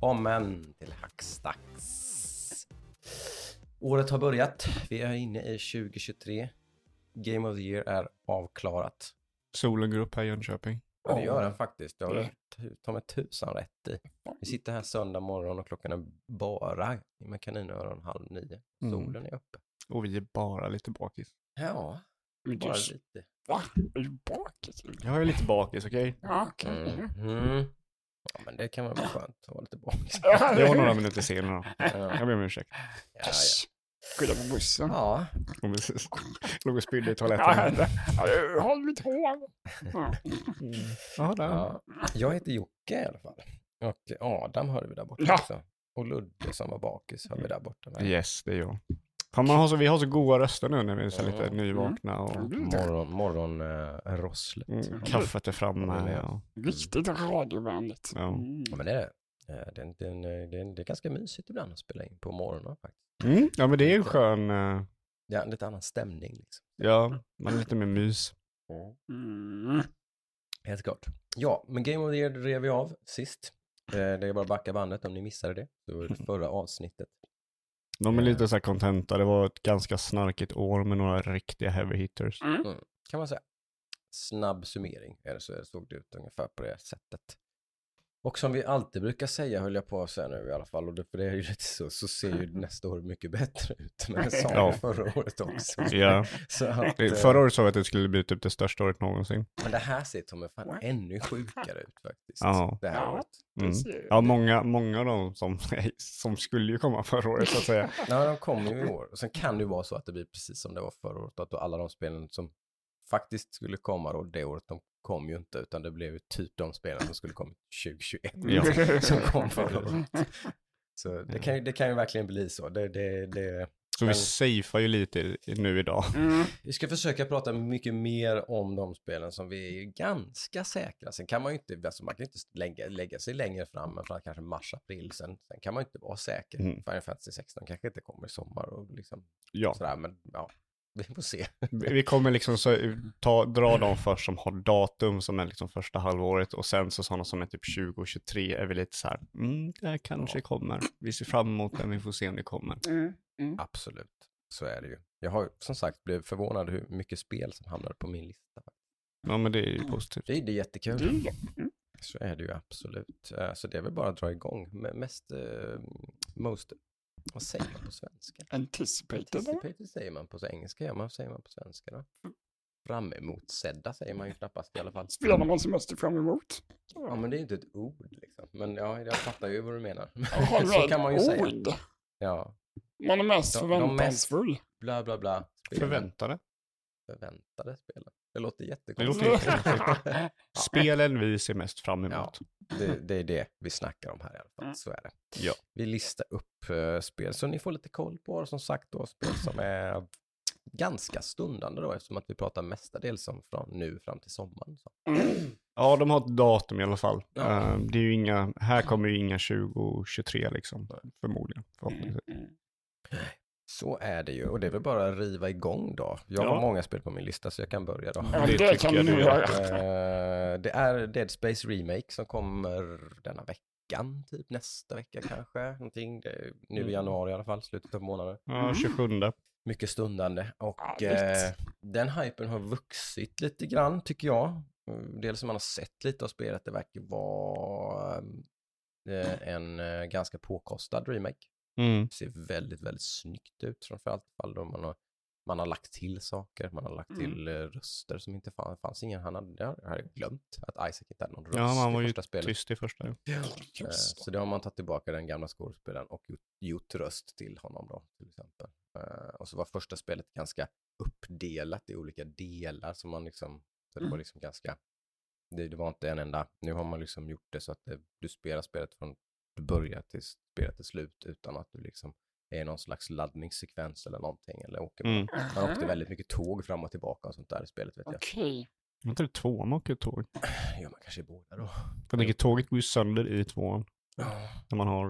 välkommen till Hackstacks. Året har börjat. Vi är inne i 2023. Game of the year är avklarat. Solen går upp här i Jönköping. Ja, det gör den faktiskt. Det har du ta mig tusan rätt i. Vi sitter här söndag morgon och klockan är bara med kaninöron halv nio. Mm. Solen är uppe. Och vi är bara lite bakis. Ja, Men bara lite. va? Är du bakis? Jag är lite bakis, okej? Ja, okej. Mhm. Ja, men det kan vara skönt att vara lite bakis. Det var några minuter senare. Ja, Jag ber om ursäkt. ja, ja. Skydda på bussen. ja. Precis. Låg och spydde i toaletten. ja, Håll mitt hår. Ja. Mm. Ja, jag heter Jocke i alla fall. Och Adam hörde vi där borta Ja. också. Och Ludde som var bakis hör vi där borta. med. Yes, det är jag. Fan, man har så, vi har så goda röster nu när vi är så lite Mm. nyvakna och Mm. Morgon, morgon äh, rosslet. mm, kaffet är Ja, framme. det. Och, Riktigt radiovänligt. Ja. Mm. Ja, men det är det. Eh, Det är, det, är, en- det, är, det är ganska mysigt ibland att spela in på morgonen faktiskt. mm, ja, men det är ju skön, eh, är en lite annan stämning liksom. ja, man är lite mer mys. Mm. Helt klart. Ja, men Game of the Year rev vi av sist. Eh, Det är bara att backa bandet om ni missade det. Det var det förra avsnittet. De är lite så här contenta. Det var ett ganska snarkigt år med några riktiga heavy hitters. Mm. kan man säga. Snabb summering, är det så såg det ut ungefär på det sättet. Och som vi alltid brukar säga, höll jag på att säga nu i alla fall, och det, för det är ju lite så, så ser ju nästa år mycket bättre ut. Men det sa Ja. förra året också. Ja. Så att, eh, Förra året sa vi att det skulle bli typ det största året någonsin. Men det här ser mig fan ännu sjukare ut faktiskt. Ja. Det här Ja. året. Mm. Ja, många, många av dem som, som skulle ju komma förra året så att säga. Ja, de kommer ju i år. Och sen kan det ju vara så att det blir precis som det var förra året, att alla de spelen som faktiskt skulle komma då det året, de kom ju inte, utan det blev ju typ de spelen som skulle komma 2021 Ja. som kom förra året. Så det kan, ju, det kan ju verkligen bli så. Det, det, det, Så vi Men- safear ju lite nu idag. Mm. vi ska försöka prata mycket mer om de spelen som vi är ganska säkra. Sen kan man ju inte, alltså man kan inte lägga, lägga sig längre fram än från kanske mars, april. Sen, sen kan man ju inte vara säker. Mm. Final Fantasy 16 kanske inte kommer i sommar och liksom Ja, sådär, men ja, vi får se. vi kommer liksom så, ta, dra de först som har datum som är liksom första halvåret och sen så sådana som är typ 2023 är vi lite så här, mm, det här kanske kommer. Vi ser fram emot det, vi får se om det kommer. Mm. Mm. Absolut, så är det ju. Jag har som sagt blivit förvånad hur mycket spel som hamnade på min lista. Ja, men det är ju positivt. Det är, det är jättekul. Det är det. Så är det ju absolut. Eh, Så det är väl bara att dra igång. Mest, eh, most, vad säger man på svenska? Anticipated. eller? Anticipated säger man på engelska, ja, vad säger man på svenska då? Fram emot sedda säger man ju knappast i alla fall. Spelar man semester fram emot? Ja, men det är inte ett ord liksom. Men ja, jag fattar ju vad du menar. All så right. kan man ju säga. Ord. Ja, Man är mest De- de mest- förväntansfull. bla bla bla. Spelen. Förväntade. Förväntade spelen. Det låter Det jättekonstigt. låter jättekonstigt. Spelen vi ser mest fram emot. Ja. Det, det är det vi snackar om här i alla fall. Mm. Så är det. Ja. Vi listar upp eh, spel så ni får lite koll på som sagt då spel som är ganska stundande då eftersom att vi pratar mestadels om från nu fram till sommaren. Så. Mm. Ja, de har ett datum i alla fall. Ja. Eh, det är ju inga, här kommer ju inga 2023 liksom, förmodligen. Förhoppningsvis. Mm. Så är det ju och det är väl bara att riva igång då. Jag Ja. har många spel på min lista så jag kan börja då. Ja, Det det, kan jag du göra. Eh, det är Dead Space Remake som kommer denna veckan, typ nästa vecka kanske. Någonting. Det är nu i Mm. januari i alla fall, slutet av månaden. Ja, 27. Mycket stundande och Härligt. eh, den hypen har vuxit lite grann tycker jag. Mm, Dels som man har sett lite av spelet, det verkar vara eh, en eh, ganska påkostad remake. Mm. Det ser väldigt, väldigt snyggt ut framförallt man har, man har lagt till saker, man har lagt Mm. till eh, röster som inte fanns, fanns ingen, han hade, jag glömt att Isaac inte hade någon röst Ja, men han i var ju första spelet. tyst i första. ju. Eh. Så det har man tagit tillbaka den gamla skådespelaren och gjort, gjort röst till honom då till exempel. Eh, Och så var första spelet ganska uppdelat i olika delar som man liksom, så det var Mm. liksom ganska, det, det var inte en enda, nu har man liksom gjort det så att det, du spelar spelet från börjar till spelet är slut utan att du liksom är i någon slags laddningssekvens eller någonting eller åker Mm. man åkte väldigt mycket tåg fram och tillbaka och sånt där i spelet vet jag. Okej. Var inte det tvåan man åker tåg? Gör man kanske i båda då. Jag tänker tåget går ju sönder i tvåan. Ja. När man har.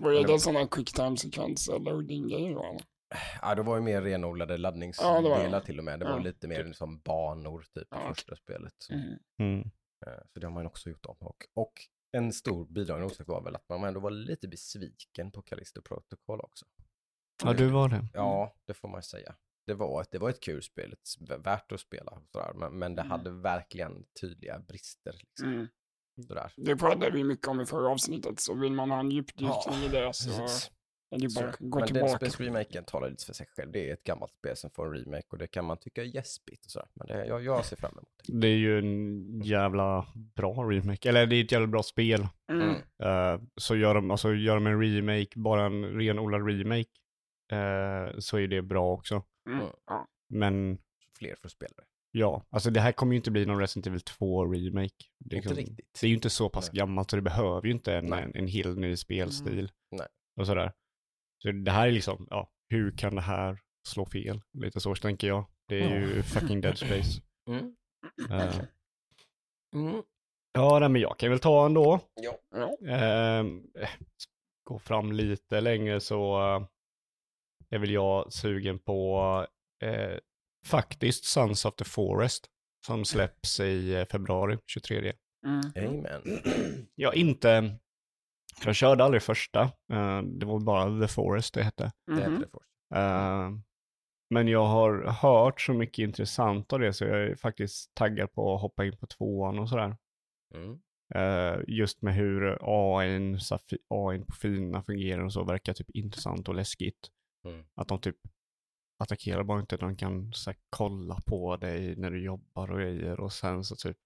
Vad är det sådana quick time-sekvenser, loading-grejer? va? Ja, det var ju mer renodlade Ja, var laddningsdelar det. till och med. Det var Ja. lite mer som banor typ i Ja. första spelet. Så. Mm. Mm. Eh, Så det har man också gjort om. Och, och en stor bidragande orsak var väl att man ändå var lite besviken på Callisto Protocol också. Ja, du var det. Ja, det får man säga. Det var ett, det var ett kul spel, ett, värt att spela. Sådär. Men, men det Mm. hade verkligen tydliga brister. Liksom. Mm. Sådär. Det pratade vi mycket om i förra avsnittet, så vill man ha en djupdykning i det så precis. Är det bara att Så, gå men tillbaka. Dead Space remaken talar lite för sig själv. Det är ett gammalt spel som får en remake och det kan man tycka är gäspigt och sådär. Men det, jag, jag ser fram emot det. Det är ju en jävla bra remake. Eller det är ett jävla bra spel. Mm. Mm. Eh, så gör de, alltså, gör de en remake, bara en renodlad remake, eh, så är det bra också. Mm. Ja. Men Fler får spela det. ja, alltså det här kommer ju inte bli någon Resident Evil 2 remake. Det är, Inte riktigt. det är ju inte så pass Nej. gammalt så det behöver ju inte en, en, en helt ny spelstil. Nej. Och sådär. Så det här är liksom, ja, hur kan det här slå fel? Lite så tänker jag. Det är ju fucking Dead Space. Mm. Eh, Mm. ja, nej, men jag kan väl ta ändå. Ja. Eh, gå fram lite längre så eh, är väl jag sugen på faktiskt Sons of the Forest som släpps i februari 23. Mm. Amen. Jag inte, jag körde aldrig första, eh, det var bara The Forest det hette. Det först. Eh, men jag har hört så mycket intressant av det så jag är faktiskt taggad på att hoppa in på tvåan och sådär. Mm. Eh, just med hur AI, AI på filerna fungerar och så verkar typ intressant och läskigt. Mm. Att de typ attackerar bara inte, de kan så här, kolla på dig när du jobbar och grejer och sen så typ.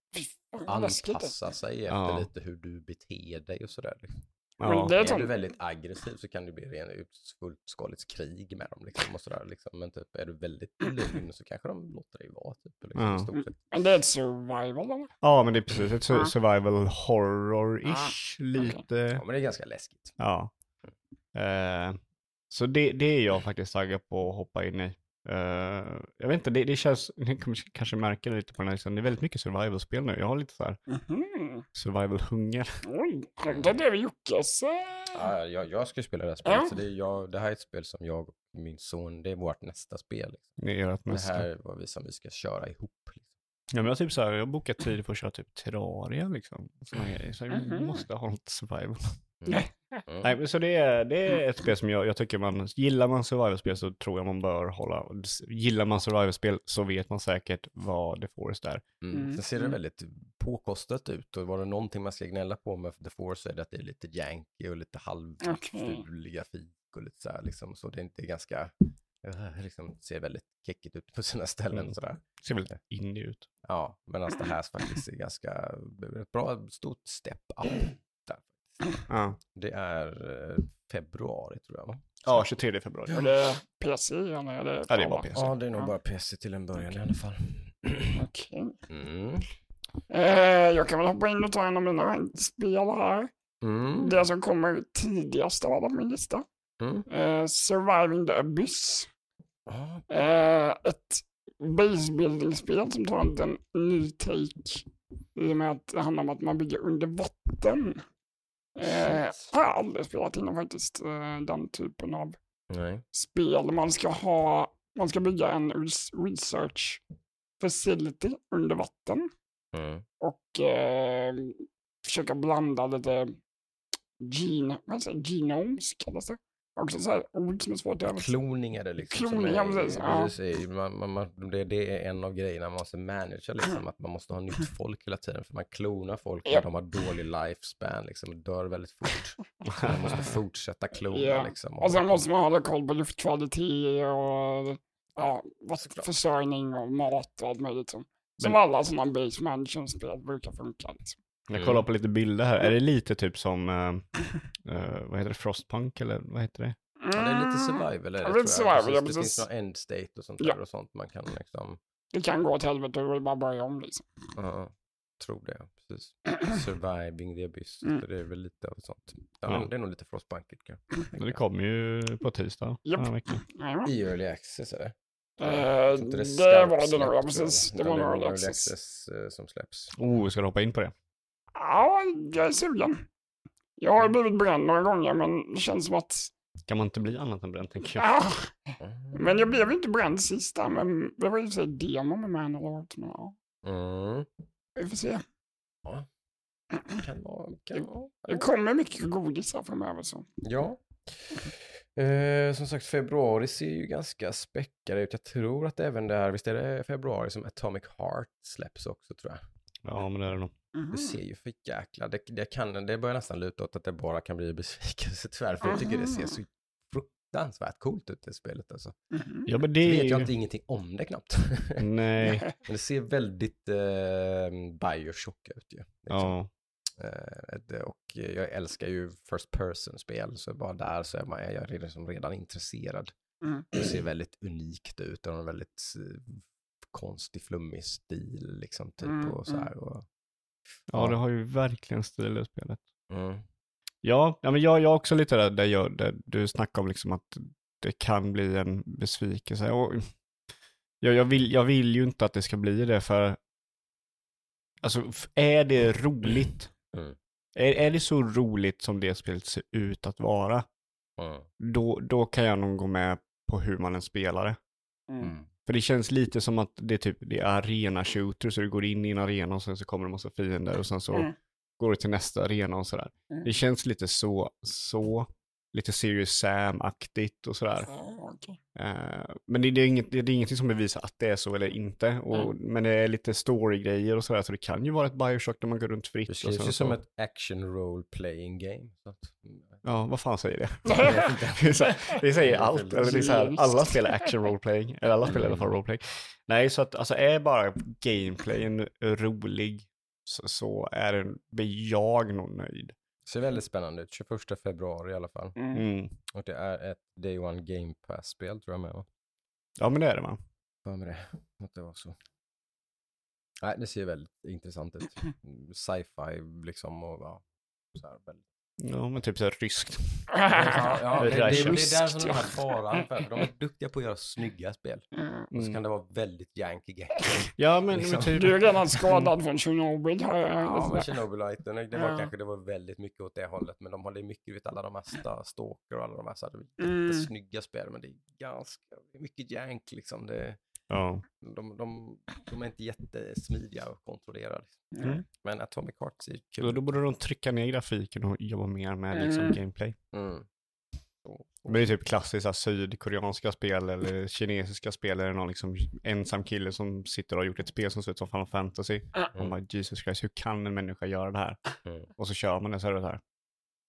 Anpassa sig efter Ja. lite hur du beter dig och sådär. Liksom. Men ja, det är Är du väldigt aggressiv så kan det bli ut- fullskaligt krig med dem. Liksom, och sådär, liksom. Men typ, är du väldigt lugn så kanske de låter dig vara. Typ, liksom, Ja. Men det är ett survival eller? ja men det är precis ett Ja. survival horror-ish Ah, lite. Ja, men det är ganska läskigt. Ja. Eh, så det, det är jag faktiskt taggad på att hoppa in i. Eh, jag vet inte, det, det känns, ni kommer kanske märka det lite på den här listan, det är väldigt mycket survival-spel nu. Jag har lite så här Mhm. survival-hunger. Oj, det är det Jockes. Ja, jag, jag ska ju spela det här spelet. Ja. Så det, är jag, det här är ett spel som jag och min son, det är vårt nästa spel. Liksom. Det är ert Det nästa. här är vad vi som vi ska köra ihop. Liksom. Ja, men jag, typ så här, jag har bokat tid för att köra typ Terraria liksom. Såna grejer. Så jag Mhm. måste ha lite survival. Mm. Nej, men så det är, det är ett spel som jag, jag tycker man, gillar man survival-spel så tror jag man bör hålla, gillar man survival-spel så vet man säkert vad The Forest är. Mm. Mm. Sen ser det Mm. väldigt påkostat ut och var det någonting man ska gnälla på med The Force så är det att det är lite janky och lite Okej. halvfuliga fik och lite så här liksom. Så det är inte ganska, eh, liksom ser väldigt kickigt ut på sina ställen Mm. och sådär. Ser väldigt indie ut. Ja, medan det här faktiskt är ganska, ett bra stort step up. Ja, Det är eh, februari tror jag va? ja 23 februari. Är det PC eller är det Ja, det är bara? PC. Ja, det är nog Ja. bara PC till en början i alla fall. Okej. Mm. Eh, jag kan väl hoppa in och ta en av mina spel här. Mm. Det som kommer tidigast av alla på min lista. Mm. Eh, Surviving the Abyss. Ja, Eh, ett basebuilding-spel som tar en liten ny take. I och med att det handlar om att man bygger under vatten. Eh, har jag aldrig spelat innan faktiskt, eh, den typen av nej. spel. Man ska ha, man ska bygga en res- research facility under vatten. Mm. och eh, försöka blanda lite gen, vad säger, genomes kallas det. Också så här ord som är svårt att översätta. Kloning är det liksom. som Kloning, är, precis, ja. Man, man, det, det är en av grejerna man måste managera, liksom, att man måste ha nytt folk hela tiden. För man klonar folk och de har dålig lifespan, liksom, och dör väldigt fort. Så man måste fortsätta klona Ja. liksom. Och sen måste man hålla koll på luftkvalitet och ja, försörjning och mat och allt möjligt. Som, som alla sådana base management-spel brukar funka. Liksom. Jag kollar på lite bilder här. Är det lite typ som, eh, eh, vad heter det, Frostpunk eller vad heter det? Ja, det är lite Mm, survival är det, Ja, tror lite jag. survival, ja, det finns någon end state och sånt Ja. där och sånt man kan liksom, Det kan gå åt helvete och det bara börja om liksom. ja, tror det, precis. Surviving the abyss, Mm. det är väl lite av sånt. Ja, Ja. Det är nog lite frostbankigt kanske. Det kommer ju på tisdag. Jajamän. I early access det. Tror inte det skarpt var det nog, ja precis. Det var är nog early access. access eh, som släpps. Oh, ska du hoppa in på det? Ja, jag är sugen. Jag har blivit bränd några gånger, men det känns som att Kan man inte bli annat än bränd tänker jag. Ah, Mm. men jag blev ju inte bränd sista, men det var ju sig demo med Manalort. Men ja, Mm. vi får se. Kan vara, kan vara. Det kommer mycket godisar framöver så. Ja. Eh, som sagt, februari ser ju ganska späckad ut. Jag tror att även det här, visst är det februari som Atomic Heart släpps också tror jag. Ja, men det är det nog. Mhm. Det ser ju för jäkla, det, det, kan, det börjar nästan luta åt att det bara kan bli besvikelse tyvärr, för jag tycker det ser så fruktansvärt coolt ut det spelet alltså. Mhm. Ja, men Det det vet jag inte ingenting om det knappt. Nej. Men det ser väldigt eh, Bioshock ut ju. Liksom. Ja. Eh, det- och jag älskar ju First Person-spel, så bara där så är man, jag är redan, som redan intresserad. Mm. Det ser väldigt unikt ut och har en väldigt eh, konstig, flummig stil liksom typ Mm, och så här. Och, ja, det har ju verkligen stil i spelet. mm. Ja, ja men jag, jag är också lite där, där, jag, där du snackar om liksom att det kan bli en besvikelse. Och jag, jag, vill, jag vill ju inte att det ska bli det för, alltså är det roligt? Mm. Är, är det så roligt som det spelet ser ut att vara? Mm. Då, då kan jag nog gå med på hur man än spelar det. Mm. För det känns lite som att det är typ, det är arena shooter, så du går in i en arena och sen så kommer det en massa fiender och sen så Mm. går du till nästa arena och sådär. Mm. Det känns lite så, så, lite Serious Sam-aktigt och sådär. Ja, okej. Eh, men det, det, är inget, det är ingenting som bevisar att det är så eller inte. Och, Men det är lite story-grejer och sådär, så det kan ju vara ett Bioshock där man går runt fritt. Det känns ju som ett action role playing game. Så att, Ja, vad fan säger det? det, här, det säger allt. Eller det är så här, alla spelar action roleplaying. Eller alla spelar i alla fall roleplaying. Nej, så att alltså är bara gameplayen rolig så, så är den, blir jag nog nöjd. Ser väldigt spännande ut. 21 februari i alla fall. Mm. Mm. Och det är ett Day One Game Pass-spel tror jag med va? Ja, men det är det va? För med det. Att det var så. Nej, det ser väldigt intressant ut. Mm, Sci-fi liksom och ja. Så här, väldigt. Ja, men typ så här ryskt. Ja, ja, det, det, det är där som de här faran för. De är duktiga på att göra snygga spel. Mm. Och så Mm. kan det vara väldigt janky gameplay. Ja, men, Liksom. men typ... Du är redan skadad från Tjernobyl Ja, men hört. Chernobyliten, det var Ja. kanske det var väldigt mycket åt det hållet. Men de hade mycket, du vet alla de här sta- Stalker och alla de här så hade Mm. jättesnygga spel. Men det är ganska, det mycket jank liksom. Det, Ja. de, de, de är inte jättesmidiga att kontrollera. Liksom. Mm. Men Atomic Heart ser Då, kul då borde de trycka ner grafiken och jobba mer med liksom, Mm. gameplay. mm. Så- Men det är typ klassiska sydkoreanska spel eller kinesiska spel. Eller någon liksom ensam kille som sitter och har gjort ett spel som ser ut som Final Fantasy. Man Mm. bara Jesus Christ, hur kan en människa göra det här? Mm. Och så kör man det så är det så här.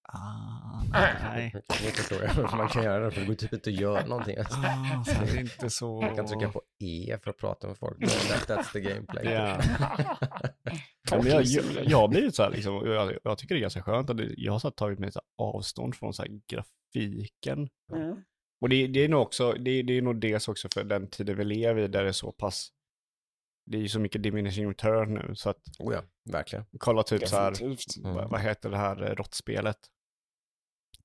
Ah, nej. Förstår jag varför man kan göra det, för det går typ inte att göra någonting. Alltså. Ah, så det är inte så... Man kan trycka på E för att prata med folk. That, that's the gameplay. Ja. Ja, men jag, jag, jag har blivit så här liksom, jag, jag tycker det är ganska skönt att det, jag har så här tagit mig så här avstånd från så här grafiken. Mm. Och det, det är nog också, det, det är nog dels också för den tiden vi lever i där det är så pass, det är ju så mycket diminishing return nu så att Oh ja, verkligen. kolla typ så här. Mm. vad, vad heter det här eh, råttspelet?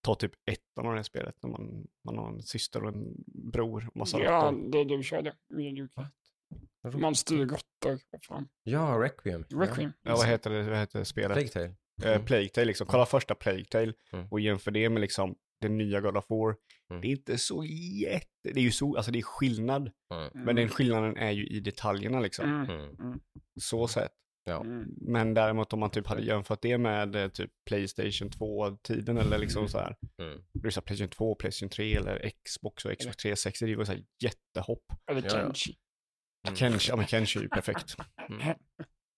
Ta typ ettan av det här spelet när man, man har en syster och en bror och massa Ja, råttor. det du körde. Man styr råttor. Vad fan. Ja, Requiem. Requiem. Ja, vad heter det, vad heter spelet? Plague Tale. Eh, Mm. Plague Tale liksom. Kolla första Plague Tale Mm. och jämför det med liksom det nya God of War. Mm. Det är inte så jätte, det är ju så, alltså det är skillnad. Mm. Men den skillnaden är ju i detaljerna liksom. Mm. Mm. Så sett. Ja. Mm. Men däremot om man typ hade jämfört det med eh, typ Playstation 2-tiden eller liksom så här. Mm. Det så här Playstation 2, Playstation 3 eller Xbox och Xbox 360. Det var så här jättehopp. Eller. Kenshi. Mm. Kenshi, ja men Kenshi är ju perfekt. Mm.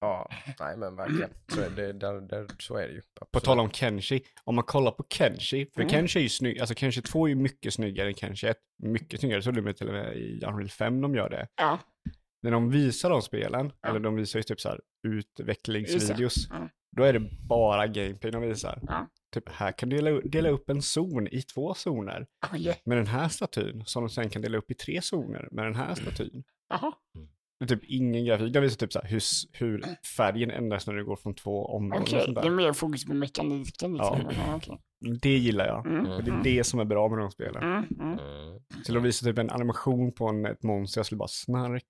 Ja, nej men verkligen. Så är det, där, där, så är det ju. På Absolut. tal om Kenshi, om man kollar på Kenshi, för Mm. Kenshi är ju snygg, alltså Kenshi 2 är ju mycket snyggare än Kenshi 1. Mycket snyggare, så det blir till och med i Unreal 5 de gör det. Ja. När de visar de spelen, Ja. eller de visar ju typ så här utvecklingsvideos, Ja. då är det bara gameplay de visar. Ja. Typ här kan du dela, dela upp en zon i två zoner Ah, yeah. med den här statyn, som de sen kan dela upp i tre zoner med den här statyn. Jaha. Det är typ ingen grafik, de visar typ så här hur, hur färgen ändras när du går från två områden Okej, sånt det är mer fokus på mekaniken. Liksom. Ja. okej. Det gillar jag. Mm. Och det är det som är bra med de spelen. Mm. Mm. Mm. Till att visa typ en animation på en, ett monster, jag skulle bara snark.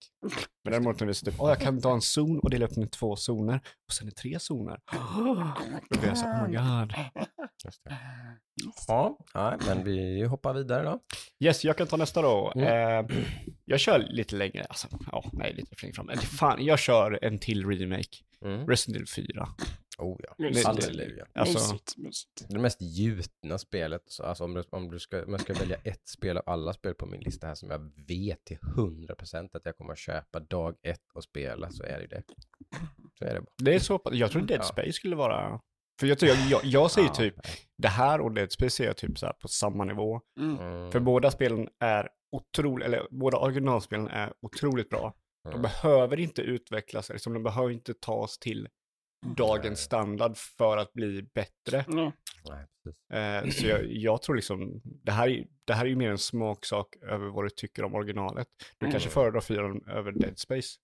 Men däremot när de visar typ, åh jag kan ta en zon och dela upp den i två zoner. Och sen i tre zoner. Då blir jag så, oh my god. Just det. Ja, nej, men vi hoppar vidare då. Yes, jag kan ta nästa då. Mm. Eh, jag kör lite längre, alltså, ja, nej, lite längre fram. Fan, jag kör en till remake. Mm. Resident Evil 4. Oh ja, Mysigt. halleluja. Alltså, Mysigt, mysigt. Det mest gjutna spelet, så alltså om, du, om, du ska, om jag ska välja ett spel av alla spel på min lista här som jag vet till 100% att jag kommer att köpa dag ett och spela så är det det. Så är det bara. det är så jag tror Dead Ja. Space skulle vara... För jag, jag, jag, jag säger Ja, typ, det här och Dead Space ser jag typ så här på samma nivå. Mm. Mm. För båda spelen är otroligt, eller båda originalspelen är otroligt bra. De Mm. behöver inte utvecklas, liksom, de behöver inte tas till dagens standard för att bli bättre. Precis. Eh, så jag, jag tror liksom, det här, är, det här är ju mer en smaksak över vad du tycker om originalet. Du kanske Mm. föredrar fyran över Dead Space.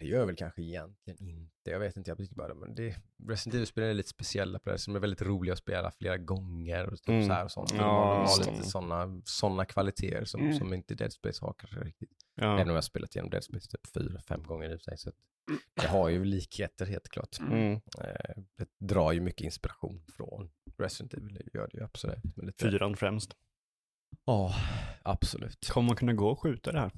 Det gör jag väl kanske egentligen inte. Jag vet inte, jag tycker bara men det Resident Evil-spel är lite speciella på det, som är väldigt roliga att spela flera gånger och typ Mm. så här och sånt. Ja, de har, de det. lite sådana såna kvaliteter som, Mm. som inte Dead Space har kanske riktigt. Ja. Även om jag har spelat igenom Dead Space typ fyra, fem gånger i sig. Så det har ju likheter helt klart. Mm. Eh, det drar ju mycket inspiration från Resident Evil, det gör det ju absolut. Lite... Fyran främst. Ja, absolut. Kommer man kunna gå och skjuta det här?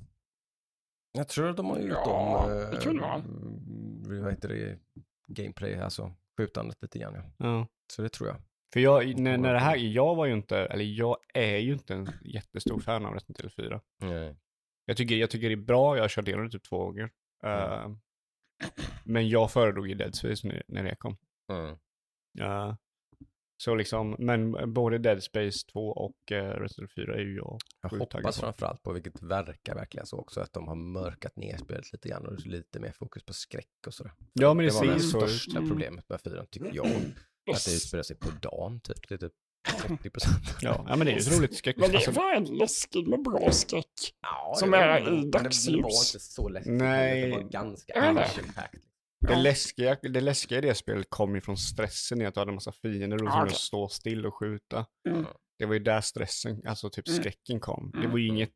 Jag tror att de har gjort Ja, om, det kunde vara. mm, vad heter det, gameplay, alltså skjutandet lite grann ja. Ja. Så det tror jag. För jag, när, när det här, jag var ju inte, eller jag är ju inte en jättestor fan av Resident Evil 4. Nej. Jag tycker, jag tycker det är bra, jag har kört igenom det typ två gånger. Eh, men jag föredrog ju Dead Space när, när det kom. Mm. Ja. Så liksom, men både Dead Space 2 och uh, Resident Evil 4 är ju jag Jag hoppas på. framförallt på, vilket verkar verkligen så också, att de har mörkat ner spelet lite grann och det är lite mer fokus på skräck och sådär. Ja, men det, det var det ut. största Mm. problemet med fyran, tycker jag. Att det utspelar sig på dagen typ, det är typ 80 Ja, ja, men det är ju roligt skräck. Men det är Alltså, fan läskigt med bra skräck. Ja, Som var- är i det- Men det var dagsljus. inte så läskigt. Nej. Det var ganska Är det? det, läskiga, det läskiga i det spelet kom ju från stressen i att du hade en massa fiender och som okej. stå still och skjuta. Mm. Det var ju där stressen, alltså typ Mm. skräcken kom. Det Mm. var ju inget,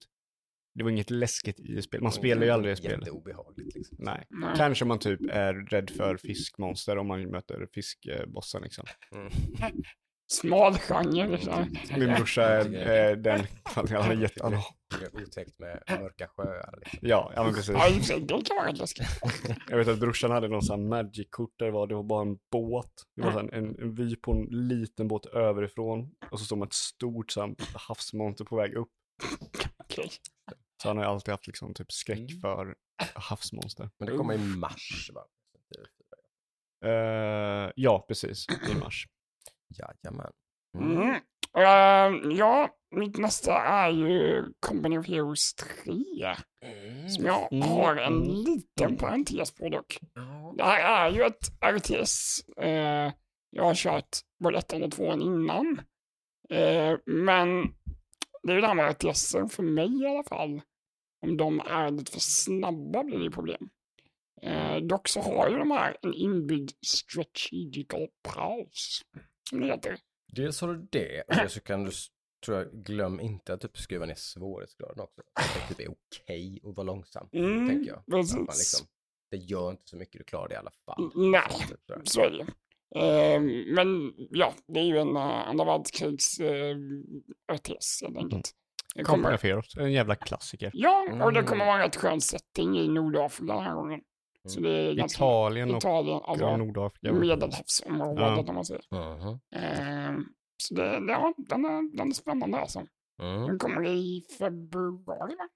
det var inget läskigt i spelet. Man spelar ju aldrig det spelet. Jätteobehagligt liksom. Nej. Nej. Kanske man typ är rädd för fiskmonster om man möter fiskbossen liksom. Mm. Smal genre. så här. Min brorsa är, är den, han är jätte, han, Det är otäckt med mörka sjöar. Liksom. ja, ja men precis. Det kan vara läskigt. Jag vet att brorsan hade någon sån här magic-kort där det var, det var bara en båt. Det var så här en, en vy på en liten båt överifrån. Och så stod man ett stort havsmonster på väg upp. Okej. Så han har ju alltid haft liksom typ skräck Mm. för havsmonster. Men det kommer i mars va? Eh, ja, precis. I mars. Jajamän. Mm. Eh, ja, mitt nästa är ju Company of Heroes 3. Mm. Som jag Mm, har en mm, liten mm. parentes på dock. Det här är ju ett RTS. Eh, jag har kört både ettan och tvåan innan. Eh, men det är ju det här med RTS för mig i alla fall. Om de är lite för snabba blir det problem. Eh, dock så har ju de här en inbyggd strategical paus. Heter. Dels har du det, och så kan du, tror jag, glöm inte att typ skruva ner svårighetsgraden också. Så att det typ är okej att vara långsam, Mm, tänker jag. Att precis. man liksom, det gör inte så mycket, du klarar det i alla fall. Nej. Typ. Så är det. Eh, men ja, det är ju en uh, andra världskrigs uh, RTS helt enkelt. Det Company kommer, of Heroes, en jävla klassiker. ja, och det Mm. kommer vara en rätt skön setting i Nordafrika den här gången. Så det är ganska Italien och Italien, alltså Nordafrika. medelhavsområdet Ja. om man säger. Mhm. Eh, så det, ja, den är, den är spännande alltså. Mm. Den kommer i februari va?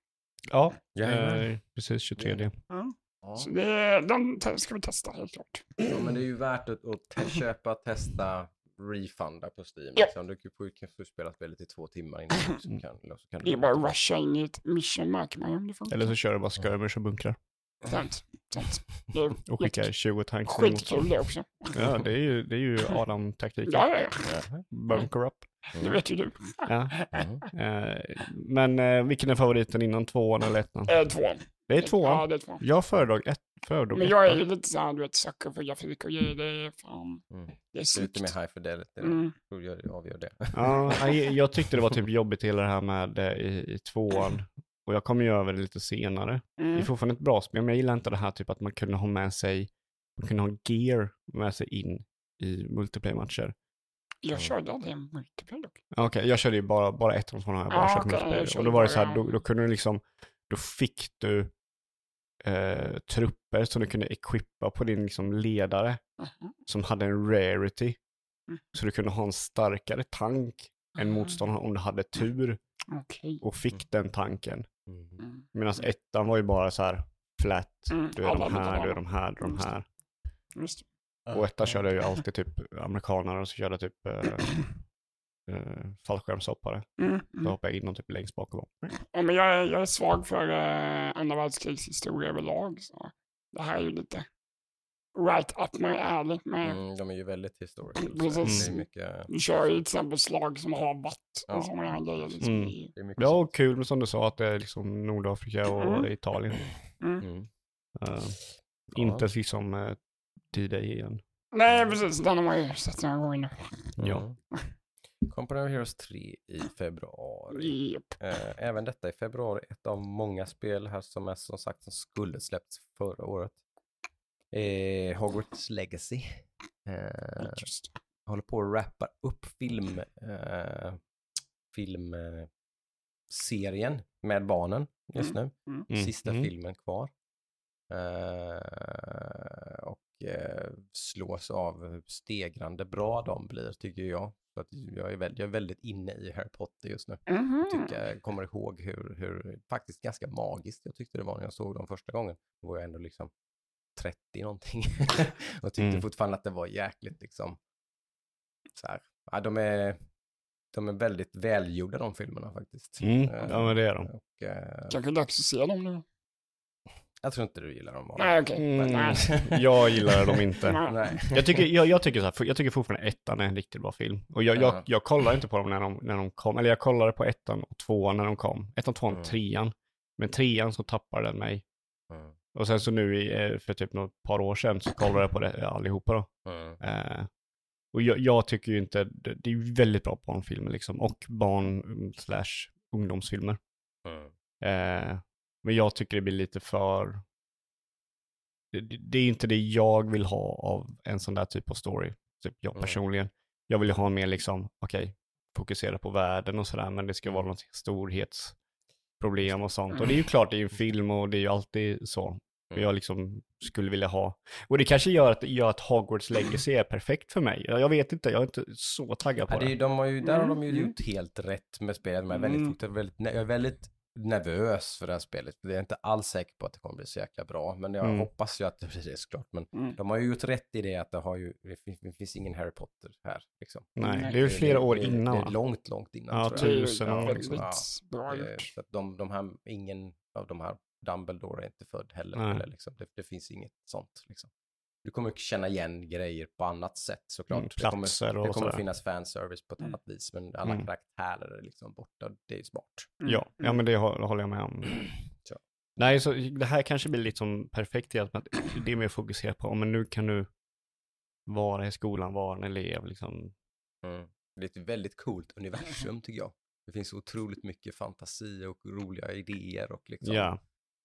Ja, eh, precis 23. Ja. Så det, den ska vi testa helt klart. Ja, men det är ju värt att, att te- köpa, testa, refunda på Steam. Ja. Liksom. Du kan får ju kanske spela spelet i två timmar innan du liksom kan, eller så kan Det är bara att rusha in i ett mission märker man ju om det funkar. Eller så kör du bara skirmish och bunkrar. Sant, sant. Det är Och skickar 20 tanks. skitkul det också. Ja, det är ju, det är ju Adam-taktiken. Ja, ja, ja. Bunker up. Det vet ju du. Ja. Eh, men eh, vilken är favoriten innan tvåan eller ettan? Eh, tvåan. Det är tvåan. Ja, det är tvåan. Jag föredrog ett. Föredrog Men jag är ju lite såhär, du vet, sucker för grafik och grejer. Det är fan, Mm. det är Lite snyggt. mer high fidelity. Mm. Jag avgör det. Ja, nej, jag tyckte det var typ jobbigt hela det här med eh, i, i tvåan. Och jag kom ju över det lite senare. Det är Mm. fortfarande ett bra spel, men jag gillar inte det här typ att man kunde ha med sig, man kunde ha gear med sig in i multiplayer-matcher. Jag Mm. körde aldrig en multiplayer dock. Okej, jag körde ju bara, bara ettan och tvåan har jag bara Ah, kört okej, multiplayer. Och då var det så här, då, då kunde du liksom, då fick du eh, trupper som du kunde equippa på din liksom ledare Aha. som hade en rarity. Mm. Så du kunde ha en starkare tank än Ah, motståndaren om du hade tur Okej. och fick den tanken. Mm. Mm. Medan ettan var ju bara så här flat, Mm, du är alla de här, du är de här, du är de här. Just. Och etta körde jag ju alltid typ amerikaner och så körde jag typ eh, eh, fallskärmshoppare. Mm, Då mm. hoppade jag in och typ längst bak och bara, Ja, men jag, är, jag är svag för eh, andra världskrigs historia överlag. Så det här är ju lite right up my alley. Med, Mm, de är ju väldigt historiska. Mm, precis. Det är mycket, Vi kör ju till exempel slag som havat Ja. och sådana här grejer. Liksom. Mm. i- det är mycket Ja, sånt. och kul men som du sa att det är liksom Nordafrika och Mm. Italien. Mm. Mm. Eh, Ja. Inte liksom uh, D-Day igen. Nej, precis. Den har man ju sett några gånger nu. Ja. Mm. Company of Heroes 3 i februari. Japp. Eh, även detta i februari, ett av många spel här som är som sagt som skulle släppts förra året. Eh, Hogwarts Legacy. Eh, håller på att rappa upp film, eh, filmserien med barnen just nu. Mm. Mm. Sista Mm. filmen kvar. Eh, och eh, slås av hur stegrande bra de blir tycker jag. Så att jag, är väldigt, jag är väldigt inne i Harry Potter just nu. Mhm. Tycker, jag kommer ihåg hur, hur faktiskt ganska magiskt jag tyckte det var när jag såg dem första gången. Då var jag ändå liksom 30 någonting och tyckte Mm. fortfarande att det var jäkligt liksom så här. Ja, de är de är väldigt välgjorda de filmerna faktiskt. Mm. Eh, Ja men det är de. Och, eh, Kanske dags att se dem nu. jag tror inte du gillar dem. Nej, okej. Mm. Nej. Jag gillar dem inte. Nej. Jag tycker, jag, jag, tycker så här, jag tycker fortfarande ettan är en riktigt bra film. Och jag, jag, Ja. jag kollar inte på dem när de, när de kom, eller jag kollade på ettan och tvåan när de kom. Ettan, tvåan, Mm. trean. Men trean så tappar den mig. Mm. Och sen så nu i, eh, för typ något par år sedan så kollade jag på det allihopa då. Mm. Eh, och jag, jag tycker ju inte, det, det är ju väldigt bra barnfilmer liksom. Och barn mm, slash ungdomsfilmer. Mm. Eh, men jag tycker det blir lite för... Det, det- är inte det jag vill ha av en sån där typ av story. Typ jag Mm. personligen. Jag vill ju ha mer liksom, okej, fokusera på världen och sådär, men det ska vara Mm. något storhetsproblem och sånt. Och det är ju klart, det är ju en film och det är ju alltid så. Mm. Jag liksom skulle vilja ha. Och det kanske gör att, gör att Hogwarts Legacy är perfekt för mig. Jag jag vet inte, jag är inte så taggad på Ja, det är, det. de har ju, där har de ju Mm. gjort helt rätt med spelet. Väldigt, Mm. fort- väldigt, jag är väldigt nervös för det här spelet. Jag är inte alls säker på att det kommer bli så jäkla bra. Men jag Mm. hoppas ju att det blir det såklart. Men Mm. de har ju gjort rätt i det att det har ju, det finns, det finns ingen Harry Potter här. Liksom. Nej, det är ju flera år det, innan Det är långt, långt innan Ja, tusen år, väldigt liksom. att de, de här, ingen av de här Dumbledore är inte född heller. Nej. Eller liksom, det, det finns inget sånt. Liksom. Du kommer känna igen grejer på annat sätt såklart. Mm, det kommer, platser och det kommer finnas fanservice på ett Mm. annat vis, men alla Mm. karaktärer är liksom borta. Det är smart. Mm. Ja, ja men det hå- håller jag med om. Så. Nej, så det här kanske blir liksom perfekt i att man- det är mer fokuserat på, men nu kan du vara i skolan, vara en elev liksom. Mm. Det är ett väldigt coolt universum tycker jag. Det finns otroligt mycket fantasi och roliga idéer och liksom, Ja,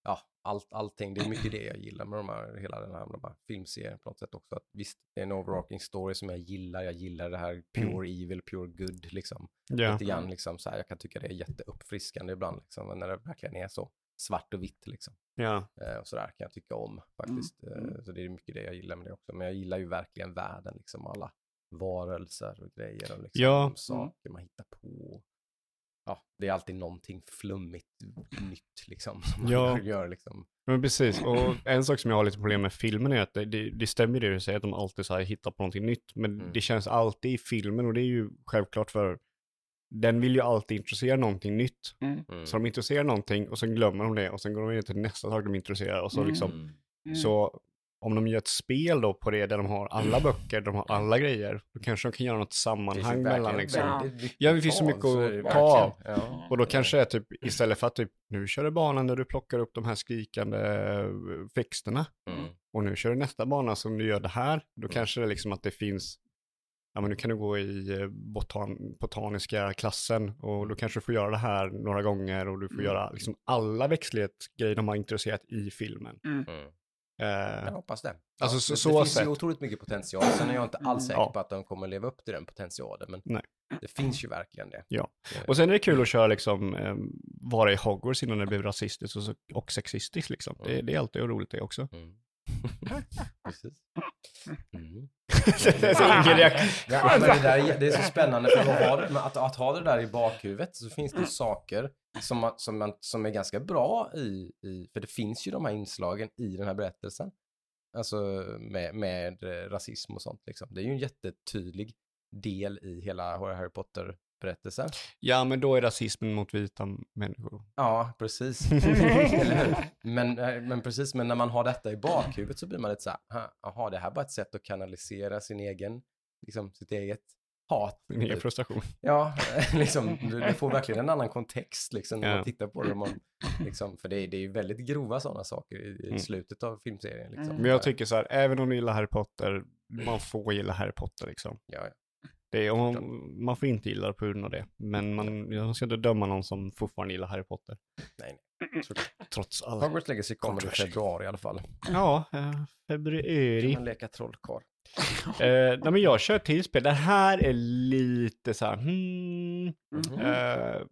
ja, allt, allting. Det är mycket det jag gillar med de här, hela den här, de här filmserien på något sätt också. Att visst, det är en overarching story som jag gillar. Jag gillar det här pure evil, pure good liksom. ja, Lite grann liksom så här, jag kan tycka det är jätteuppfriskande ibland liksom, när det verkligen är så svart och vitt liksom. ja, Eh, och sådär kan jag tycka om faktiskt. Eh, så det är mycket det jag gillar med det också. Men jag gillar ju verkligen världen, liksom alla varelser och grejer och liksom Ja. saker man hittar på. Ja, det är alltid någonting flummigt nytt liksom. Som Ja. man gör liksom. men precis. Och en sak som jag har lite problem med filmen är att det, det, det stämmer det du säger, att de alltid så här hittar på någonting nytt, men Mm. det känns alltid i filmen och det är ju självklart för den vill ju alltid introducera någonting nytt. Mm. Mm. Så de introducerar någonting och sen glömmer de det och sen går de in till nästa sak de introducerar och så Mm. liksom Mm. Mm. Så om de gör ett spel då på det där de har alla böcker, de har alla grejer, då kanske de kan göra något sammanhang mellan verkligen liksom. Ja, det finns så mycket att ta av. Ja. Och då kanske det är typ, istället för att typ, nu kör du banan där du plockar upp de här skrikande eh, växterna, Mm. och nu kör du nästa bana som du gör det här, då Mm. kanske det är liksom att det finns, ja men nu kan du gå i eh, botan, botaniska klassen, och då kanske du får göra det här några gånger, och du får Mm. göra liksom alla växtlighetsgrejer de har introducerat i filmen. Mm. Eh, Jag hoppas det. Alltså, Ja, så- det, så det finns sätt. ju otroligt mycket potential. Sen är jag inte alls säker Ja. på att de kommer leva upp till den potentialen. Men Nej. det finns ju verkligen det. Ja. Och sen är det kul att köra liksom, eh, vara i Hogwarts innan det blir rasistiskt och, och sexistiskt liksom. Det, det är alltid roligt det också. Mm. Precis. Mm. Så ingen reaktion. Ja, men det, där, är- det är så spännande för att ha, det- men att, att ha det där i bakhuvudet så finns det saker som, man, som, man, som är ganska bra i, i, för det finns ju de här inslagen i den här berättelsen. Alltså med, med eh, rasism och sånt liksom. Det är ju en jättetydlig del i hela Harry Potter-berättelsen. Ja, men då är rasismen mot vita människor. Ja, precis. Men, eh, men precis, men när man har detta i bakhuvudet så blir man lite så här, "Ha, jaha, det här är bara ett sätt att kanalisera sin egen, liksom sitt eget hat. Min egen typ. frustration. Ja, liksom, du, du får verkligen en annan kontext liksom när Ja. man tittar på det. Man, liksom, för det är, det är ju väldigt grova sådana saker i, i Mm. slutet av filmserien. Liksom. Mm. Men jag tycker så här, även om du gillar Harry Potter, man får gilla Harry Potter liksom. Ja, ja. Det är, och man, får inte gilla det på grund av det. Men man, jag ska inte döma någon som fortfarande gillar Harry Potter. Nej, såklart. Trots allt. Hogwarts Legacy kommer i februari i alla fall. Ja, eh, Kan februari. man leka trollkarl. Eh, nej men jag kör till spel. Det här är lite så här, hmm, Mhm. eh,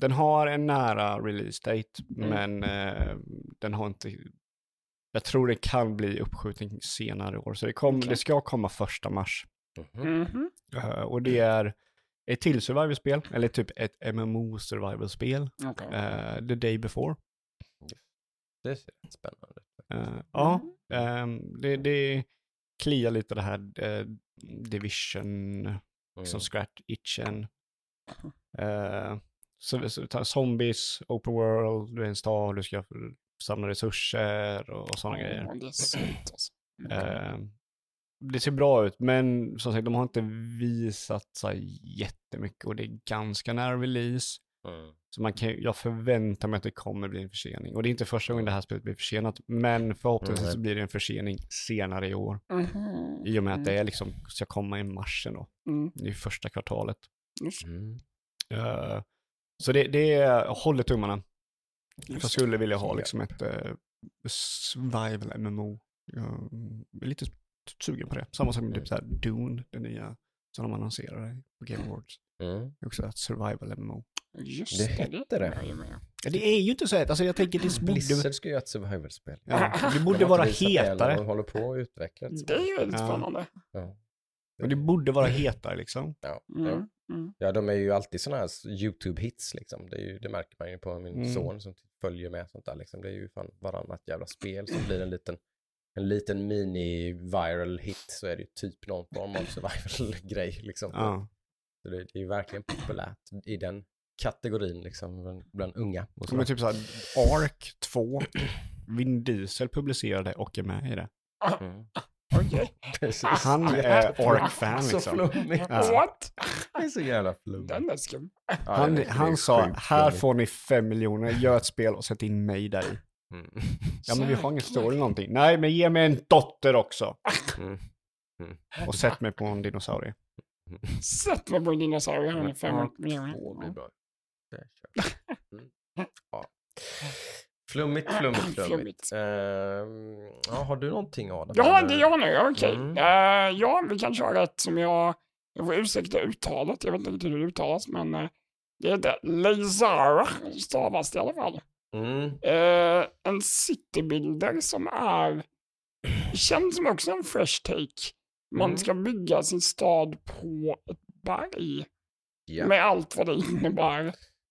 den har en nära release date, Mm. men eh, den har inte, jag tror det kan bli uppskjuten senare i år. Så det, kom, Okej. det ska komma första mars. Mhm. Mhm. Eh, och det är ett till survival-spel, eller typ ett MMO-survival-spel, Okej. eh, The Day Before. Det ser spännande ut. Eh, ja, Mm. ehm, det, det kliar lite det här Division, Mm. liksom scratch itchen. Eh, så, så, ta- zombies, open world, du är en stad, du ska samla resurser och, och sådana grejer. Ja, det. Eh, ser bra ut, men som sagt, de har inte visat sig jättemycket och det är ganska nära release. Mm. Så man kan, jag förväntar mig att det kommer bli en försening. Och det är inte första gången det här spelet blir försenat, men förhoppningsvis Nej. så blir det en försening senare i år. Mhm. I och med att det är liksom, ska komma i mars ändå. Mm. Det är första kvartalet. Mm. Eh, så det, det är, jag håller tummarna. just. Jag skulle vilja ha liksom ett uh, survival MMO. Är lite sugen på det. Samma som typ så här Dune, den nya som de annonserade på Game Awards. Mm. Det är också ett survival MMO. Just Det det, hette det. Ja, det är ju inte så här, alltså jag tänker det borde, Blizzard ska göra ett survival-spel. ja, det De borde vara det hetare. De håller på att utveckla ett Det är ju väldigt Ja. spännande. Ja. Men det borde vara hetare liksom. Ja. Mm. Mm. ja, de är ju alltid sådana här YouTube-hits liksom. Det, är ju, det märker man ju på min Mm. son som följer med sånt där liksom. Det är ju fan varannat jävla spel som blir en liten, en liten mini-viral hit så är det ju typ någon form av survival-grej liksom. Ja. Så det, det är ju verkligen populärt i den kategorin liksom bland, bland unga. Och så. Men typ såhär, Ark 2, Vin Diesel publicerade och är med i det. Mm. Han är. Ark-fan Så liksom. Ja. What? Det är så jävla flummigt. Den är skum. Ja, Han, han sa, här får ni fem miljoner, gör ett spel och sätt in mig där i. Mm. Ja men vi har ingen story eller någonting. Nej men ge mig en dotter också. Mm. Och sätt mig på en dinosaurie. Sätt mig på en dinosaurie med fem Ark miljoner. 2 blir bra. Det är kört. Mm. Ja. Flummigt, flummigt, flummigt. Flummigt. Ehm, ja, har du någonting Adam? Ja, det jag nu. Okej. Mm. Eh, ja, vi kan köra ett som jag... Jag får ursäkta uttalet. Jag vet inte riktigt hur det uttalas, men uh, det heter Lazara, stavas det i alla fall. Mm. Eh, en citybuilder som är... Känns som också en fresh take. Man Mm. ska bygga sin stad på ett berg. Ja. Med allt vad det innebär.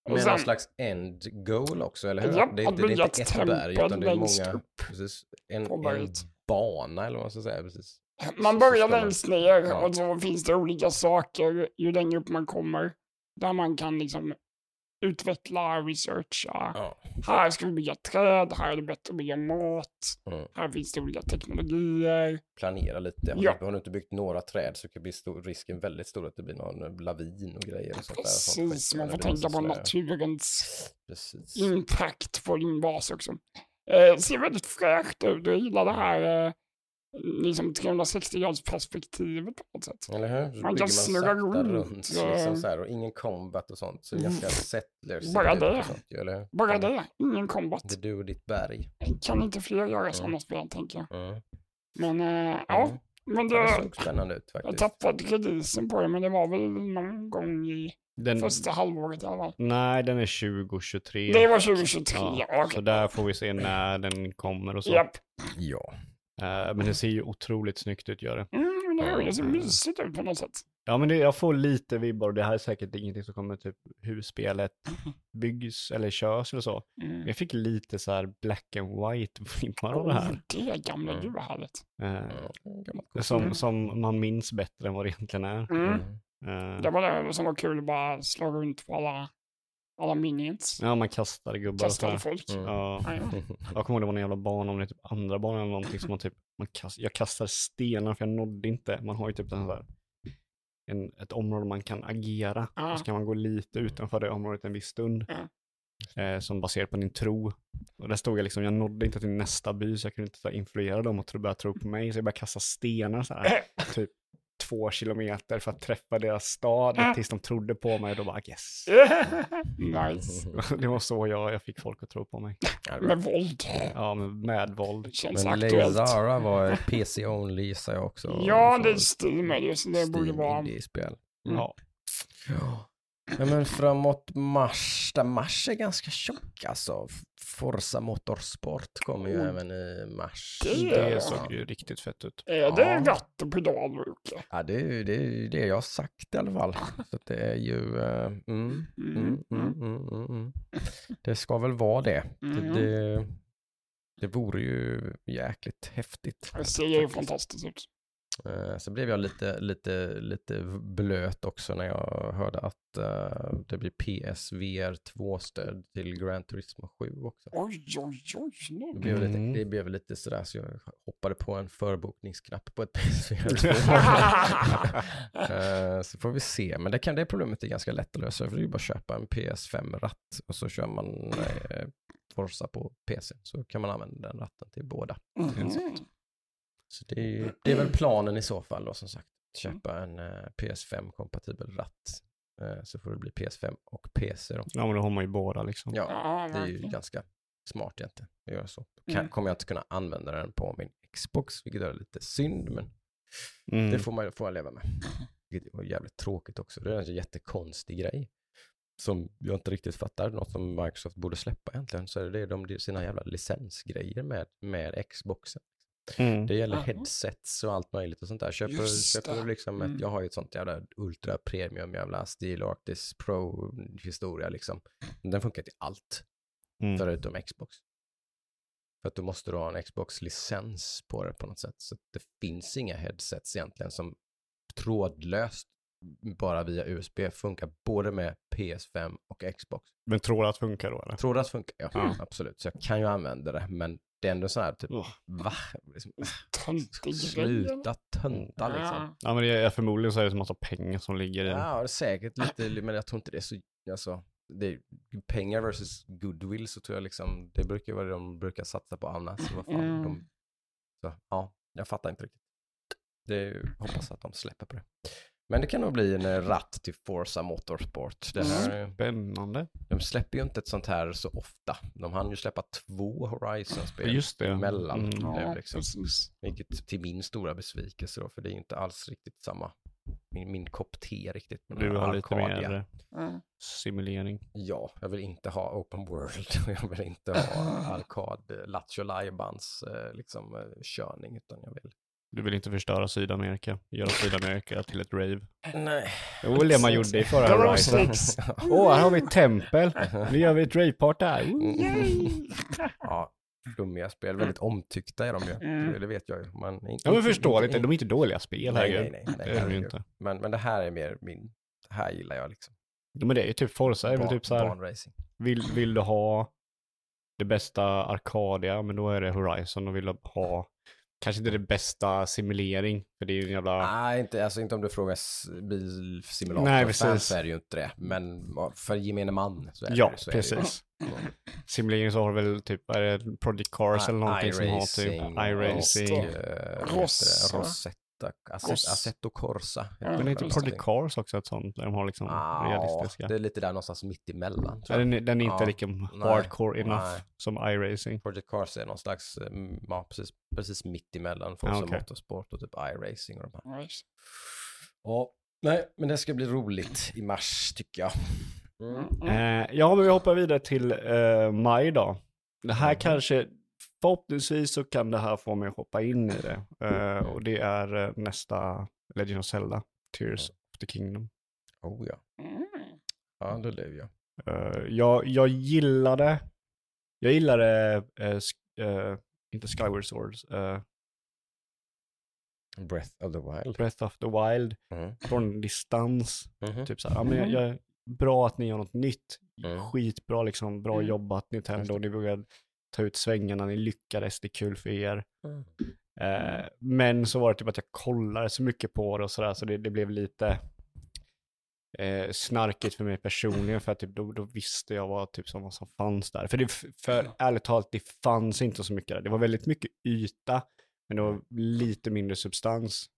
Och Med sen- någon slags end goal också, eller hur? Ja, det, är inte, det är inte ett ett berg, utan det är många... Precis, en, en bana, eller vad man ska säga. Precis. Man börjar längst ner Ja. och så finns det olika saker ju längre upp man kommer. Där man kan liksom utveckla, researcha. Ja. Här ska vi bygga träd, här är det bättre att bygga mat. Mm. Här finns det olika teknologier. Planera lite. Har, Ja. du, har du inte byggt några träd så kan bli stor, risken väldigt stor att det blir någon lavin och grejer. Och sånt där, sånt Precis, man får tänka på naturens Precis. impact på din bas också. Eh, ser väldigt fräscht ut, jag gillar det här. Eh, liksom 360 graders perspektivet på något sätt. Eller hur? Så Man kan snurra sakta runt, liksom eh. så här, och ingen combat och sånt. Så det är ganska settlers. Bara ut det. Sånt, eller? Bara Ja. det, ingen combat. Det är du och ditt berg. Kan inte fler göra sådana spel tänker jag. Mm. Men äh, ja, Mm. men Ja, det det, såg spännande ut jag faktiskt. tappade kredisen på det, men det var väl någon gång i Den, första halvåret i alla fall. nej, den är 2023. Det var 2023, Ja, ja. Så där får vi se när den kommer och så. Japp. Ja. Eh, men det ser ju otroligt snyggt ut, gör det. Mm, det, ser mysigt ut på något sätt. Ja, men det, jag får lite vibbar och det här är säkert ingenting som kommer typ hur spelet byggs eller körs eller så. Mm. Jag fick lite så här black and white vibbar av det här. Oh, det gamla, Mm. gud vad härligt. Eh, som, som man minns bättre än vad det egentligen är. Mm. Eh, Det var det som var kul, bara slå runt på alla, alla minions. ja, man kastade gubbar och så här. folk. Mm. Ja, Ja, ja. jag kommer ihåg det var en jävla bana om det är typ andra banan eller någonting som man typ, man kast, jag kastade stenar för jag nådde inte. Man har ju typ den där, en, ett område man kan agera. Ja. Och så kan man gå lite utanför det området en viss stund. Eh, som baserat på din tro. Och där stod jag liksom, jag nådde inte till nästa by så jag kunde inte så här, influera dem och börja tro på mig. Så jag började kasta stenar så här, typ två kilometer för att träffa deras stad tills de trodde på mig och då bara yes. nice. Det var så jag, jag fick folk att tro på mig. Med våld. Ja, med, med våld. Känns Men aktuellt. Lazara var PC only gissar jag också. Ja, det är Steam det så det borde Steam vara... indie-spel. Ja. Ja. Ja, men framåt mars, där mars är ganska tjock alltså. Forza Motorsport kommer ju Oh. även i mars. Det- Det såg ju riktigt fett ut. Är det Ja. ratt och pedal, Luke? Ja, det är ju det, är det jag har sagt i alla fall. Så det är ju, eh, mm, mm, Mm. mm, mm, mm, mm. det ska väl vara det. Mm. Det, det. Det vore ju jäkligt häftigt. Det ser ju fantastiskt ut. Eh, Så blev jag lite, lite, lite blöt också när jag hörde att eh, det blir PSVR 2-stöd till Gran Turismo 7 också. Oj, oj, oj. Det Nu. blev, lite, Mm. det blev lite sådär så jag hoppade på en förbokningsknapp på ett PSVR 2. Eh, så får vi se, men det, kan, det problemet är ganska lätt att lösa för det är ju bara att köpa en PS5-ratt och så kör man eh, Forza på PC så kan man använda den ratten till båda. Mhm. Så det är, det är väl planen i så fall då som sagt. Köpa en eh, PS5-kompatibel ratt. Eh, så får det bli PS5 och PC då. Ja, men då har man ju båda liksom. Ja, det är ju ganska smart egentligen att göra så. Kan, Mm. kommer jag inte kunna använda den på min Xbox, vilket är lite synd, men Mm. det får man får jag leva med. Vilket var jävligt tråkigt också. Det är en jättekonstig grej. Som jag inte riktigt fattar, något som Microsoft borde släppa egentligen, så är det de, de sina jävla licensgrejer med, med Xboxen. Mm. Det gäller headsets och allt möjligt och sånt där. Köper, Just köper du liksom ett, Mm. jag har ju ett sånt jävla ultra premium jävla Steel Arctis Pro historia liksom. Den funkar till allt, Mm. förutom Xbox. För att du måste då ha en Xbox-licens på det på något sätt. Så att det finns inga headsets egentligen som trådlöst bara via USB funkar både med PS5 och Xbox. Men att funkar då eller? Trådlöst funkar, ja, Ja. absolut. Så jag kan ju använda det, men det är ändå så här typ, Oh. va? Liksom. Sluta tönta liksom. Ja. Ja, men det är, förmodligen så är det en massa pengar som ligger i. Ja, det är säkert lite, men jag tror inte det är så, alltså, det är pengar versus goodwill så tror jag liksom, det brukar vara det de brukar satsa på annars. Så vad fan, Mm. de, så, ja, jag fattar inte riktigt. Det är, hoppas att de släpper på det. Men det kan nog bli en eh, ratt till Forza Motorsport. Det här, är- Spännande. de släpper ju inte ett sånt här så ofta. De hann ju släppa två Horizon-spel Just det. emellan. Mm. nu, Ja, liksom. precis. Vilket till min stora besvikelse då, för det är ju inte alls riktigt samma, min, min kopp te riktigt. med Du här har lite mer Ja. simulering. Ja, jag vill inte ha open world och jag vill inte ha arkad, eh, Lattjo Lajbans eh, liksom eh, körning, utan jag vill... Du vill inte förstöra Sydamerika. Göra Sydamerika till ett rave. Nej. Väl det man gjorde i förra Horizon. Åh, här har vi ett tempel. Nu gör vi ett ravepart där. Ooh. Yay! ja, flummiga spel, väldigt omtyckta är de ju, Mm. det vet jag ju. Man, Ja, men förståeligt. De är inte dåliga spel. Nej, herregud. nej, nej, nej, Det är de inte. Men, men det här är mer min, det här gillar jag liksom. Men det är ju typ Forza, är väl typ så här. Vill, vill du ha det bästa Arcadia, men då är det Horizon. Och vill du ha, kanske inte det bästa simulering, för det är ju en jävla... Nej, inte, alltså inte om du frågar s- Nej, bilsimulator-fans precis. så är det ju inte det. Men för gemene man så är ja, det, så är det precis. Simulering så har du väl typ, är det Project Cars eller någonting som har typ iRacing vad Rossa. Heter det? Rosetta, Asset, Ross. Assetto Corsa. Men är inte Project Cars också ett sånt där de har liksom Ah, realistiska? det är lite där någonstans mitt emellan. Ja, den, är- den är inte Ja, lika nej, hardcore enough nej. som iRacing. Project Cars är någon slags, eh, ja precis, precis mitt emellan Forza Ja, okej. Motorsport och typ iRacing och de här. Just. Ja, nej, men det ska bli roligt i mars tycker jag. Mm. Mm, mm. Eh, ja, men vi hoppar vidare till eh, maj då. Det här Mhm. kanske, förhoppningsvis så kan det här få mig att hoppa in i det. Eh, och det är eh, nästa Legend of Zelda, Tears of the Kingdom. Oh ja, Mm. ja det lever jag. Eh, jag, jag gillade, jag gillade, eh, sk- inte Skyward Swords, Breath of the Wild. Breath of the Wild, Mm. från distans. Mhm. Typ så här, ja, men jag, jag, bra att ni gör något nytt. Mm. Skitbra liksom, bra Mm. jobbat Nintendo. Ni vågade ta ut svängarna, ni lyckades, det är kul för er. Mm. Eh, men så var det typ att jag kollade så mycket på det och sådär, så det, det blev lite eh, snarkigt för mig personligen, för att typ, då, då visste jag vad, typ, som, vad som fanns där. För, det, för ärligt talat, det fanns inte så mycket där. Det var väldigt mycket yta, men det var lite mindre substans.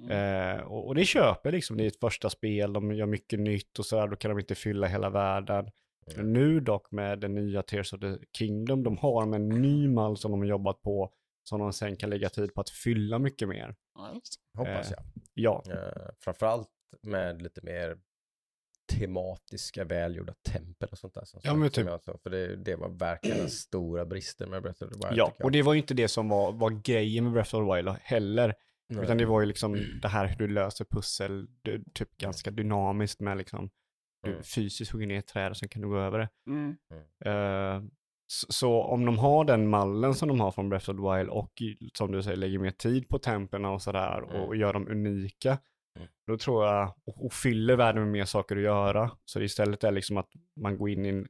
Mm. Eh, och, och det köper liksom, det är ett första spel, de gör mycket nytt och sådär, då kan de inte fylla hela världen. Mm. Nu dock med den nya Tears of the Kingdom, de har de en ny mall som de har jobbat på, som de sen kan lägga tid på att fylla mycket mer. Hoppas Eh, jag. Ja, Eh, framförallt med lite mer tematiska välgjorda tempel och sånt där. Som, Ja, men som typ- jag sa, för det, det var verkligen den stora bristen med Breath of the Wild. ja. och det var ju inte det som var, var grejen med Breath of the Wild heller, Nej. utan det var ju liksom det här hur du löser pussel, du, typ ganska dynamiskt med liksom, du Mm. fysiskt hugger ner ett träd och sen kan du gå över det. Mm. Eh, så, så om de har den mallen som de har från Breath of the Wild och som du säger lägger mer tid på templen och sådär och, Mm. och gör dem unika, Mm. Då tror jag, och, och fyller världen med mer saker att göra. Så det istället är liksom att man går in i en,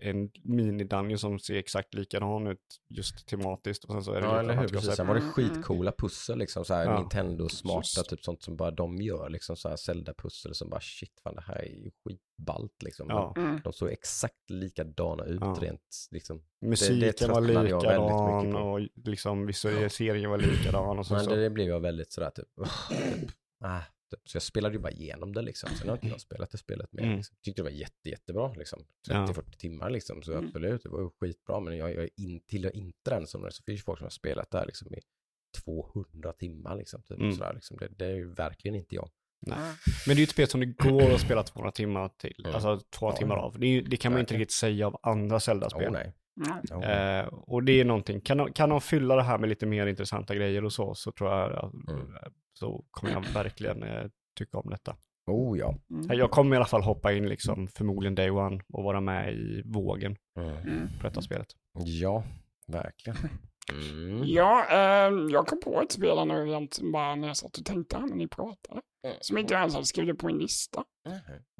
en mini-dungeon som ser exakt likadan ut just tematiskt och sen så är det Ja, eller hur. Precis. Sen var det Mm, skitcoola pussel, liksom så här Ja. Nintendo-smarta, typ sånt som bara de gör, liksom så här Zelda-pussel som bara shit, fan det här är ju skitballt liksom. Ja. Mm. De såg exakt likadana ut Ja. rent, liksom. Musiken det var jag väldigt likadan och liksom visualiseringen var likadan och så. Men så. det, det blev jag väldigt sådär typ, typ, ah, typ. Så jag spelade ju bara igenom det liksom. Sen har inte jag spelat det spelet mer. Mm. Liksom. Tyckte det var jätte, jättebra liksom. Ja. 30-40 timmar liksom. Så Mm. absolut, det var ju skitbra. Men jag, jag är in, tillhör inte den som, så finns ju folk som har spelat där liksom i 200 timmar liksom. Typ, Mm. sådär, liksom. Det, det är ju verkligen inte jag. Mm. Men det är ju ett spel som det går att spela 200 timmar till, Mm. alltså två Ja. timmar av. Det, är, ju- det kan man inte Verkligen. riktigt säga av andra Zelda-spel. Nej. Mm. Eh, och det är någonting, kan de, kan de fylla det här med lite mer intressanta grejer och så, så tror jag, att- Mm. så kommer jag verkligen eh, tycka om detta. oh ja. Mm. Jag kommer i alla fall hoppa in liksom, förmodligen day one och vara med i vågen Mm. Mm. på detta spelet. Ja, verkligen. Mm. Ja, eh, jag kom på ett spel nu egentligen bara när jag satt och tänkte här när ni pratade. Som inte jag ens hade skrivit på en lista.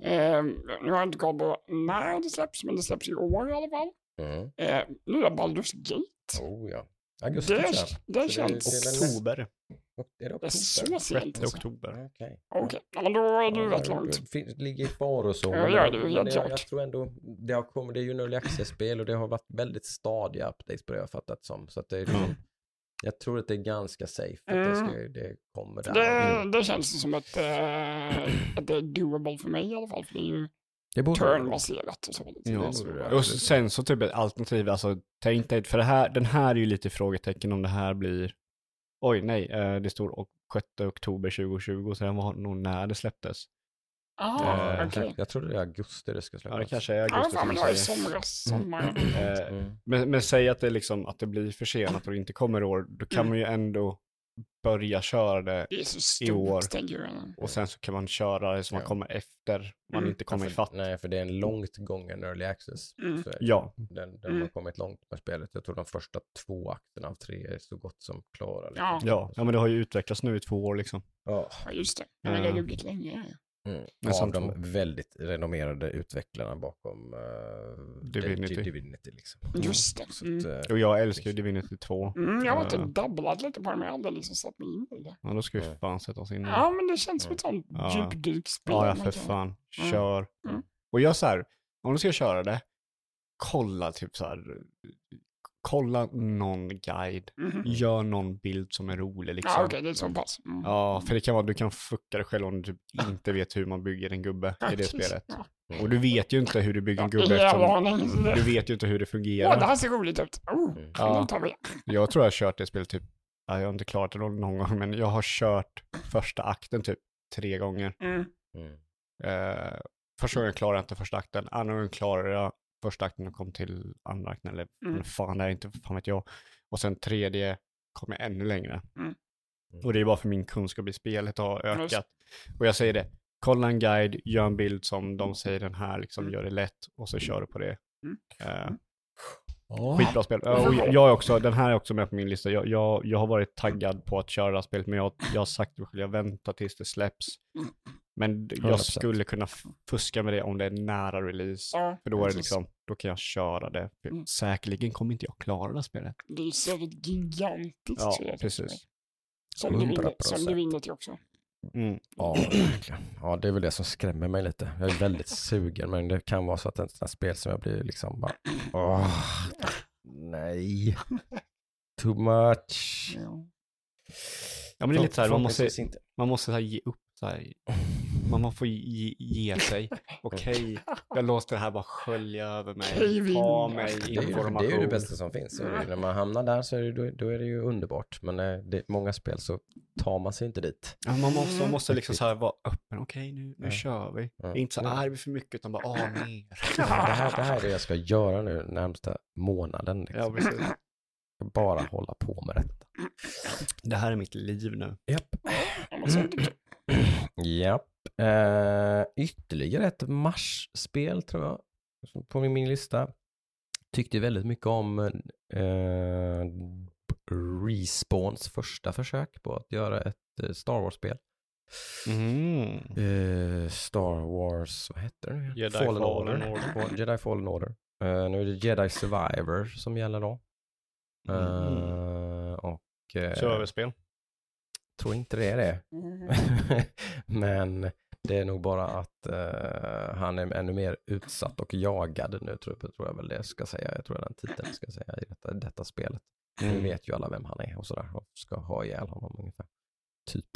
Eh, nu har jag inte koll på när det släpps, men det släpps i år i alla fall. Mm. Eh, är Baldur's Gate. Oh ja. Augusti Det, det det- känns... det är Oktober, Är det Det är så oktober? sent 6 alltså. oktober. Okej. Okej, ja, men då är det ju rätt Ja, långt. Det ligger i far och så. Ja, gör helt jag, klart. jag tror ändå, det, har kommit, det är ju en early access-spel och det har varit väldigt stadiga updates på det jag har fattat som. Så att det är liksom, jag tror att det är ganska safe att det, ska, det kommer där. Det, det känns som att, eh, att det är doable för mig i alla fall. För det är ju det borde turnbaserat och så. Ja. Och sen så typ ett alternativ, alltså tänk dig, för det här, den här är ju lite frågetecken om det här blir, oj nej, eh, det står ok- 6 oktober 2020, så det var nog när det släpptes. Ah, Eh, okej. Jag tror det är augusti det ska Ja, släppas. det kanske är Ja, augusti fan, som men det var i somras, sommar. Eh, Mm. Men, men säg att det, liksom, att det blir försenat och det inte kommer i år, då kan Mm. man ju ändå börja köra det Det är så I år. stort, och sen så kan man köra det så man Ja. kommer efter man Mm. inte kommer Ja, för- ifatt. Nej, för det är en långt gången early access. Mm. Ja, Den, den Mm. har kommit långt med spelet. Jag tror de första två akterna av tre är så gott som klara. liksom. Ja. ja, ja, men det har ju utvecklats nu i två år liksom. Ja. Ja, just det. Ja, men det har luggit länge. Mm. Men Av de två. väldigt renommerade utvecklarna bakom uh, Divinity. Divinity liksom. Just det. Så Mm. att, eh, Och jag älskar ju Divinity 2. Mm, jag har Ja. inte dabblat lite på det, men jag har liksom satt mig in i det. Ja, då ska vi Mm. fan sätta oss in i det. Ja, men det känns som ett sånt Ja. djupdykspel. Ja, ja för fan. Mm. Kör. Mm. Och jag så här, om du ska köra det, kolla typ så här, kolla någon guide, Mhm. gör någon bild som är rolig liksom. Ja, okej, det är så pass. Mm. Ja, för det kan vara, du kan fucka dig själv om du typ inte vet hur man bygger en gubbe i det spelet. Ja. Och du vet ju inte hur du bygger en gubbe eftersom det- du vet ju inte hur det Åh, det fungerar. här ser roligt ut. Oh, Mm. Ja. tar vi det. Jag tror jag har kört det spelet typ, ja, jag har inte klarat det någon gång, men jag har kört första akten typ tre gånger. Mm. Mm. Eh, första gången klarade jag inte första akten, andra gången klarade jag första akten och kom till andra akten, eller Mm. fan det är inte, fan vet jag. Och sen tredje kom jag ännu längre. Mm. Och det är bara för min kunskap i spelet har Just. ökat. Och jag säger det, kolla en guide, gör en bild som de säger den här, liksom Mm. gör det lätt och så kör du på det. Mm. Ja. Skitbra spel. Och jag också, den här är också med på min lista. Jag, jag, jag har varit taggad på att köra det här spelet, men jag, jag har sagt själv, jag väntar tills det släpps. Men jag 100%. skulle kunna fuska med det om det är nära release. Ja, För då är det liksom, då kan jag köra det. Mm. Säkerligen kommer inte jag klara det här spelet. Det är säkert gigantiskt. Ja, precis. Som du vinner, 100%. som du vinner till också. Mm. Ja, verkligen. Ja, det är väl det som skrämmer mig lite. Jag är väldigt sugen, men det kan vara så att det är ett sånt här spel som jag blir liksom bara, åh, nej, too much. Ja. Men det är lite så här, man måste, man måste så här, ge upp. Så här. Man får ge, ge sig. Okej, jag låter det här bara skölja över mig. Ta mig Det är, ju, det är ju information. det bästa som finns. När man hamnar där så är det, då, då är det ju underbart. Men eh, det, många spel så tar man sig inte dit. Ja, man måste, man måste liksom så här vara öppen. Okej, nu, nu Ja. kör vi. Ja. Inte så arg för mycket, utan bara, åh, mer. Det här, det här är det jag ska göra nu närmsta månaden. Liksom. Ja, precis. Bara hålla på med detta. Det här är mitt liv nu. Japp. Japp. Eh, ytterligare ett Mars-spel tror jag. På min, min lista. Tyckte väldigt mycket om eh, Respawns första försök på att göra ett eh, Star Wars-spel. Mm. Eh, Star Wars, vad heter det nu? Jedi Fallen, Fallen Order. Order. Jedi Fallen Order. Eh, nu är det Jedi Survivor som gäller då. Mm. Eh, och eh, Serverspel. Tror inte det är det. Mm. Men det är nog bara att eh, han är ännu mer utsatt och jagad nu tror jag, tror jag väl det ska säga. Jag tror jag den titeln ska säga i detta, detta spelet. Nu Mm. vet ju alla vem han är och sådär och ska ha ihjäl honom ungefär. Typ,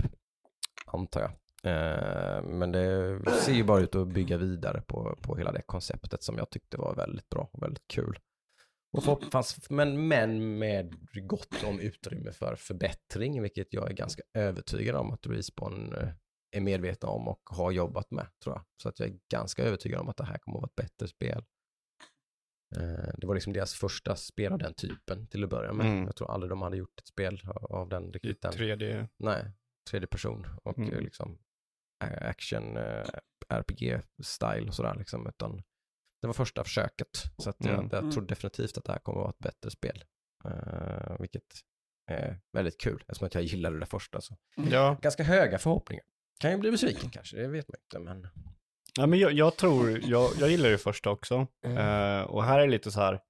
antar jag. Eh, men det ser ju bara ut att bygga vidare på, på hela det konceptet som jag tyckte var väldigt bra och väldigt kul. Och för, fanns, men, men med gott om utrymme för förbättring, vilket jag är ganska övertygad om att Respawn eh, är medvetna om och har jobbat med, tror jag. Så att jag är ganska övertygad om att det här kommer att vara ett bättre spel. Eh, Det var liksom deras första spel av den typen till att börja med. Mm. Jag tror aldrig de hade gjort ett spel av- den I riktigt den. 3D. Nej, tredje person och Mm. eh, liksom action, RPG-style och sådär liksom, utan det var första försöket. Så att jag, Mm. jag tror definitivt att det här kommer att vara ett bättre spel. Eh, vilket är väldigt kul, eftersom att jag gillade det första. Så. Ja. Ganska höga förhoppningar. Kan ju bli besviken kanske, det vet man inte, men Ja, men jag, jag tror, jag, jag gillar det första också. Mm. Eh, och här är lite så här,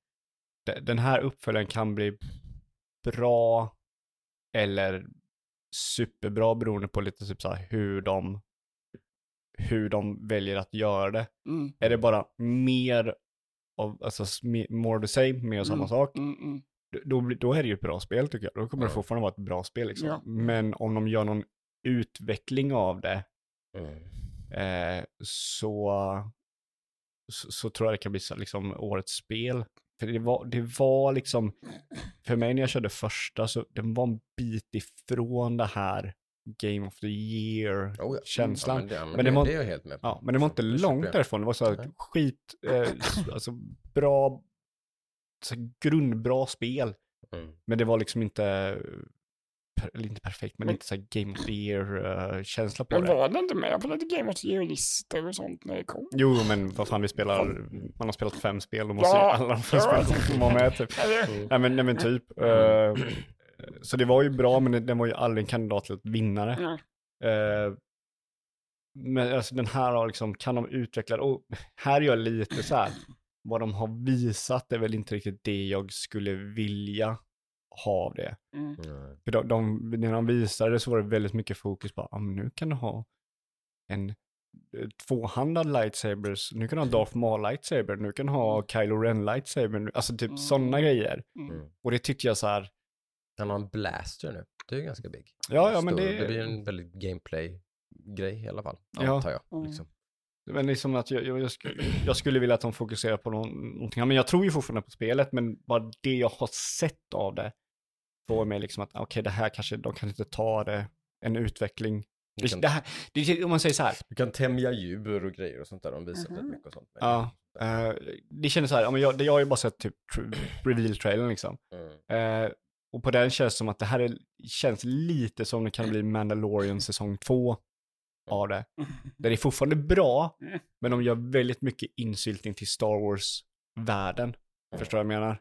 de- den här uppföljaren kan bli bra eller superbra beroende på lite typ så här hur de, hur de väljer att göra det. Mm. Är det bara mer av, alltså more the same, mer av samma Mm. sak, Mm, mm. då, då är det ju ett bra spel tycker jag. Då kommer det Ja. fortfarande vara ett bra spel liksom. Ja. Men om de gör någon utveckling av det, mm. eh, så, så, så tror jag det kan bli så, liksom årets spel. För det var, det var liksom, för mig när jag körde första så den var en bit ifrån det här Game of the Year. Oh, ja. Känslan. Ja, men men Men det, var- det är jag helt med på. Ja, men det var inte Det långt jag. därifrån. Det var så här Nej. skit, eh, alltså bra, så här grundbra spel. Mm. Men det var liksom inte, per, eller inte perfekt, men Men- inte så här Game of the Year-känsla på Men det. var det inte med på lite Game of the Year-listor och sånt när det kom? Jo, men vad fan, vi spelar, man har spelat fem spel, då måste ju Ja, alla de fem ja. spelen vara med typ. Nej men, nej, men typ. eh, så det var ju bra, men det- den var ju aldrig en kandidat till att vinna det. Ja. Eh, men alltså den här har liksom, kan de utveckla det? Och här är jag lite så här, vad de har visat är väl inte riktigt det jag skulle vilja ha av det. Mm. Mm. För de, de, när de visade det så var det väldigt mycket fokus på, ah, men nu kan du ha en eh, tvåhandad lightsabers, nu kan du ha Darth Maul lightsaber, nu kan du ha Kylo Ren lightsaber, alltså typ Mm. sådana grejer. Mm. Och det tyckte jag så här, Han har en blaster nu. Det är ju ganska big. Ja, ja, men det- Det blir en väldigt gameplay-grej i alla fall. Ja. Antar jag. Liksom. men liksom att jag, jag, jag, skulle, jag skulle vilja att de fokuserar på någon, någonting, men jag tror ju fortfarande på spelet, men bara det jag har sett av det får mig liksom att, okej, det här kanske, de kan inte ta det, en utveckling. Det, kan, det här, det, om man säger så här, du kan tämja djur och grejer och sånt där. De visar Mhm. rätt mycket och sånt. Men- Ja. eh, det kändes så här, jag, jag har ju bara sett typ tr- reveal-trailern liksom. Mm. Eh, och på den känns det som att det här är, känns lite som det kan bli Mandalorian säsong två av det. Där det är fortfarande bra, men de gör väldigt mycket insyltning till Star Wars-världen. Förstår du vad jag menar?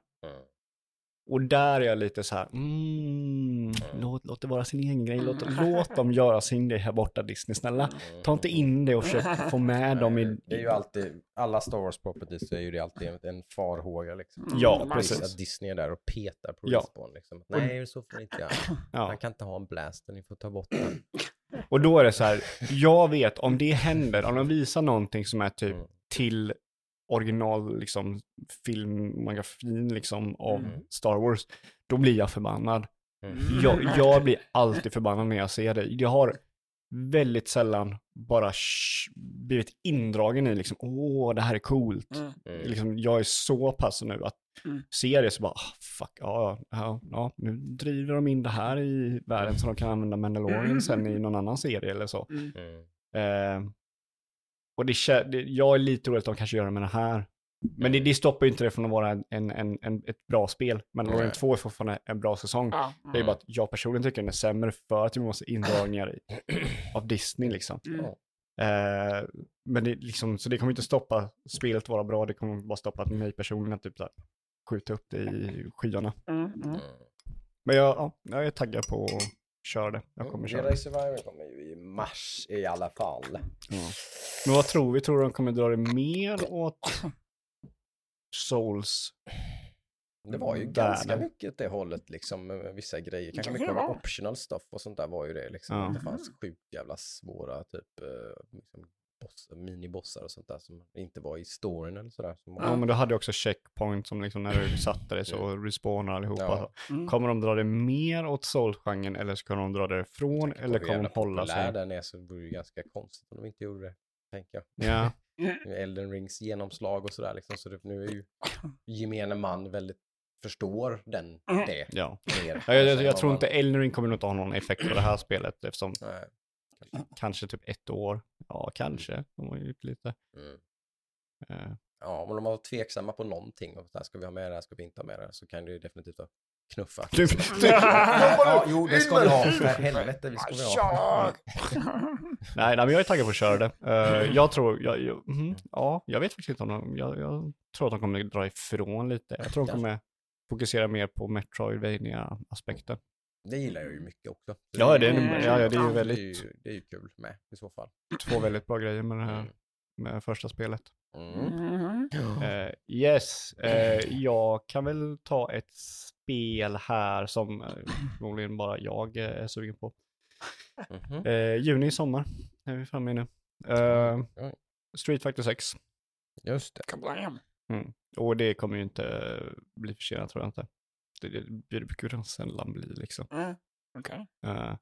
Mm. Och där är jag lite så här, mm, låt, låt det vara sin egen grej, låt, låt dem göra sin grej här borta Disney, snälla. Ta inte in det och försök få med dem i... Det är ju alltid, alla Star Wars properties så är ju det alltid en- farhåga liksom. Ja, Mm, precis. Att Disney är där och petar på Ja. Respawn liksom. Nej, så får ni inte göra. Ja. Han kan inte ha en blaster, ni får ta bort den. Och då är det så här, jag vet om det händer, om de visar någonting som är typ Mm. till original liksom filmografin liksom av Mm. Star Wars, då blir jag förbannad. Mm. Jag, jag blir alltid förbannad när jag ser det. Jag har väldigt sällan bara sh- blivit indragen i liksom, åh, det här är coolt. Mm. Mm. Liksom, jag är så pass nu att Mm. se det så bara, ah, fuck, ja, ja, ja, nu driver de in det här i världen så de kan använda Mandalorian sen i någon annan serie eller så. Mm. Mm. Eh, och det, jag är lite orolig att de kanske gör det med det här. Men det, det stoppar ju inte det från att vara en, en, en, ett bra spel. Mandalorian Nej. 2 är fortfarande en bra säsong. Ja. Det är bara att jag personligen tycker den är sämre för att vi måste indragningar i, av Disney liksom. Mm. Eh, men det, liksom, så det kommer inte stoppa spelet vara bra, det kommer bara stoppa att mig personligen typ här, skjuta upp det i skyarna. Mm. Mm. Mm. Men jag, ja, jag är taggad på köra det. Jag kommer köra Jedi det. Survivor kommer ju i mars i alla fall. Ja. Men vad tror vi? Tror du de kommer dra det mer åt Souls? Det var ju Världen. ganska mycket åt det hållet liksom med vissa grejer. Kanske mycket av optional stuff och sånt där var ju det liksom. Ja. Det fanns sjukt jävla svåra typ eh, liksom, boss, minibossar och sånt där som inte var i storyn eller sådär. Som. Ja, men du hade också checkpoint som liksom när du satte dig så respawnar allihopa. Ja. Mm. Kommer de dra det mer åt Souls-genren eller ska de dra det ifrån eller kommer de hålla sig? den är så vore det ju ganska konstigt om de inte gjorde det. Tänker jag. Ja, Elden Rings genomslag och sådär liksom. Så det, nu är ju gemene man väldigt förstår den, Mm. det ja. mer. Jag, jag, jag än tror inte Elden Ring kommer nog inte ha någon effekt på det här spelet eftersom Nej. kanske typ ett år. Ja, kanske. De har ju gjort lite. Mm. eh, Ja, om de var tveksamma på någonting och här, ska vi ha med det här, ska vi inte ha med det här, så kan det ju definitivt vara knuffa. Du, du, ja, jo, det ska vi ha. För helvete, vi ska vi ha. Nej, nej, men jag är taggad på att köra det. Eh, jag tror, jag, jag, mhm, ja, jag vet faktiskt inte om de, jag, jag tror att de kommer dra ifrån lite. Jag tror de kommer fokusera mer på Metroidvania-aspekten. Det gillar jag ju mycket också. Så Ja, det är, Mm. ja, ja, det är ju väldigt, Det är ju, det är ju kul med i så fall. två väldigt bra grejer med det här, Mm. med första spelet. Mm. Mm. Eh, yes, eh, jag kan väl ta ett spel här som eh, förmodligen bara jag är sugen på. Eh, juni i sommar är vi framme i nu. Street Fighter 6. Just det. Mm. Och det kommer ju inte bli försenat tror jag inte. Det, det, brukar ju sällan bli liksom. Mm. Okej. Eh,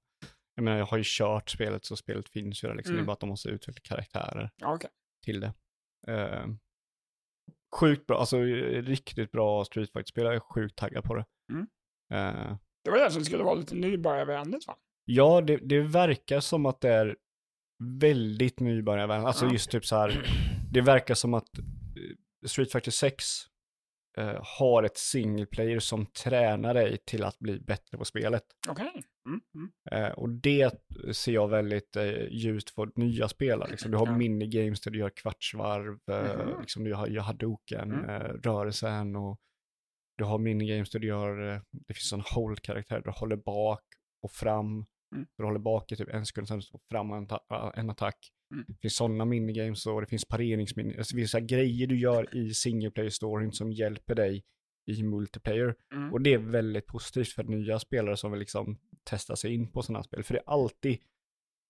jag menar, jag har ju kört spelet så spelet finns ju där liksom. Det är Mm. bara att de måste utveckla karaktärer Okej. till det. Eh, sjukt bra, alltså riktigt bra Street Fighter-spel. Jag är sjukt taggad på det. Mm. Eh, Det var det som skulle vara lite nybörjarvänligt va? Ja, det, det verkar som att det är väldigt nybörjarvänligt. Alltså Ja. just typ så här, det verkar som att Street Fighter 6 eh, har ett single player som tränar dig till att bli bättre på spelet. Okej. Mm. Mm. Eh, och det ser jag väldigt eh, ljust för nya spelare. Liksom, du har Ja. minigames där du gör kvartsvarv, eh, Mhm. liksom, du har, gör hadoken, Mm. eh, rörelsen och du har minigames där du gör, eh, det finns en hold-karaktär, du håller bak och fram. Mm. Du håller bak i typ en sekund, sen står fram och en, en attack. Mm. Det finns sådana minigames och det finns pareringsminigames. Alltså, det finns så grejer du gör i single player-storyn som hjälper dig i multiplayer. Mm. Och det är väldigt positivt för nya spelare som vill liksom testa sig in på sådana spel. För det är alltid,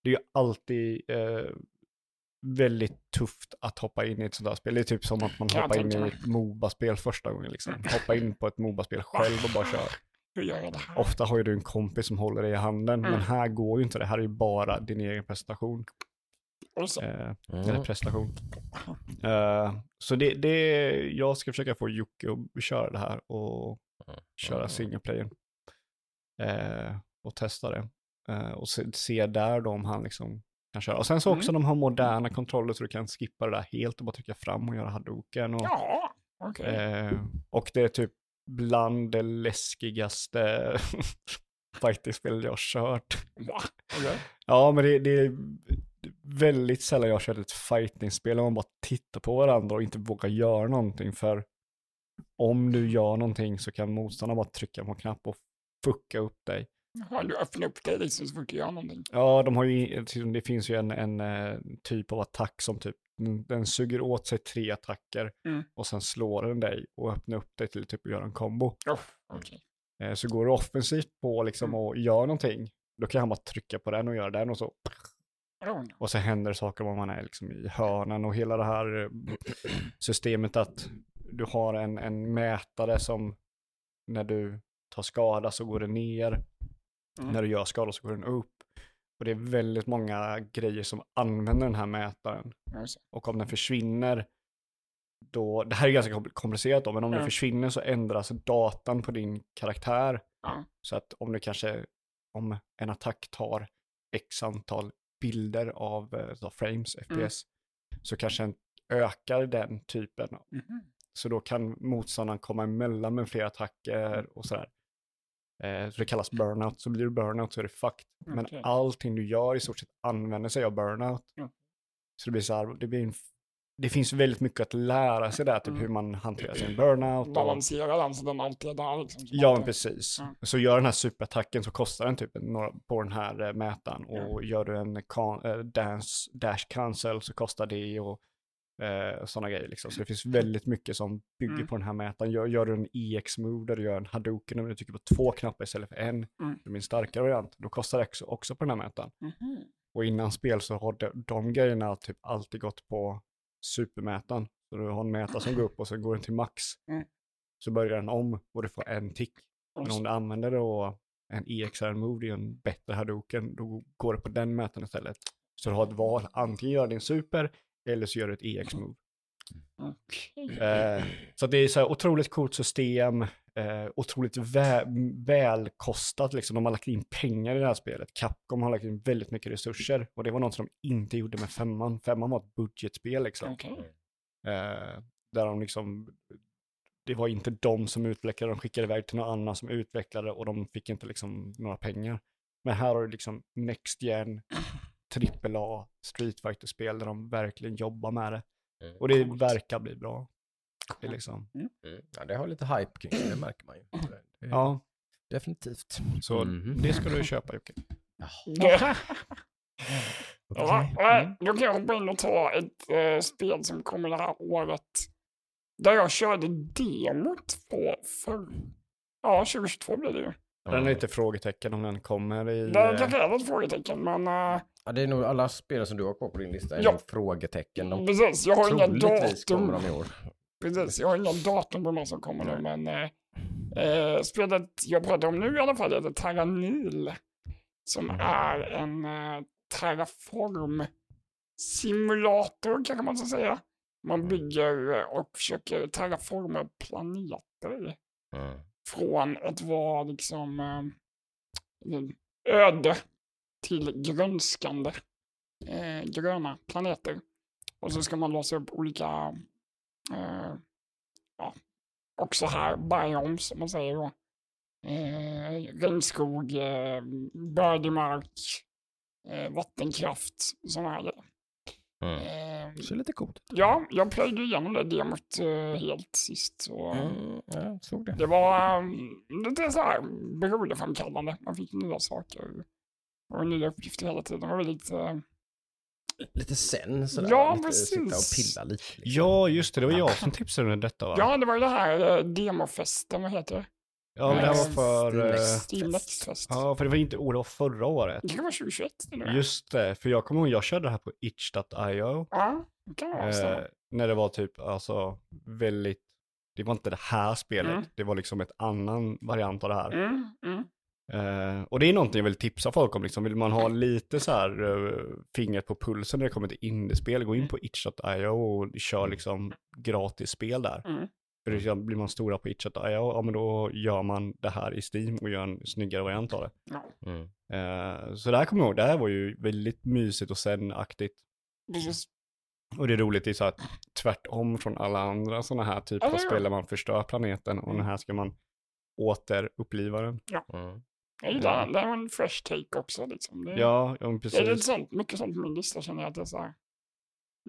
det är alltid eh, väldigt tufft att hoppa in i ett sådant här spel. Det är typ som att man hoppar in i ett Moba-spel första gången. Liksom. Hoppa in på ett Moba-spel själv och bara kör. Hur gör jag det här? Ofta har ju du en kompis som håller dig i handen, Mm. men här går ju inte det. Här är ju bara din egen prestation. Och så. Eh, Mm. Eller prestation. Eh, så det, det, jag ska försöka få Jocke att köra det här och köra Mm. single player. Eh, och testa det. Eh, och se, se där då om han liksom kan köra. Och sen så också de har moderna kontroller så du kan skippa det där helt och bara trycka fram och göra hadoken. Och, Ja, okej. eh, och det är typ bland det läskigaste fighting-spel jag har kört. Va? Okej. Ja, men det, det är väldigt sällan jag kört ett fighting-spel där man bara tittar på varandra och inte vågar göra någonting. För om du gör någonting så kan motståndaren bara trycka på en knapp och fucka upp dig. Har du öppnat upp dig liksom så får du göra någonting? Ja, de har ju, det finns ju en, en eh, typ av attack som typ, den- suger åt sig tre attacker Mm. och sen slår den dig och öppnar upp dig till typ att göra en kombo. Oh, okej. Eh, Så går du offensivt på liksom Mm. och gör någonting, då kan han bara trycka på den och göra den och så. Och så händer saker om man är liksom i hörnan och hela det här eh, systemet att du har en, en mätare som när du tar skada så går den ner. Mm. När du gör skada så går den upp. Och det är väldigt många grejer som använder den här mätaren. Och om den försvinner, då, det här är ganska kompl- komplicerat då, men om den Ja. försvinner så ändras datan på din karaktär. Så att om du kanske, om en attack tar x antal bilder av eh, så frames, FPS, så kanske den ökar den typen. Mhm. Så då kan motståndaren komma emellan med fler attacker och sådär. Eh, så det kallas burnout, så blir det burnout så är det fucked. Men allting du gör i stort sett använder sig av burnout. Så det blir så här, det blir en, det finns väldigt mycket att lära sig där, typ Mm. hur man hanterar sin burnout. Och, Balansera den så den alltid är där liksom. Ja, men precis. Ja. Så gör den här superattacken så kostar den typ några, på den här eh, mätaren. Och gör du en kan, eh, dance, dash cancel så kostar det och eh, sådana grejer. Liksom. Så det finns väldigt mycket som bygger Mm. på den här mätaren. Gör, gör du en EX-move där du gör en hadoken och du trycker på två knappar istället för en, Mm. det blir en starkare variant, då kostar det också, också på den här mätaren. Mhm. Och innan spel så har de, de grejerna typ alltid gått på supermätaren. Så du har en mätare som går upp och så går den till max. Mm. Så börjar den om och du får en tick. Men om du använder då en EXR-move, det är en bättre hadoken, då går det på den mätaren istället. Så du har ett val, antingen gör din super eller så gör du ett EX-move. Okej. Eh, så det är så här otroligt coolt system, eh, otroligt vä välkostat liksom. De har lagt in pengar i det här spelet. Capcom har lagt in väldigt mycket resurser och det var något som de inte gjorde med femman. Femman var ett budgetspel liksom. Okej. Eh, där de liksom, det var inte de som utvecklade, de skickade iväg till någon annan som utvecklade och de fick inte liksom några pengar. Men här har du liksom Next Gen, AAA, Street Fighter-spel där de verkligen jobbar med det. Mm. Och det verkar bli bra. Det är liksom, Mm. Ja, det har lite hype kring det, det märker man ju. Ja, Definitivt. så Mhm. det ska du köpa Jocke. Ja. Ja, nej, då kan jag hoppa in och ta ett eh, spel som kommer det här året. Där jag körde demot på för... Ja, 2022 blev det ju. Den är lite frågetecken om den kommer i... Det eh, kanske är ett frågetecken, men uh, Ja, det är nog alla spel som du har kvar på din lista är Ja. frågetecken. De precis, jag har inga troligtvis datum. kommer de i år. Precis, jag har inga datum på vad som kommer nu, men eh, eh, spelet jag pratar om nu i alla fall heter Terranil. Som Mm. är en eh, terraform-simulator kanske man ska säga. Man bygger eh, och försöker terraforma planeter Mm. från att vara liksom eh, öde till grönskande eh, gröna planeter. Och så ska man låsa upp olika, eh, ja, också här, biomes som man säger då. Eh, regnskog, eh, bördig mark, eh, vattenkraft, sådana här grejer. Mm. Eh, ser lite coolt ja, jag plöjde igenom det demot eh, helt sist. Så, Mm, ja, såg det. det var um, lite så här beroendeframkallande. Man fick nya saker och nya uppgifter hela tiden. Det var väldigt... Lite sen sådär. Ja, lite, Sitta och precis. pilla lite. liksom. Ja, just det, det var jag som tipsade om detta va? ja, det var ju det här uh, demofesten, vad heter det? Ja, men det här var för... Steam eh. Ja, för det var inte år, det var förra året. Det kan vara 2021 nu. Just det, för jag kommer ihåg, jag körde det här på itch.io. Ja, det kan vara så. Eh, när det var typ, alltså, väldigt, det var inte det här spelet, Mm. det var liksom ett annan variant av det här. Mm, mm. Eh, och det är någonting jag vill tipsa folk om, liksom. vill man ha lite så här uh, fingret på pulsen när det kommer till indiespel, gå in på itch.io och kör liksom gratis spel där. Mm. För det blir man stora på itch.io, ja men då gör man det här i Steam och gör en snyggare variant av det. Ja, Mm. Eh, så det här kommer jag ihåg, det här var ju väldigt mysigt och zen-aktigt. precis. Och det är roligt, det är så här tvärtom från alla andra sådana här typer av Ja, ja. spel där man förstör planeten och den här ska man återuppliva den. Mm. Jag gillar den. Det är en fresh take också. Liksom. Det, Ja, ja men det är precis. sånt, mycket sånt på min lista känner jag att det är så här.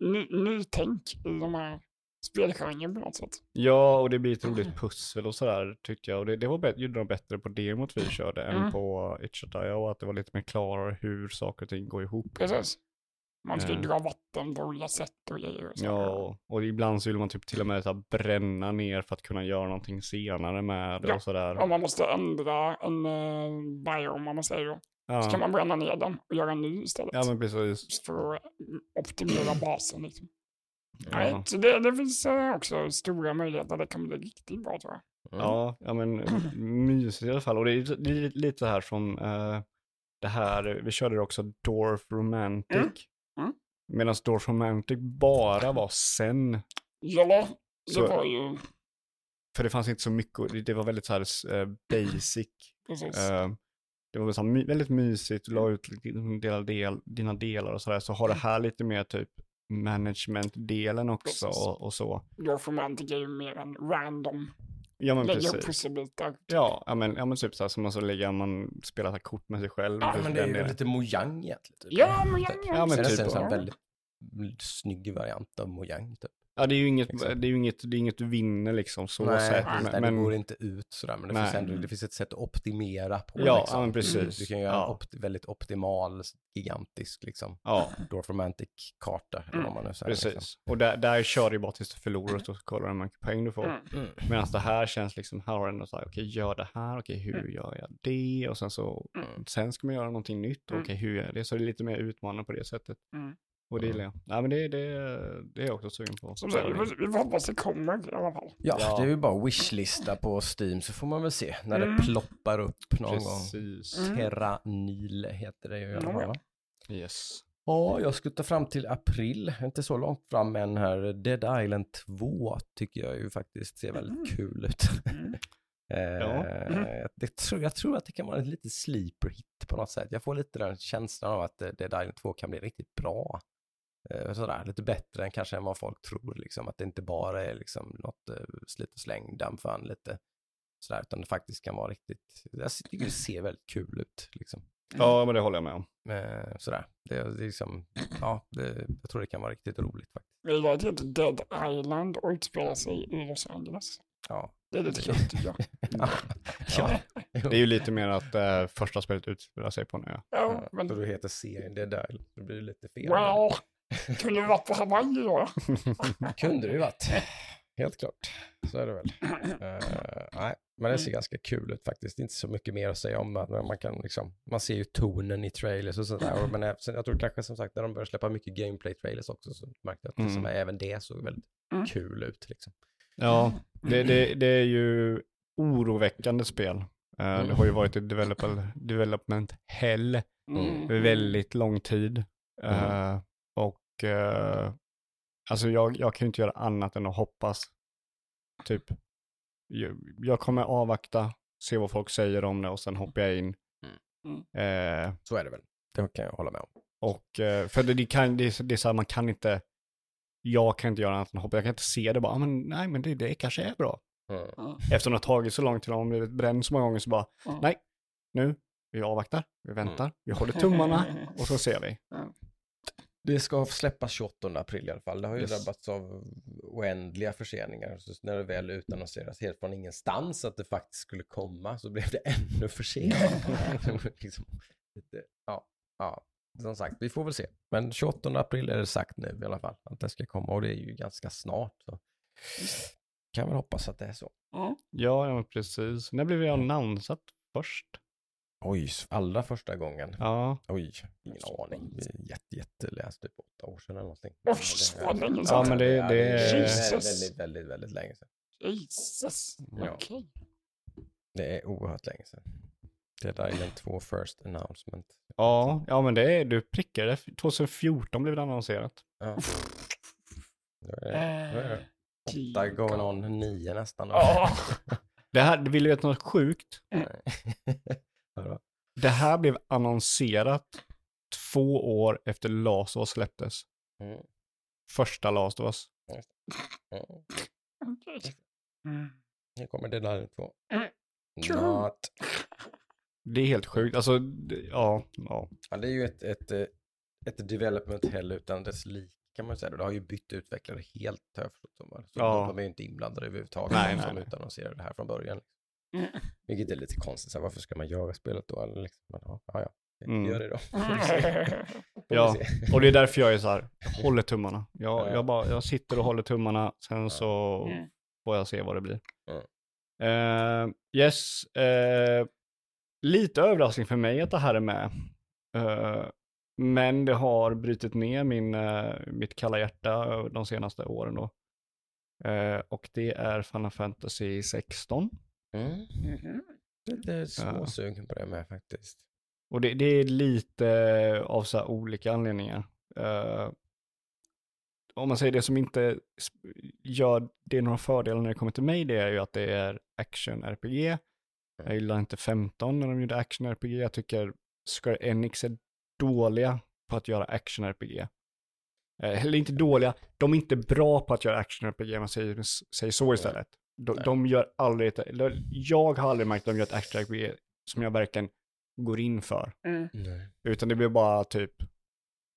Ny, nytänk i de här spelgenren på något sätt. Ja, och det blir ett roligt pussel och sådär tyckte jag. Och det, det var bättre, gjorde de bättre på demot vi körde än Mm. på itch.io. Att det var lite mer klarare hur saker och ting går ihop. Precis. Man ska ju Eh. dra vatten på olika sätt och grejer. Och så. Ja, och- ibland så vill man typ till och med så här bränna ner för att kunna göra någonting senare med det Ja, och sådär. Om man måste ändra en uh, biome, om man säger då, så kan Ja, man bränna ner den och göra en ny istället. ja men precis. För att optimera basen. Liksom. Ja. Nej, så det, det finns eh, också stora möjligheter. Det kan bli riktigt bra tror jag. Mm. Ja, ja men mysigt i alla fall. Och det är, det är lite här som eh, det här, vi körde också Dorf Romantic. Mm. Mm. Medan Dorf Romantic bara var sen. Ja, det Så- var ju För det fanns inte så mycket, det- var väldigt så här eh, basic. precis. Eh, det var så my, väldigt mysigt, du la ut liksom del, del, dina delar och sådär. Så har det här lite mer typ management-delen också och, och så. Dwarf Romantic är ju mer en random, Ja men lägga precis. pusselbitar. Ja, ja men, ja men typ så här som man så lägger, man spelar så här kort med sig själv. Ja, Men det är ju lite Mojang egentligen. Typ. Ja, Typ. ja, men Är det typ, en väldigt snygg variant av Mojang typ. Ja, det är ju inget, det är ju inget, det är inget du vinner liksom så nej, precis, Men, nej, men det går inte ut sådär. Men det finns, Nej. ändå, det finns ett sätt att optimera på. Ja, liksom. ja, men precis. Du kan göra Ja. en opt väldigt optimal, gigantisk liksom. ja, Dorf Romantic-karta. Eller vad man nu säger. precis. Liksom. Och där, där kör du bara tills du förlorar och så kollar du hur många poäng du får. Mm. Mm. Medan det här känns liksom, här har du ändå så här, okej gör det här, okej hur gör jag det? Och sen så, Mm. sen ska man göra någonting nytt, Mm. okej hur gör jag det? Så det är lite mer utmanande på det sättet. Mm. Och det gillar jag. Nej men det, det, det är jag också sugen på. Som sagt, vi får- vi får hoppas det kommer i alla fall. Ja, Ja. det är ju bara wishlista på Steam så får man väl se när Mm. det ploppar upp någon gång. Precis. Mm. Terra Nil heter det ju i alla Ja, fall ja. Yes. Ja, jag skuttar fram till april, inte så långt fram än här. Dead Island 2 tycker jag ju faktiskt ser väldigt Mm. kul ut. Mm. Eh, Mm. det tror, jag tror att det kan vara en lite sleeper hit på något sätt. Jag får lite den känslan av att eh, Dead Island 2 kan bli riktigt bra. Eh, sådär, lite bättre än kanske än vad folk tror, liksom. Att det inte bara är liksom något eh, slit och släng, dampfan lite sådär, utan det faktiskt kan vara riktigt, jag tycker det ser väldigt kul ut liksom. Ja men det håller jag med om. Eh, sådär, det, det är liksom, ja, det, jag tror det kan vara riktigt roligt faktiskt. Vi var till Dead Island och utspelar sig i Los Angeles. Ja. Det är lite kul tycker jag. ja. Det är ju lite mer att eh, första spelet utspelar sig på en ö. Ja, Så men du heter serien Dead Island, det blir lite fel. well, kunde vi varit på Hawaii då? Kunde det ju varit. Helt klart. Så är det väl. Eh, nej, men det ser ganska kul ut faktiskt. Inte så mycket mer att säga om det. Men man, kan liksom, man ser ju tonen i trailers och sådär. Men eh, sen, jag tror kanske som sagt när de börjar släppa mycket gameplay-trailers också så märkte jag att liksom, Mm. även det såg väldigt Mm. kul ut. Liksom. Ja, det, det, det är ju oroväckande spel. Eh, Det har ju varit ett develop- development hell Mm. för väldigt lång tid. Eh, och eh, alltså jag, jag kan ju inte göra annat än att hoppas. Typ, jag, jag kommer avvakta, se vad folk säger om det och sen hoppar jag in. Mm. Eh, Så är det väl. Det kan jag hålla med om. och eh, för det, det, kan, det, det är så här, man kan inte, jag kan inte göra annat än att hoppa. Jag kan inte se det bara, "Ah, men nej men det, det kanske är bra. Mm. Mm. Efter att ha tagit så lång tid och blivit bränd så många gånger så bara, Mm. nej, nu, vi avvaktar, vi väntar, vi håller tummarna och så ser vi. Det ska släppas 28 april i alla fall. Det har ju Yes. drabbats av oändliga förseningar. Så när det väl utannonseras helt från ingenstans att det faktiskt skulle komma så blev det ännu försenat. liksom, ja, ja, som sagt, vi får väl se. Men 28 april är det sagt nu i alla fall att det ska komma och det är ju ganska snart. Så. kan väl hoppas att det är så. Ja. Ja, ja precis. När blev det annonsat först? Oj, allra första gången. Ja, Oj, ingen aning. Det är Jätte, jätteläst, typ åtta år sedan eller någonting. Oj, det vad länge Ja, sedan. men det- Ja, det är är- Jesus. väldigt, väldigt, väldigt länge sedan. Jesus. Ja. Okej. Det är oerhört länge sedan. Dead Island 2 first announcement. ja, ja men det är, du prickade. 2014 blev det annonserat. Ja. Då är det, då är det Eh, åtta going on nio nästan. då. Ja. Det här, vill du veta något sjukt? Det här blev annonserat två år efter Last of Us släpptes. Mm. Första Last of Us. Mm. Mm. Här kommer Dead Island 2. Mm. Not. Det är helt sjukt. Alltså, det- ja, ja. Ja, det är ju ett, ett, ett development hell utan dess like kan man säga. Det har ju bytt utvecklare helt har jag förstått som. Så Ja. de är ju inte inblandade överhuvudtaget. Nej, de nej, som nej. utannonserade det här från början. Mm. Vilket är lite konstigt. Så här, varför ska man göra spelet då? Eller liksom, men, ja, ja. Mm. Gör det då. Ja, och det är därför jag är så här, håller tummarna. Jag, Ja. jag, bara, jag sitter och håller tummarna, sen så Mm. får jag se vad det blir. Mm. Eh, yes, eh, lite överraskning för mig att det här är med. Eh, men det har brutit ner min, mitt kalla hjärta de senaste åren då. Och det är Final Fantasy 16. Mm. Mhm. Lite Ja. småsugen på det med faktiskt. Och det, det är lite av så här olika anledningar. Eh, om man säger det som inte gör det några fördelar när det kommer till mig, det är ju att det är action-RPG. Jag gillar inte 15 när de gjorde action-RPG. Jag tycker Square Enix är dåliga på att göra action-RPG. Eh, Eller inte dåliga, de är inte bra på att göra action-RPG, man säger, säger så istället. De, de gör aldrig ett, eller jag har aldrig märkt att de gör ett action-RPG som jag verkligen går in för. Mm. Nej. Utan det blir bara typ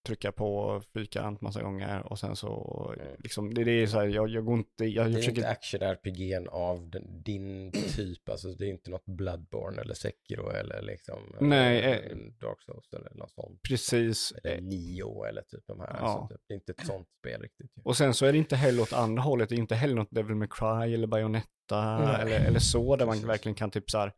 trycka på fyrkant massa gånger och sen så Mm. liksom, det, det är så här, jag, jag går inte, jag, Det är försöker, inte action-RPG'n av den, din typ, alltså det är inte något Bloodborne eller Sekiro eller liksom Nej, eh, eh, Dark Souls eller något sånt. precis. Eller Nio eller typ de här. Ja. Alltså, det är inte ett sånt spel riktigt. Och sen så är det inte heller åt andra hållet, det är inte heller något Devil May Cry eller Bayonetta eller, eller så, där man verkligen kan typ så här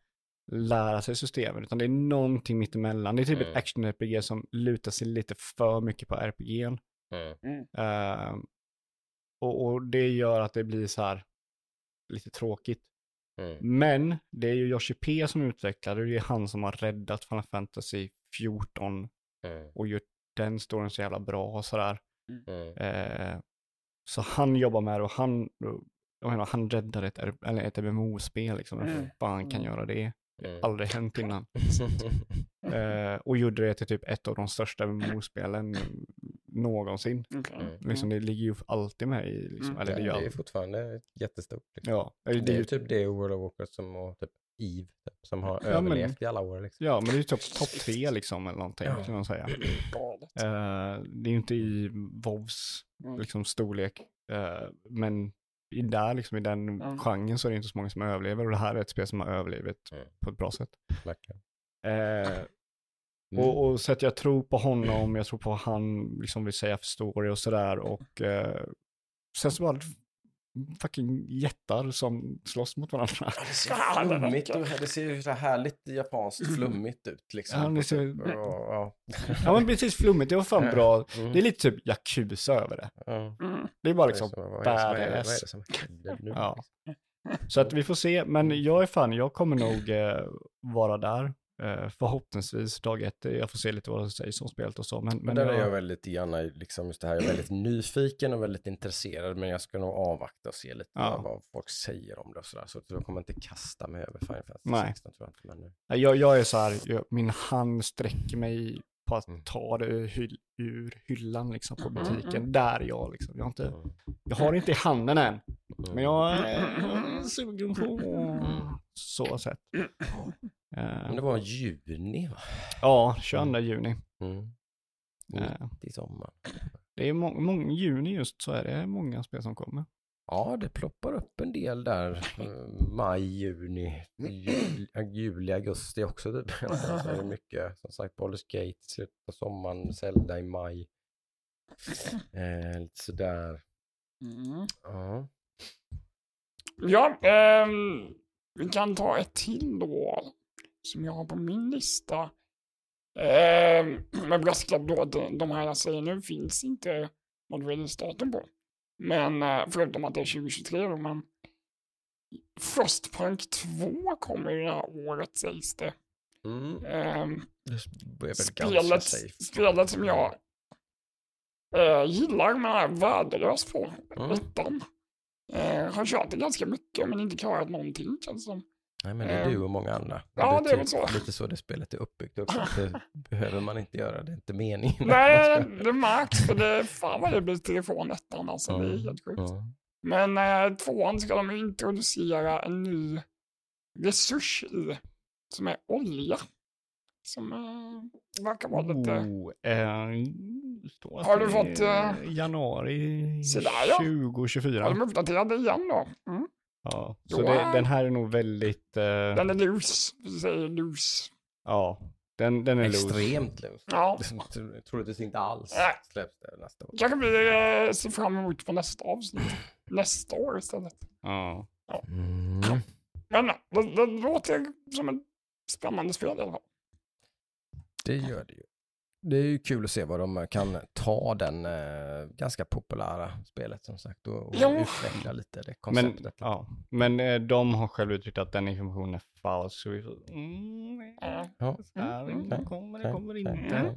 lära sig systemen, utan det är någonting mittemellan. Det är typ Mm. ett action-RPG som lutar sig lite för mycket på RPG'n. Mm. Ehm, och, och det gör att det blir så här lite tråkigt. Mm. Men det är ju Yoshi P som utvecklar det, det är han som har räddat Final Fantasy 14 Mm. och gjort den storyn så jävla bra och sådär. Mm. Eh, så han jobbar med det och han, jag menar, han räddar ett, eller ett MMO-spel liksom. Mm. fan kan göra det? Mm. Aldrig hänt innan. Eh, och gjorde det till typ ett av de största MMO-spelen någonsin. Okej. Mm. Liksom det ligger ju alltid med i, liksom, Mm. eller det det, gör är fortfarande jättestort. Liksom. Ja, det, Det är ju typ det World of Warcraft som och typ Eve typ, som har Ja, men- överlevt i alla år. Liksom. Ja, men det är ju typ topp tre liksom eller någonting Ja. kan man säga. Eh, det är ju inte i WoWs Mm. liksom, storlek, eh, men i där liksom i den Mm. genren så är det inte så många som överlever och det här är ett spel som har överlevt Mm. på ett bra sätt. Eh, Mm. och, och så att jag tror på honom, jag tror på vad han liksom vill säga för story och sådär och eh, sen så var det fucking jättar som slåss mot varandra. Det ser flummigt och det ser ju så här härligt japanskt flummigt ut liksom. Ja, det ser- ja, Ja men precis flummigt, det var fan bra. Mm. Det är lite typ Yakuza över det. Mm. Det är bara liksom badass. Ja. Så att vi får se, men jag är fan, jag kommer nog eh, vara där. Eh, förhoppningsvis dag ett. Jag får se lite vad det sägs om spelet och så. Men, Men där är jag, jag väldigt gärna, liksom just det här, jag är väldigt nyfiken och väldigt intresserad, men jag ska nog avvakta och se lite Ja. vad folk säger om det och sådär. Så jag kommer inte kasta mig över Final Fantasy Nej. 16 tror jag inte. Men nu. jag, jag är så här, jag, min hand sträcker mig på att Mm. ta det ur, hyll, ur hyllan liksom på Mm, butiken. mm. Där är jag liksom. Jag har, inte, Mm. jag har det inte i handen än, Mm. men jag är sugen på Mm. så sätt. Eh, Men det var juni va? ja, 22 juni. Mm. Eh, Mitt i sommaren. det är må- många, juni just så är det många spel som kommer. Ja, det ploppar upp en del där. eh, Maj, juni, juli, juli augusti också typ. Så är det mycket, som sagt, Baldur's Gate, slutet på sommaren, Zelda i maj. Eh, lite sådär. Mm. Ja. Ja, ehm, vi kan ta ett till då. Som jag har på min lista. Ehm, med brasklapp då de här jag säger nu finns inte något releasedatum på. Men eh, förutom att det är 2023 då, men Frostpunk 2 kommer ju det här året sägs det. Mm. Ehm, Det spelet, spelet som jag eh, gillar men är värdelös på, Mm. ettan. Eh, har kört det ganska mycket men inte klarat någonting känns det som. Nej men det är Ehm, du och många andra. ja, det är väl så. lite så det spelet är uppbyggt också. Det behöver man inte göra, det är inte meningen. Nej, det märks för det, fan vad det blir telefon ettan alltså, det är Mm, helt sjukt. ja. Men eh, tvåan ska de introducera en ny resurs i, som är olja. Som eh, verkar vara lite... Oh, eh, Har du fått, eh, Januari se där, ja. 2024. Har de uppdaterat det igen då? Mm. Ja, så det, den här är nog väldigt, eh, Den är loose, säger loose. ja, den, den är loose. Extremt loose. Ja, Troligtvis inte alls Nej. släpps det nästa år. kanske vi eh, ser fram emot på nästa avsnitt. Nästa år istället. Ja. Mm. Men eh, det, det låter som ett spännande spel i alla fall. Det gör det ju. Det är ju kul att se vad de kan ta den eh, ganska populära spelet som sagt och, och Ja. utveckla lite det Men, konceptet. ja. Men eh, de har själv uttryckt att den informationen är falsk. Så vi får, mm, Ja. Ja. Mm, det kommer, det kommer inte. Mm.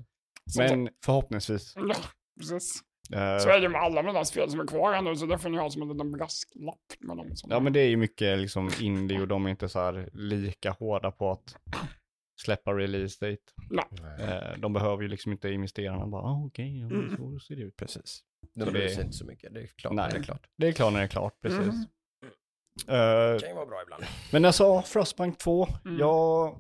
Så- Men förhoppningsvis. Ja, precis. Eh, Så är det med alla mina spel som är kvar här nu, så det får ni ha som en liten brasklapp med dem. Som Ja men det är ju mycket liksom indie och de är inte så här lika hårda på att släppa release date. Nej. Eh, de behöver ju liksom inte investerarna bara, ah, okej, men Mm. så ser det ut. Precis. De bryr det- sig inte så mycket, det är klart. Nej. Det är klart. Det är klart när det är klart, precis. Mm. Eh, Det kan ju vara bra ibland. men alltså, Frostbank 2, Mm. jag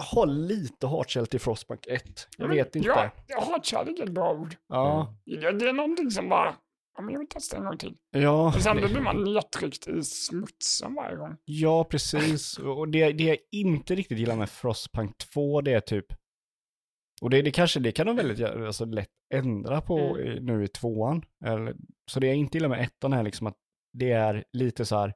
har lite hatkärl till Frostbank 1. Jag Men vet inte. Ja, jag har kärlek är ett bra ord. Ja, Det, det är någonting som bara, ja men jag vill testa en gång till. ja, Och sen då blir man nedtryckt i smutsen varje gång. ja precis. Och det, det jag inte riktigt gillar med Frostbank 2, det är typ, och det, det kanske, det kan de väldigt alltså, lätt ändra på Mm. i- nu i tvåan. Eller, så det jag inte gillar med ettan är liksom att det är lite så här,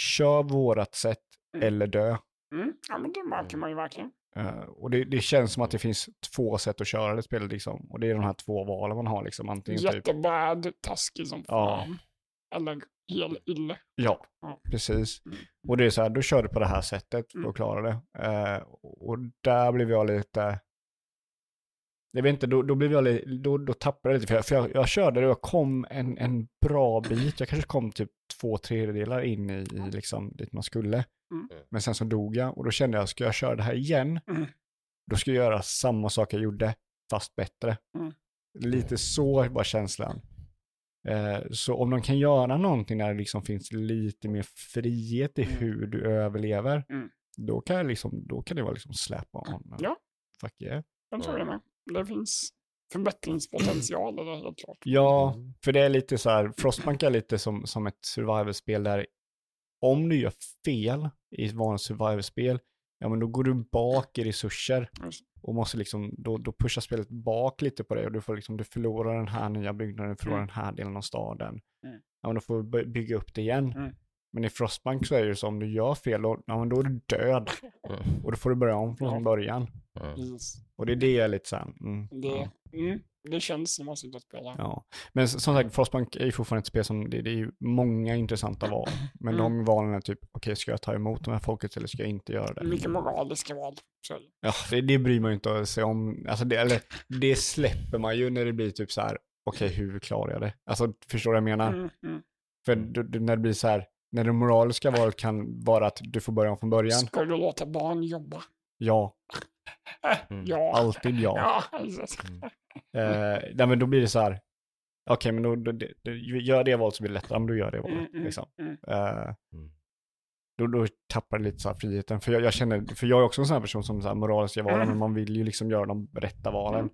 kör vårat sätt Mm. eller dö. Mm. Ja men det märker man ju verkligen. Eh, och det, det känns som att det finns två sätt att köra det spelet liksom. Och det är de här två valen man har liksom. Antingen typ, Jättebad, taskig som Ja. fan. Eller hel ille. ja, Ja. precis. Mm. Och det är så här, då kör du på det här sättet för Mm. att klara det. Eh, och där blev jag lite, jag vet inte, då, då blev jag lite, då, då tappade jag lite. För jag, för jag, jag körde det och jag kom en, en bra bit. Jag kanske kom typ två tredjedelar in i, i liksom dit man skulle. Mm. Men sen så dog jag och då kände jag, ska jag köra det här igen? Mm. Då ska jag göra samma sak jag gjorde, fast bättre. Mm. Lite så var känslan. Eh, så om de kan göra någonting där det liksom finns lite mer frihet i Mm. hur du överlever, Mm. då, kan jag liksom, då kan det vara liksom slap on. Ja. Fuck yeah. Jag tror det med. Det finns förbättringspotential, det är helt klart. Ja, för det är lite så här, Frostbank är lite som, som ett survival-spel där om du gör fel i ett vanligt survival-spel, ja men då går du bak i resurser och måste liksom, då, då pushar spelet bak lite på det och du får liksom, du förlorar den här nya byggnaden, du förlorar Mm. den här delen av staden. Mm. Ja men då får du by- bygga upp det igen. Mm. Men i Frostbank så är det ju så om du gör fel, då, ja men då är du död och då får du börja om från Ja. början. Och det är det jag är lite så här, mm, Det, ja. Det känns när man sitter och spelar. Ja, men som sagt, Frostbank är ju fortfarande ett spel som, det, det är ju många intressanta val. Men Mm. de valen är typ, okej, ska jag ta emot de här folket eller ska jag inte göra det? Mycket moraliska val. Så. Ja, det, det bryr man ju inte sig om. Alltså det, eller, det släpper man ju när det blir typ så här, okej, hur klarar jag det? Alltså, förstår du vad jag menar? Mm, mm. För när det blir så här, när det moraliska valet kan vara att du får börja om från början. Ska du låta barn jobba? Ja, Mm. Ja. alltid ja. Ja, precis. Eh, nej, men då blir det så här, okej, men då, då, då, då, gör det valet så blir det lättare, men då gör det valet. Mm, mm, liksom. mm. Eh, Mm. då, då tappar det lite så här friheten. För jag, jag känner, för jag är också en sån här person som så här moraliska Mm. men man vill ju liksom göra de rätta valen. Mm.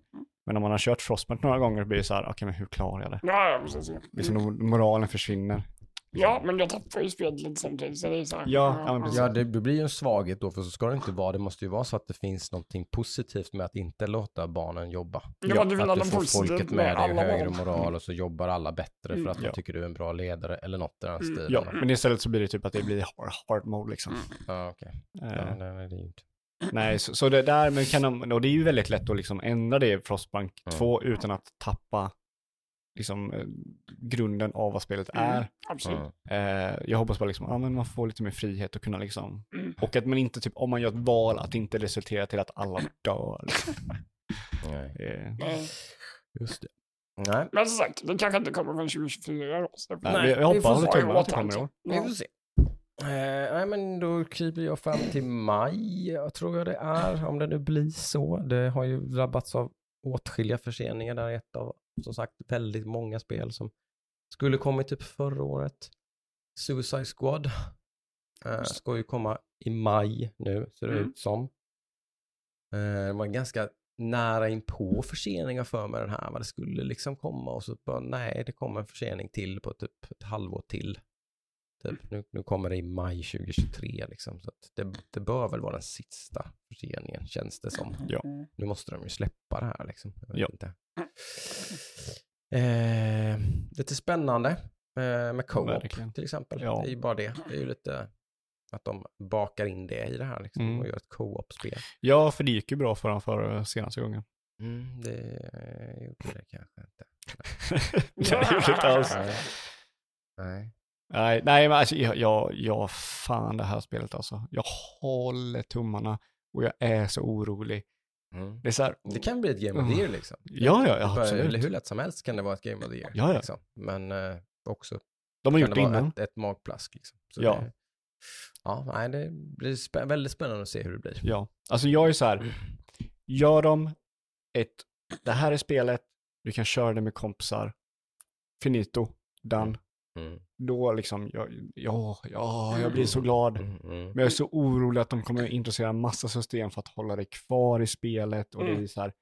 Men när man har kört Frostbank några gånger blir det så här, okej men hur klarar jag det? Ja, precis. Liksom då moralen försvinner. Ja, men jag tappar ju spelet lite samtidigt. Så det är så här, Ja, ja, men. Ja, det det blir ju en svaghet då, för så ska det inte vara. Det måste ju vara så att det finns någonting positivt med att inte låta barnen jobba. Ja, du vill ha att du får folket med med dig högre moral och så jobbar alla bättre Mm. för att de Ja. tycker du är en bra ledare eller något i den Mm. stilen. Ja, men istället så blir det typ att det blir hard, hard mode liksom. Mm. Ja, okej. Eh, Ja, nej, nej, det är ju inte. Nej, så, så det där, men kan de, och det är ju väldigt lätt att liksom ändra det i Frostbank Mm. 2 utan att tappa liksom eh, grunden av vad spelet är. Mm, absolut. Mm. Eh, jag hoppas bara liksom, ja men man får lite mer frihet att kunna liksom, Mm. och att man inte typ, om man gör ett val, att det inte resulterar till att alla dör. liksom. Nej. Eh, Nej. Just det. Nej, Men som sagt, det kanske inte kommer från 2024 då. Så nej, jag hoppas att det kommer i år. vi får se. Eh, nej, men då kryper jag fram till maj, jag tror jag det är, om det nu blir så. Det har ju drabbats av åtskilliga förseningar där, ett av, som sagt, väldigt många spel som skulle kommit typ förra året. Suicide Squad eh, ska ju komma i maj nu, ser det Mm. ut som. Eh, det var ganska nära in på förseningar för mig den här, vad det skulle liksom komma och så bara nej, det kommer en försening till på typ ett halvår till. Typ, nu, nu kommer det i maj 2023 liksom, så det, det bör väl vara den sista förseningen känns det som. Ja. Nu måste de ju släppa det här liksom. Ja. inte. Eh, lite spännande eh, med co-op till exempel. Ja. Det är ju bara det. Det är ju lite att de bakar in det i det här liksom Mm. och gör ett co-op-spel. Ja, för det gick ju bra för dem för senaste gången. Mm, det gjorde det kanske inte. det gjorde det inte alls. Nej. Nej. Nej, nej men alltså jag, jag, jag, fan det här spelet alltså. Jag håller tummarna och jag är så orolig. Mm. Det är så här, Det kan bli ett Game of the Year liksom. Ja, ja, ja absolut. Eller hur lätt som helst kan det vara ett Game of the Year. Ja, ja. Liksom. Men eh, också De har gjort det innan. ett, ett magplask. Liksom. Så Ja. Det, ja, nej, det blir spä- väldigt spännande att se hur det blir. Ja, alltså jag är så här, gör de ett, det här är spelet, du kan köra det med kompisar, finito, done. Mm. Då liksom, jag, ja, ja, jag blir så glad. Mm, mm. Men jag är så orolig att de kommer introducera massa system för att hålla dig kvar i spelet och det är Mm. så här,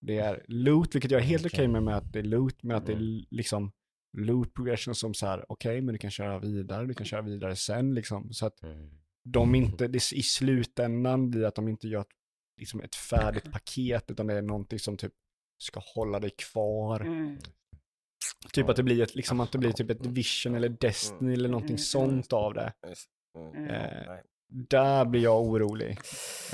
det är loot, vilket jag är helt okej Okej. med, med att det är loot, men att det är Mm. liksom loot progression som så här, okej, men du kan köra vidare, du kan köra vidare sen liksom, så att Mm. de inte, det i slutändan blir att de inte gör ett, liksom ett färdigt paket, utan det är någonting som typ ska hålla dig kvar. Mm. Typ att det blir ett, liksom att det blir typ ett vision eller destiny eller någonting Mm. sånt av det. Mm. Mm. Eh, där blir jag orolig.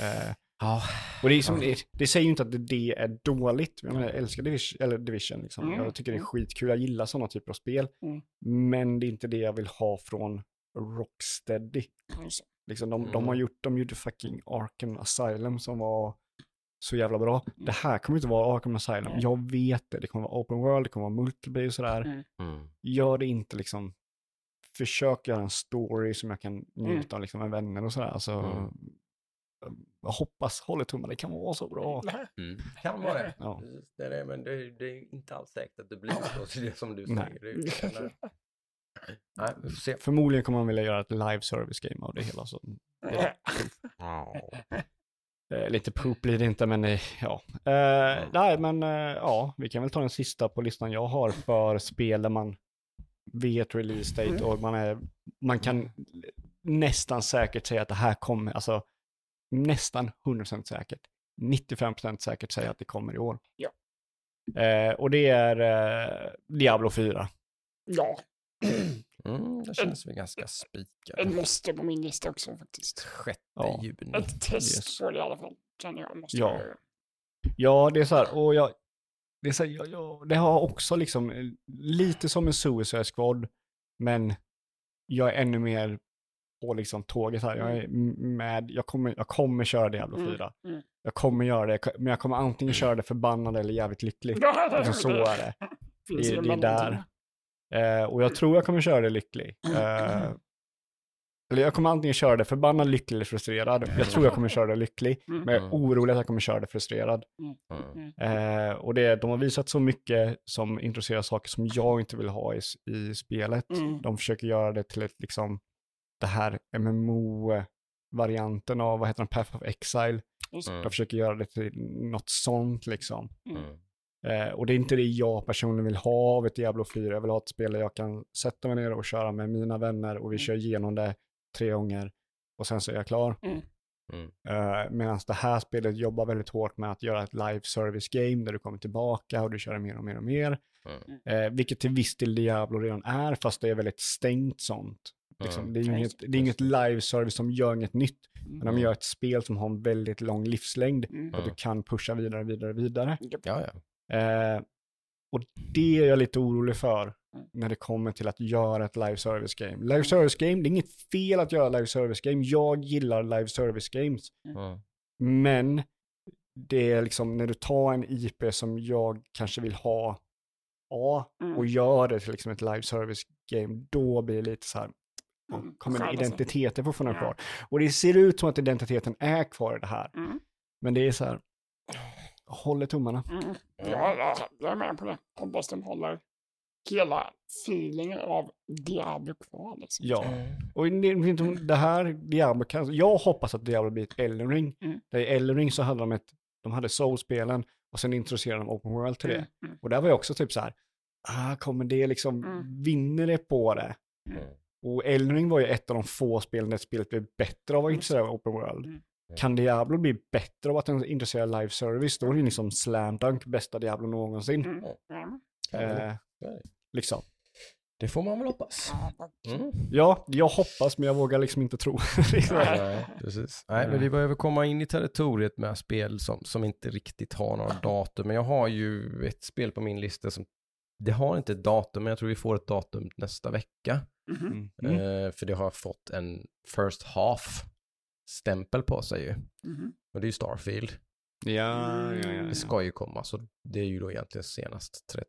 Eh, Ja, och det, är som, Ja. det, det säger ju inte att det, det är dåligt. Jag, menar, jag älskar Division, eller Division liksom. Mm. Jag tycker det är Mm. skitkul, jag gillar sådana typer av spel. Mm. Men det är inte det jag vill ha från Rocksteady. Alltså. Liksom, de, de Mm. har gjort, de gjorde fucking Arkham Asylum som var så jävla bra. Det här kommer inte vara Arkham Asylum, Mm. jag vet det. Det kommer vara open world, det kommer vara multiplayer och sådär. Mm. mm. Gör det inte liksom, försök göra en story som jag kan njuta av liksom, med vänner och sådär. Alltså, Mm. Jag hoppas, håller tummarna, det kan vara så bra. Mm. kan vara det. Ja. Det är det, men det, det är inte alls säkert att det blir så, så det som du säger. Det nej. nej, vi får se. Förmodligen kommer man vilja göra ett live service game av det hela. Så. Eh, lite poop blir det inte, men eh, ja. Eh, nej, men eh, ja, vi kan väl ta den sista på listan jag har för spel där man vet release date och man, är, man kan nästan säkert säga att det här kommer, alltså nästan 100% säkert, 95% säkert säga att det kommer i år. Ja. Eh, och det är eh, Diablo 4. Ja, Mm, det känns väl ganska spikat. måste på min lista också faktiskt. 6 Ja. juni. Ett test Yes. det i alla fall. Känner jag. Måste Ja. jag- Ja, det är så här, och jag, det, är så här, jag, jag, det har också liksom eh, lite som en Suicide Squad, men jag är ännu mer på liksom tåget här. Jag är m- med, jag kommer, jag kommer köra Diablo Mm, 4. mm. Jag kommer göra det, men jag kommer antingen köra det förbannad eller jävligt lycklig. Ja, det, Liksom så är det. finns det- väl det är där. Eh, och jag tror jag kommer köra det lycklig. Eh, eller jag kommer antingen köra det förbannad, lycklig eller frustrerad. Jag tror jag kommer köra det lycklig, Mm. men jag är orolig att jag kommer köra det frustrerad. Mm. Eh, och det, de har visat så mycket som intresserar saker som jag inte vill ha i, i spelet. Mm. De försöker göra det till ett liksom, det här MMO-varianten av, vad heter den, Path of Exile. Mm. De försöker göra det till något sånt liksom. Mm. Eh, och det är inte det jag personligen vill ha av ett Diablo 4. Jag vill ha ett spel där jag kan sätta mig ner och köra med mina vänner och vi kör igenom det tre gånger och sen så är jag klar. Mm. Mm. Uh, Medan det här spelet jobbar väldigt hårt med att göra ett live service game där du kommer tillbaka och du kör mer och mer och mer. Mm. Eh, vilket till viss del Diablo redan är, fast det är väldigt stängt sånt. Liksom, det, är inget, det är inget live service som gör inget nytt, men de gör ett spel som har en väldigt lång livslängd. Mm. Och du kan pusha vidare, vidare, vidare. Ja, ja. Eh, och det är jag lite orolig för Mm. när det kommer till att göra ett live service game. Live service game, det är inget fel att göra live service game. Jag gillar live service games. Mm. Men det är liksom när du tar en IP som jag kanske vill ha A Mm. och gör det till liksom ett live service game, då blir det lite så här, Mm. kommer identiteten fortfarande Ja. kvar? Och det ser ut som att identiteten är kvar i det här. Mm. Men det är så här, håller tummarna. Mm. Ja, ja, jag är med på det. Hoppas de håller hela feelingen av Diablo kvar. Liksom. Ja, och det, här, Diablo kan, jag hoppas att Diablo blir ett Elden Ring. Mm. Där I Elden Ring så hade de ett, de hade Soul-spelen och sen introducerade de Open World till det. Mm. Mm. Och där var jag också typ så här, ah, kommer det liksom, Mm. vinner det på det? Mm. Och Elden Ring var ju ett av de få spelen där spelet blev bättre av att vara intresserad av Open World. Mm. Kan Diablo bli bättre av att den av live service? Då är det liksom slam dunk, bästa Diablo någonsin. Mm. Eh, liksom. Det får man väl hoppas. Ja, Mm. Ja, jag hoppas men jag vågar liksom inte tro. Nej, precis. Nej, men vi börjar väl komma in i territoriet med spel som, som inte riktigt har några datum. Men jag har ju ett spel på min lista som, det har inte ett datum, men jag tror vi får ett datum nästa vecka. Mhm. Mm. Eh, för det har fått en first half stämpel på sig ju. Mhm. Och det är ju Starfield. Ja, ja, ja, ja. Det ska ju komma, så det är ju då egentligen senast 30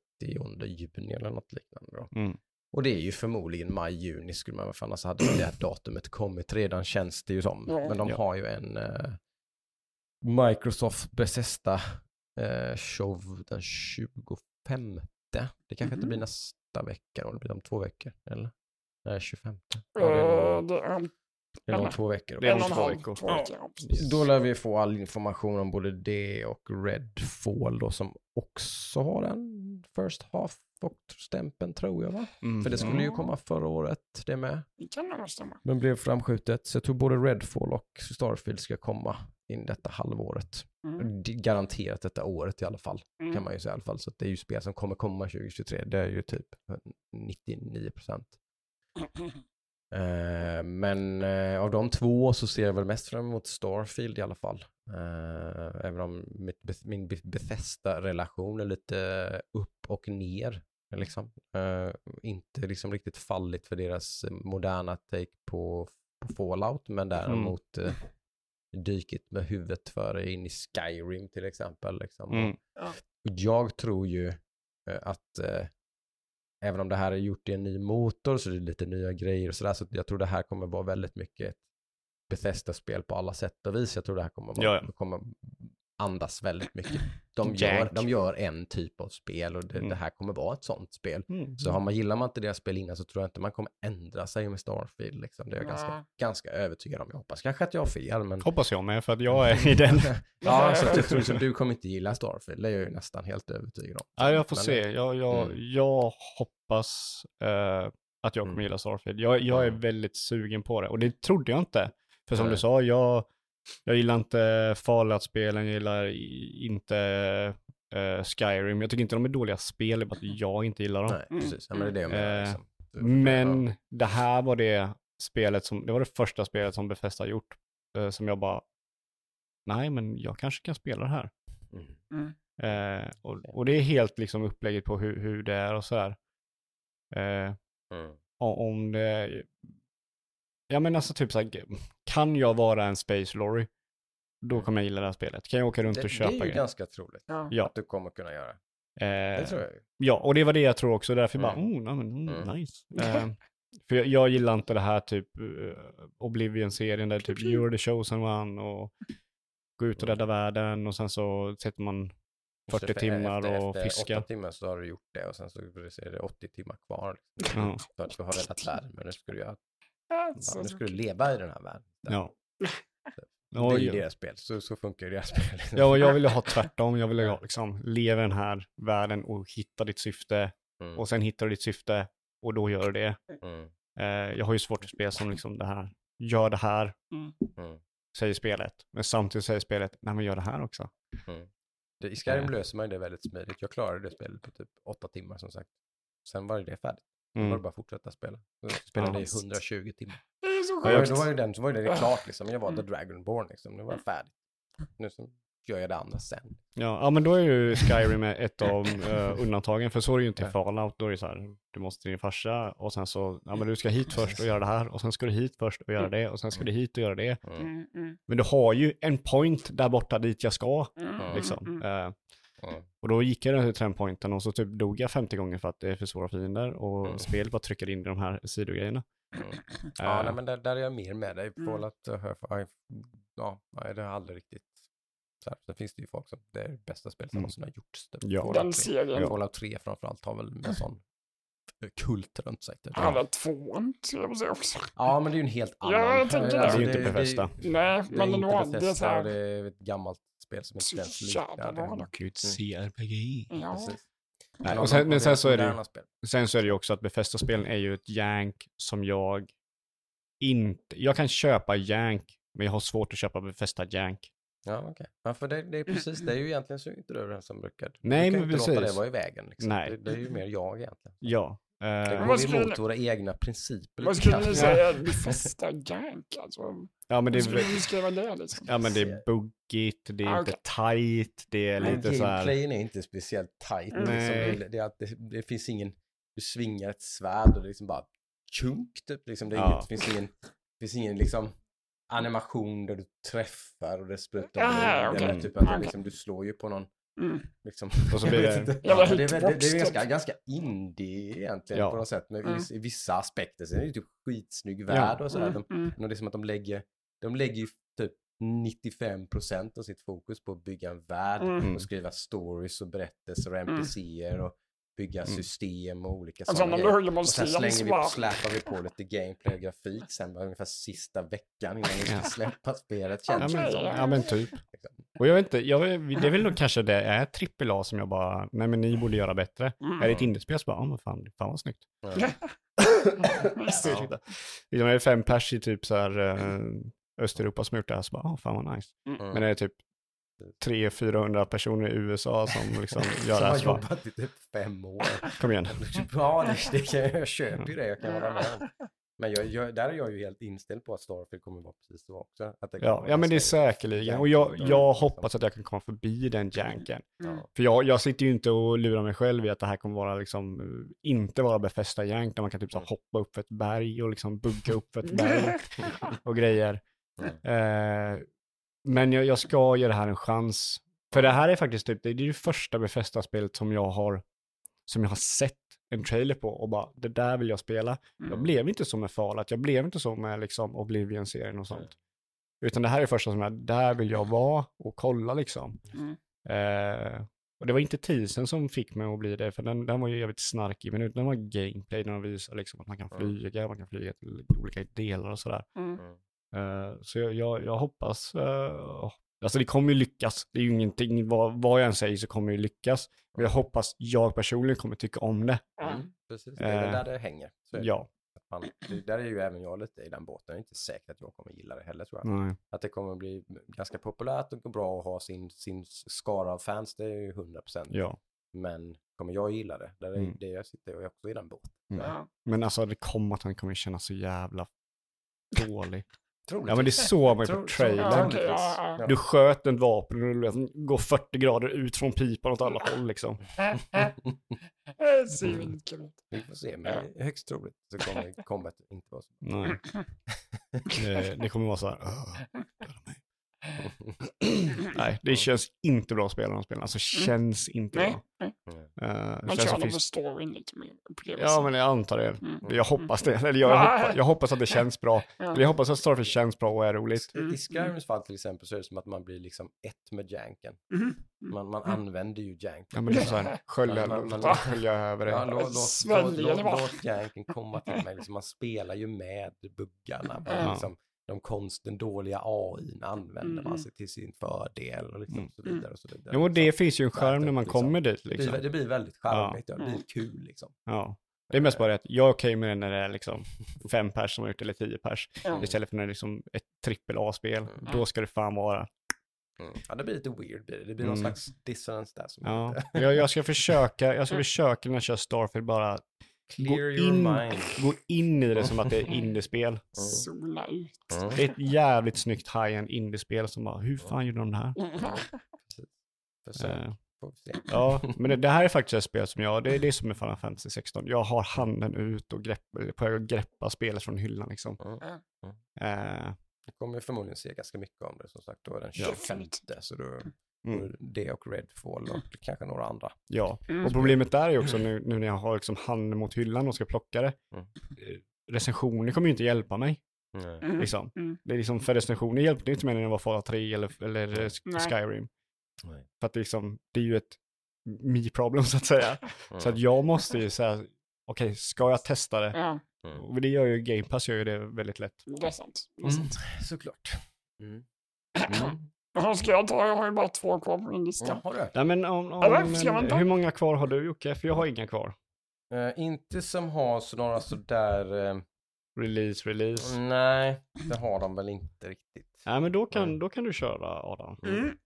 juni eller något liknande då. Mm. Och det är ju förmodligen maj-juni skulle man, för annars hade väl det här datumet kommit redan känns det ju som. Ja. Men de Ja. har ju en eh, Microsoft Bethesda eh, show den 25. Det kanske inte Mhm. blir nästa vecka då, det blir om två veckor, eller? Nej, 25. Ja, det är Eh, om- Det är om det är om två veckor. Det är om två veckor. två veckor. ja. Då lär vi få all information om både det och Redfall då som också har en first half och stämpeln tror jag va? Mm. För det skulle ju komma förra året det med. Det kan nog stämma. Men blev framskjutet. Så jag tror både Redfall och Starfield ska komma in detta halvåret. Mm. Garanterat detta året i alla fall. Mm. Kan man ju säga i alla fall. Så att det är ju spel som kommer komma 2023. Det är ju typ 99 procent. Eh, men eh, av de två så ser jag väl mest fram emot Starfield i alla fall. Eh, även om mitt, min Beth- Bethesda-relation är lite upp och ner. Liksom. Eh, inte liksom riktigt fallit för deras moderna take på, på Fallout, men däremot eh, dykit med huvudet före in i Skyrim till exempel. Liksom. Mm. Och jag tror ju eh, att eh, även om det här är gjort i en ny motor så är det lite nya grejer och sådär. Så jag tror det här kommer vara väldigt mycket ett Bethesda-spel på alla sätt och vis. Jag tror det här kommer, vara, Ja, ja. kommer andas väldigt mycket. De gör, de gör en typ av spel och det, Mm. det här kommer vara ett sånt spel. Mm. Så har man, gillar man inte deras spel innan så tror jag inte man kommer ändra sig med Starfield. Liksom. Det är jag ganska, ganska övertygad om. Jag hoppas kanske att jag har fel, men... Hoppas jag med, för att jag är i den. ja, så att jag tror som du kommer inte gilla Starfield. Det är jag ju nästan helt övertygad om. Ja, jag får Men- se. Jag, jag, Mm. jag hoppas eh, att jag kommer Mm. gilla Starfield. Jag, jag är Mm. väldigt sugen på det och det trodde jag inte. För som Nej. du sa, jag, jag gillar inte Fallout-spelen, jag gillar inte eh, Skyrim. Jag tycker inte de är dåliga spel, det är bara att jag inte gillar dem. Nej, precis. Ja, men det är det jag menar. Eh, Liksom. Men det här var det spelet som, det var det första spelet som Bethesda har gjort. eh, som jag bara, nej men jag kanske kan spela det här. Mm. Mm. Eh, och, och det är helt liksom upplägget på hur, hur det är och sådär. Eh, Mm. om det, ja men alltså typ såhär, kan jag vara en space lorry, då kommer jag gilla det här spelet. Kan jag åka runt Det, och det köpa är ju grejer? ganska troligt Ja. Att du kommer kunna göra. Det eh, tror jag ju. ja, och det var det jag tror också, därför bara, Mm. oh, nej, men, mm, Mm. nice. Eh, för jag, jag gillar inte det här typ uh, Oblivion-serien där typ you're the chosen one och gå ut och rädda världen och sen så sätter man 40 Efter- timmar efter, och efter fiska. åtta timmar så har du gjort det och sen så är det 80 timmar kvar. Liksom. Ja. För att du har räddat världen, men nu ska du, göra, Ja, ja, så- nu ska du leva i den här världen. Ja. Det är ju deras spel, så, så funkar ju deras spel. liksom. Ja, och jag ville ha tvärtom. Jag ville ha liksom, leva i den här världen och hitta ditt syfte. Mm, Och sen hittar du ditt syfte och då gör du det. mm, Eh, jag har ju svårt att spela som liksom det här, gör det här, mm, säger spelet. Men samtidigt säger spelet, nej men gör det här också. mm. Det, I Skyrim Eh. löser man ju det väldigt smidigt. Jag klarade det spelet på typ åtta timmar som sagt. Sen var ju det färdigt. Då var det Mm. bara att fortsätta spela. Jag spelade i 120 timmar. Det är så sjukt. då var ju den, så var ju det klart liksom. Jag var Mm. The Dragonborn liksom. Nu var jag färdig. Nu så gör jag det andra sen. Ja, ja, men då är ju Skyrim ett av eh, undantagen, för så är det ju inte i. Fallout. Då är det så här, du måste till din farsa och sen så, ja men du ska hit först och göra det här och sen ska du hit först och göra det och sen ska du hit och göra det. Mm. Mm, mm, Men du har ju en point där borta dit jag ska, mm, mm, liksom. mm. Mm. och då gick jag till den pointen och så typ dog jag 50 gånger för att det är för svåra fiender och Mm. spelet bara trycker in i de här sidogrejerna. Mm. Ja, Eh, nej, men där, där är jag mer med dig. Mm. Fallout, uh, ja, nej, det har aldrig riktigt... Så här, sen finns det ju folk som, det är det bästa spelet som Mm. någonsin har gjorts. Typ. Ja. Den 3. serien. Fallout 3 framförallt har väl en sån kult runt sig. Typ. Har tvåan, ska jag säga också. Ja, men det är ju en helt Ja, annan. jag tänker det. Det är ju inte Bethesda. Nej, Det är men inte ändå. Det är Bethesda så och det här. är ett gammalt spel som inte jävla liknar bra det. dock. Gud, CRPG. Ja. Precis. Nej, Men och sen, men sen så är det ju, sen så är det ju också att Bethesda-spelen är ju ett jank som jag inte, jag kan köpa jank, men jag har svårt att köpa Bethesda jank. Ja, okej. Ja, för det, det är precis, det är ju egentligen så inte du den som brukar. Nej, du kan men ju inte låta det precis. vara i vägen. Liksom. Nej. Det, det är ju mer jag egentligen. Ja. Det vad går skulle emot våra egna principer. Vad skulle ni säga är Bethesda Jank? Alltså, ja, men det hur skulle är, ni beskriva det liksom? ja, men det är buggigt, det är Ah, inte tight, det är Men lite så här... gameplayen är inte speciellt tight. Mm. Liksom. Det, det, är att det, det finns ingen, du svingar ett svärd och det är liksom bara tjunk typ. Liksom. Det, är Ja. inget, det finns ingen, det finns ingen liksom animation där du träffar och det sprutar Ah. Eller typ att det, Okej. liksom, du slår ju på någon Mm. Liksom. Och så blir det- Ja, det, är, det, det är ganska, ganska indie egentligen Ja. på något sätt. Med Mm. i vissa aspekter. Sen är det ju typ skitsnygg värld och sådär. Mm, De, mm. men det är som att de lägger, de lägger ju typ 95% av sitt fokus på att bygga en värld Mm. och skriva stories och berättelser och NPCer och bygga Mm. system och olika Alltså sådana grejer. Och sen slänger vi, släpar vi på lite gameplay och grafik sen bara ungefär sista veckan innan vi ska Ja. släppa spelet Ja känns det men, som. ja men typ. Liksom. Och jag vet inte, jag, det är väl nog kanske det är trippel A som jag bara, nej men ni borde göra bättre. Mm. Är det ett indiespel så bara, ja men fan, fan vad snyggt. Ja. Ursäkta. Liksom är det fem pers i typ så här eh, Östeuropa som har gjort det här så bara, oh, fan vad nice. Mm. Men är det typ 300-400 personer i USA som liksom gör Som det här har så bara, jobbat i typ fem år. kom igen. Ja, det, det kan jag, köper ju det, jag kan hålla med. Men jag, jag, där är jag ju helt inställd på att Starfield kommer vara precis så också. Att det kommer Ja, ja men det är säkerligen. Och jag, jag liksom. hoppas att jag kan komma förbi den janken. Ja. För jag, jag sitter ju inte och lurar mig själv i att det här kommer vara liksom, eh, inte vara befästa jank där man kan typ så hoppa upp för ett berg och liksom bugga upp för ett berg och grejer. Eh, men jag, jag ska ge det här en chans. För det här är faktiskt typ, det är det första befästa spelet som jag har, som jag har sett en trailer på och bara, det där vill jag spela. Jag Mm. blev inte så med Fallout, jag blev inte så med liksom Oblivion-serien och sånt. Utan det här är första som jag, där vill jag vara och kolla liksom. Mm. Eh, och det var inte teasern som fick mig att bli det, för den, den var ju jävligt snarkig, men den var gameplay, den visar liksom att man kan Mm. flyga, man kan flyga till olika delar och sådär. Mm. Eh, så jag, jag, jag hoppas, uh, alltså det kommer ju lyckas, det är ju ingenting, vad, vad jag än säger så kommer det ju lyckas. Men jag hoppas jag personligen kommer tycka om det. Mm, precis, det är Eh, där det hänger. Så är det. Ja, Att Man, det, där är ju även jag lite i den båten. Jag är inte säker att jag kommer gilla det heller tror jag. nej. Att det kommer bli ganska populärt och bra att ha sin, sin skara av fans, det är ju 100%. Ja. Men kommer jag gilla det? Där är Mm. det jag sitter och jag är också i den båten. Mm. Men alltså det kommer att han kommer kännas så jävla dålig. Troligtvis. Ja men det såg man ju på trailern. Ja. Du sköt ett vapen och du liksom går 40 grader ut från pipan åt alla håll liksom. Kul ut. Vi får se, men högst troligt så kommer combat inte vara så Nej. Det, det kommer vara så här. "Åh, döda mig." Nej, det känns inte bra att spela de spelen. Alltså känns inte Nej, bra. nej. Eh, det Man för finns... storyn lite mer. Ja, men jag antar det. Mm. Jag hoppas det. Eller jag, jag, hoppas, jag hoppas att det känns bra. Ja. Jag hoppas att Starfield känns bra och är roligt. Mm, I Skyrims fall till exempel så är det som att man blir liksom ett med janken. Man, man använder ju janken. Ja, men det är så här, skölja, Man- man- man- skölja över Ja, det. låt, låt, låt, låt, låt janken komma till mig. Liksom, man spelar ju med buggarna. Man, Ja. liksom, de konst, den dåliga AI använder man Mm. sig till sin fördel och liksom Mm. så vidare och så vidare. Jo, och det Så finns ju en skärm det, när man liksom. kommer dit det, liksom. blir, det blir väldigt charmigt, ja. det Mm. blir kul liksom. Ja. Det är mest bara det att jag är okej med det när det är liksom fem pers som har gjort det, eller tio pers. Ja. Istället för när det är liksom ett trippel A-spel. Mm. Då ska det fan vara. Mm. Ja, det blir lite weird, blir det. det blir någon Mm. slags dissonans där som Ja. Jag, jag ska försöka, jag ska försöka när jag kör Starfield bara Clear gå your in, mind. gå in i det som att det är indiespel. Zona ut. Mm. Det är ett jävligt snyggt high-end indiespel som bara, hur fan gjorde de det här? Försök, Eh. Ja, men det, det här är faktiskt ett spel som jag, det är det som är Final Fantasy 16. Jag har handen ut och grepp, på väg att greppa spelet från hyllan liksom. Mm. Eh, Jag kommer förmodligen se ganska mycket om det som sagt. Då är den Ja. 25 så då mm, det och Redfall och kanske några andra. ja, Mm. och problemet där är också nu, nu när jag har liksom handen mot hyllan och ska plocka det. Mm. eh, Recensioner kommer ju inte hjälpa mig. Mm. Liksom. Mm. Det är liksom, för recensioner hjälpte inte mig när det var Fallout 3 eller, eller eh. Skyrim. Nej. För att liksom, det är ju ett me-problem så att säga. Så att jag måste ju säga, okej, ska jag testa det? Ja, Och det gör ju Game Pass gör ju det väldigt lätt. det är sant. Det är Mm, sant. såklart. Mm. Jaha, ska jag ta? Jag har ju bara två kvar på min lista. Ja, har du? Nej men, om, om, Eller, ska man men ta? hur många kvar har du Jocke? För jag har inga kvar. Eh, inte som har så några sådär... Uh, Release, release. nej, det har de väl inte riktigt. Nej men då kan, Mm. då kan du köra Adam. Mm.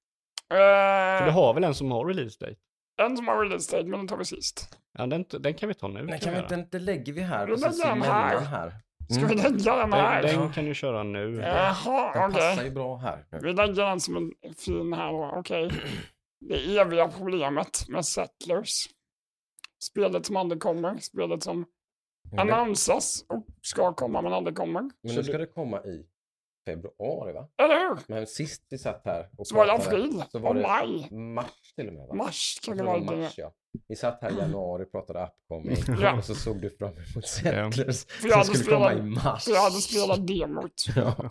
För du Eh, har väl en som har release date? en som har release date, men den tar vi sist. Ja den, den kan vi ta nu. Nej, kan vi göra. inte lägger vi här Vi precis den här. här? Ska vi Mm. lägga den här? Den, den kan du köra nu. Jaha, Den okej. passar ju bra här. Vi lägger den som en fin här då, okej. Det eviga problemet med Settlers. Spelet som aldrig kommer, spelet som annonsas och ska komma men aldrig kommer. men nu ska det komma i februari va? Eller hur? Men sist vi satt här och Så var det april så var och det maj. mars till och med va? Mars kan Jag det vara mars ja. Vi satt här i januari och pratade upcoming Ja. och så såg du fram emot Settlers För jag som hade skulle komma i spelat, mars. för jag hade spelat demot. Ja.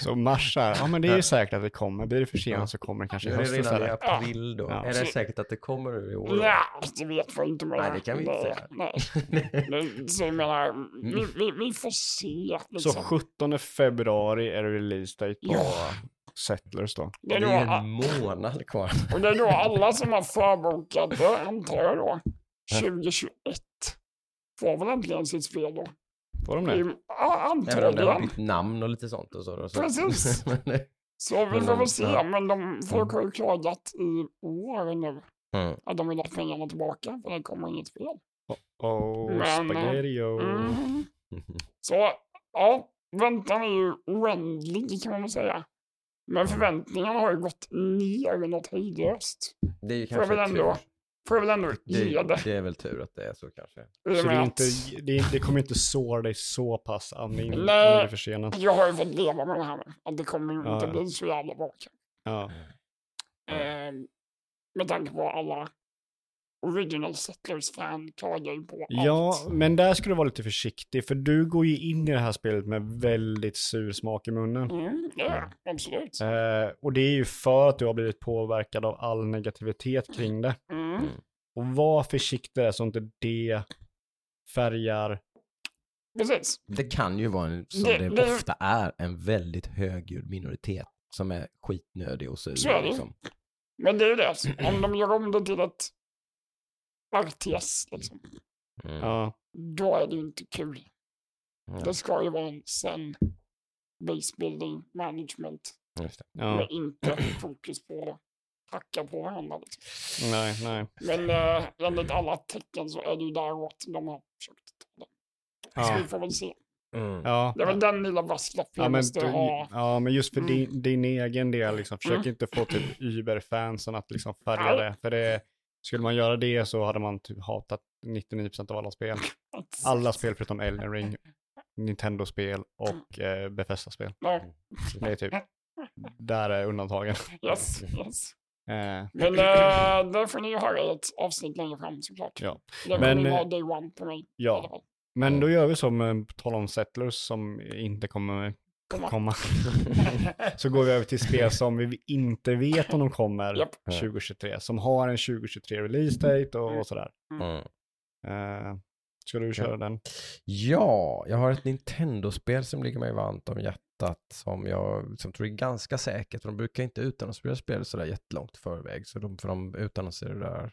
Så mars här, ja men det är ju säkert att det kommer. Blir det försenat så kommer det kanske i är det höst redan i april då. Ja. Är det säkert att det kommer nu i år? då? Nej, det vet man inte. men- Nej, det kan vi inte nej, säga. Nej. Men, så jag menar, vi, vi, vi får se. Så Liksom. 17 februari är det release date på Ja. Settlers då. Det är Det då, är en månad kvar. och det är då alla som har förbokat det, antar jag då, 2021 får väl äntligen sitt spel då. Får de Det Ja, om det har antagligen. bytt namn och lite sånt och så. då, så. Precis. Det- Så vi får väl se, Ja. men de, folk har ju klagat i år nu Mm. att de vill ha pengarna tillbaka för det kommer inget spel. Oh, Men, spaghetti-o. Mm. Så ja, väntan är ju oändlig kan man väl säga. Men förväntningarna har ju gått ner något hejdlöst. Det är ju kanske tur. Får jag väl ändå ge Det, det. är väl tur att det är så kanske. Så det, inte, det, det kommer inte såra dig så pass om det, är försenat. Jag har ju fått leva med det här. Att det kommer ju Ja, inte ja. bli så jävla bra. Ja. Ehm, med tanke på alla original settlers-fan klagar på ja, allt. men där ska du vara lite försiktig för du går ju in i det här spelet med väldigt sur smak i munnen. Mm, ja, absolut. Eh, och det är ju för att du har blivit påverkad av all negativitet kring det. Mm. Och var försiktig där så inte det färgar. Precis. Det kan ju vara, en, som Det- det, det- ofta är, en väldigt högljudd minoritet som är skitnödig och sur. Så är det. Liksom. Men det är ju det, om de gör om det till ett RTS, liksom, Mm. Ja, då är det ju inte kul. Ja, Det ska ju vara en sen base building management just det. ja. med inte fokus på att hacka på varandra. Liksom. Nej, nej. Men eh, enligt alla tecken så är det ju däråt de har försökt ta det. Så Ja. vi får väl se. Mm. Ja. Det är väl den lilla brasklappen Ja jag men, måste du, ha. ja, men just för Mm. din, din egen del, liksom, försök Mm. inte få typ Uber-fansen att liksom färga Nej. det. För det, skulle man göra det så hade man typ hatat 99% av alla spel. Alla spel förutom Elden Ring, Nintendo-spel och eh, Bethesda-spel. Ja, Det är typ, där är undantagen. yes, yes. Eh, Men eh, det får ni ju höra i ett avsnitt längre fram såklart. Ja. Det Men, ju vara eh, day one på mig. i ja. alla fall. Men då gör vi som, eh, på tal om Settlers som inte kommer Komma. komma. Så går vi över till spel som vi inte vet om de kommer Japp. 2023. Som har en 2023 release date och, Mm. och sådär. Mm. Eh, Ska du köra den? Ja, jag har ett Nintendo-spel som ligger mig varmt om hjärtat som jag som tror är ganska säkert. De brukar inte utannonsera spel sådär jättelångt förväg. Så de, för de utannonserade det där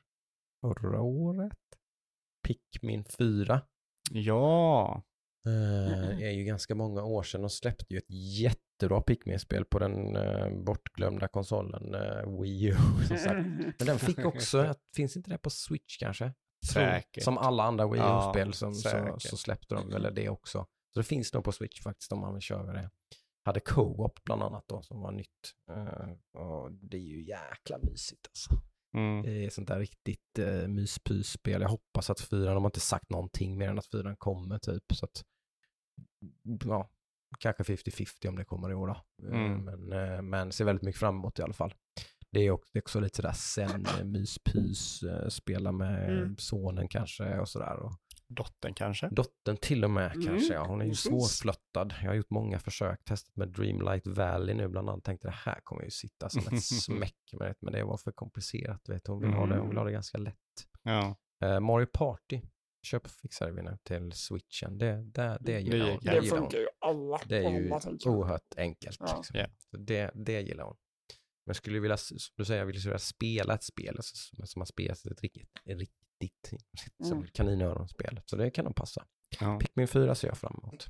förra året. Pikmin 4. Ja. Eh, är ju ganska många år sedan. De släppte ju ett jättebra Pikmin-spel på den eh, bortglömda konsolen eh, Wii U. Som sagt. Men den fick också, finns inte det på Switch kanske? Säkert. Som alla andra Wii U-spel Ja, som, så, så släppte de väl det också. Så det finns nog på Switch faktiskt om man vill köra det. Hade Co-op bland annat då som var nytt. Eh, och det är ju jäkla mysigt alltså. Mm. Det är sånt där riktigt uh, myspysspel. Jag hoppas att fyran, de har inte sagt någonting mer än att fyran kommer typ. Så att, ja, kanske 50-50 om det kommer i år då. Eh, Mm. Men, eh, men ser väldigt mycket fram emot i alla fall. Det är också, det är också lite sådär sen eh, myspys, uh, spela med Mm. sonen kanske och sådär. Och Dottern kanske? dottern till och med Mm, kanske, ja. Hon är ju precis. svårflöttad. Jag har gjort många försök, testat med Dreamlight Valley nu bland annat. Tänkte det här kommer ju sitta som ett smäck med det, men det var för komplicerat. Vet. Hon, vill ha det, hon vill ha det ganska lätt. Ja. Eh, Mario Party köpfixade vi nu till switchen. Det, det, det gillar Det hon. Det, Det funkar ju alla det är ju oerhört enkelt. Ja. Liksom. Ja. Så det, det gillar hon. Men jag skulle vilja, som du säger, jag vill vilja spela ett spel alltså, som, som man spelar ett riktigt, riktigt Mm. kaninöronspel. Så det kan nog passa. Ja. Pikmin 4 ser jag fram emot.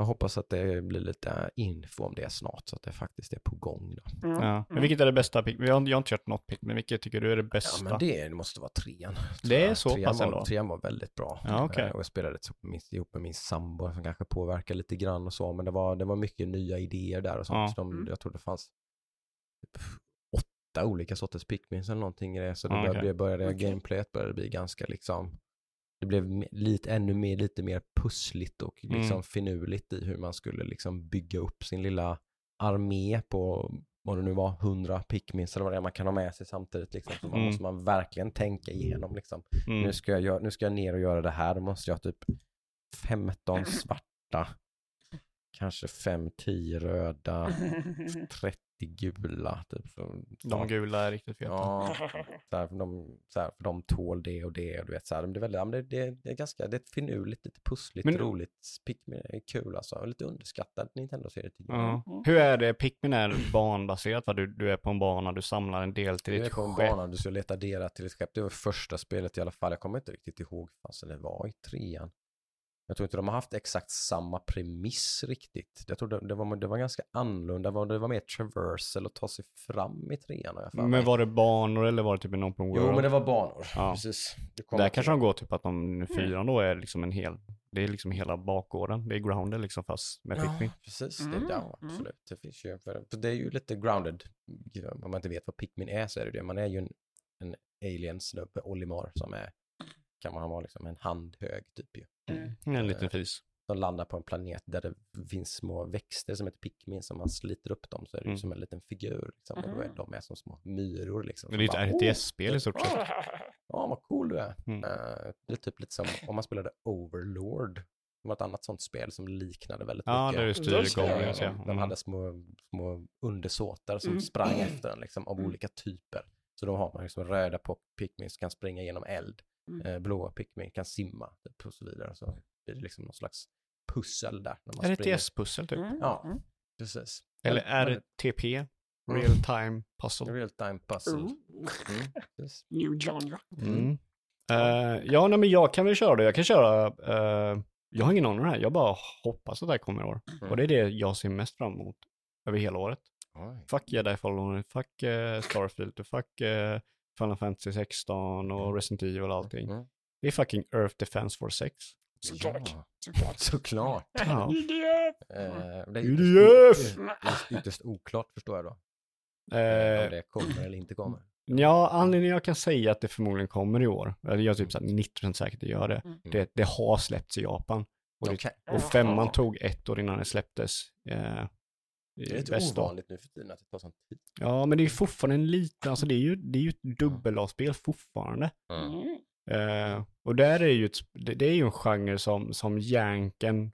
Jag hoppas att det blir lite info om det snart så att det faktiskt är på gång. Då. Mm. Ja. Men Mm. vilket är det bästa Pikmin? Jag har, jag har inte kört något Pikmin, men vilket tycker du är det Ja, bästa? men det, det måste vara trean. Det är så trean pass var, ändå? Trean var väldigt bra. Ja, okej. Eh, Och jag spelade ihop med min sambo som kanske påverkar lite grann och så. Men det var, det var mycket nya idéer där och sånt. Ja. Så de, Mm. Jag tror det fanns typ åtta olika sorters Pikmins eller någonting i det. Så det Ja, började, okej. började, Okej. gameplayet började bli ganska liksom det blev lite, ännu mer, lite mer pussligt och liksom Mm. finurligt i hur man skulle liksom bygga upp sin lilla armé på vad det nu var, 100 Pikmins eller vad det är man kan ha med sig samtidigt. Liksom. Så man Mm. måste man verkligen tänka igenom. Liksom. Mm. Nu, ska jag, nu ska jag ner och göra det här, då måste jag ha typ 15 svarta, kanske 5-10 röda, 30 gula. Typ. Så, De gula är riktigt feta. Ja, så här, för, de, så här, för de tål det och det och du vet så här, det är väldigt, ja, men det, det, det är ganska, det är ett finurligt, lite pussligt, Men- roligt. Pikmin är kul alltså, lite underskattad Nintendo-serie. Ja. Mm. Hur är det? Pikmin är banbaserat va? Du, du är på en bana, du samlar en del till Du är ditt på en skepp. bana, du ska leta dera till ett skepp. Det var första spelet i alla fall. Jag kommer inte riktigt ihåg fast det var i trean. Jag tror inte de har haft exakt samma premiss riktigt. Jag tror det, det, var, det var ganska annorlunda. Det var, det var mer traversal och ta sig fram i trean mig. Men var det banor eller var det typ en open world? Jo, men det var banor. Ja. Precis. Där till- kanske de går typ att de fyran då är liksom en hel, det är liksom hela bakgården. Det är grounded liksom fast med Pikmin. Ja, precis. Det, Mm, ja, mm. absolut. Det finns ju, för, för det är ju lite grounded. Om man inte vet vad Pikmin är så är det det. Man är ju en, en alien-snubbe, Olimar, som är, kan man vara liksom en hand hög typ ju. Mm. En liten fis. Som landar på en planet där det finns små växter som heter Pikmin, som man sliter upp dem så är det Mm. som en liten figur. Liksom. Och då är Mhm. de är som små myror liksom. Det är ett RTS-spel i stort sett. Ja, vad cool du är. Mm. Eh, det är typ lite som om man spelade Overlord. Det var ett annat sånt spel som liknade väldigt Ja, mycket. där du styr det. Guardians ja. De Mm. hade små, små undersåtar som Mm. sprang efter en liksom, av Mm. olika typer. Så då har man liksom röda på Pikmin som kan springa genom eld. Mm. Eh, blåa Pikmin kan simma typ, och så vidare. Så blir det liksom någon slags pussel där. När man. RTS-pussel typ? Mm. Ja. Mm. Precis. Eller är det Väldigt- TP? Real time puzzle? Real time puzzle. Ooh. Mm. New genre. Mm. Eh, ja, nej, men jag kan väl köra det. Jag kan köra, eh, jag har ingen aning om det här. Jag bara hoppas att det här kommer i år. Mm. Och det är det jag ser mest fram emot över hela året. Oj. Fuck Jedi Fallen Order, fuck uh, Starfield, fuck uh, Final Fantasy 16 och Resident Evil och allting. Mm. Det är fucking Earth Defense Force 6. Såklart. Ja, Såklart. såklart. Ja. Idiot. Eh, det är ytterst, ytterst, ytterst oklart förstår jag då. Eh, Eh, om det kommer eller inte kommer. ja, anledningen jag kan säga att det förmodligen kommer i år, eller jag är typ så här 90% säker att det gör det, Mm. det, det har släppts i Japan. Och, det, Okej. och femman tog ett år innan det släpptes. Eh, Det är lite då. ovanligt nu för tiden att det tar sån tid. Ja, men det är ju fortfarande en liten, alltså det är ju, det är ju ett dubbel-A-spel fortfarande. Mm. Eh, och där är ju ett, det, det är ju en genre som, som janken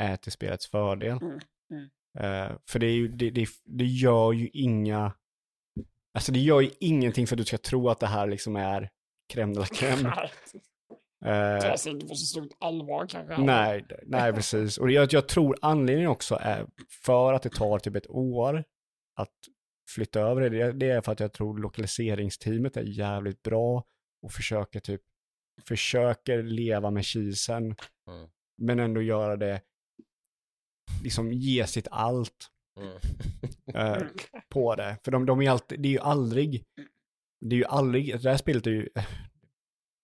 är till spelets fördel. Mm, mm. Eh, för det, är ju, det, det, det gör ju inga, alltså det gör ju ingenting för att du ska tro att det här liksom är crème de la crème. Eh, Tas inte på så stort allvar kanske. nej, nej, precis. Och jag, jag tror anledningen också är för att det tar typ ett år att flytta över det. det. Det är för att jag tror lokaliseringsteamet är jävligt bra och försöker typ, försöker leva med kisen, Mm. men ändå göra det, liksom ge sitt allt. Mm. eh, på det. För de, de är alltid, det är ju aldrig, det är ju aldrig, det här spelet är ju,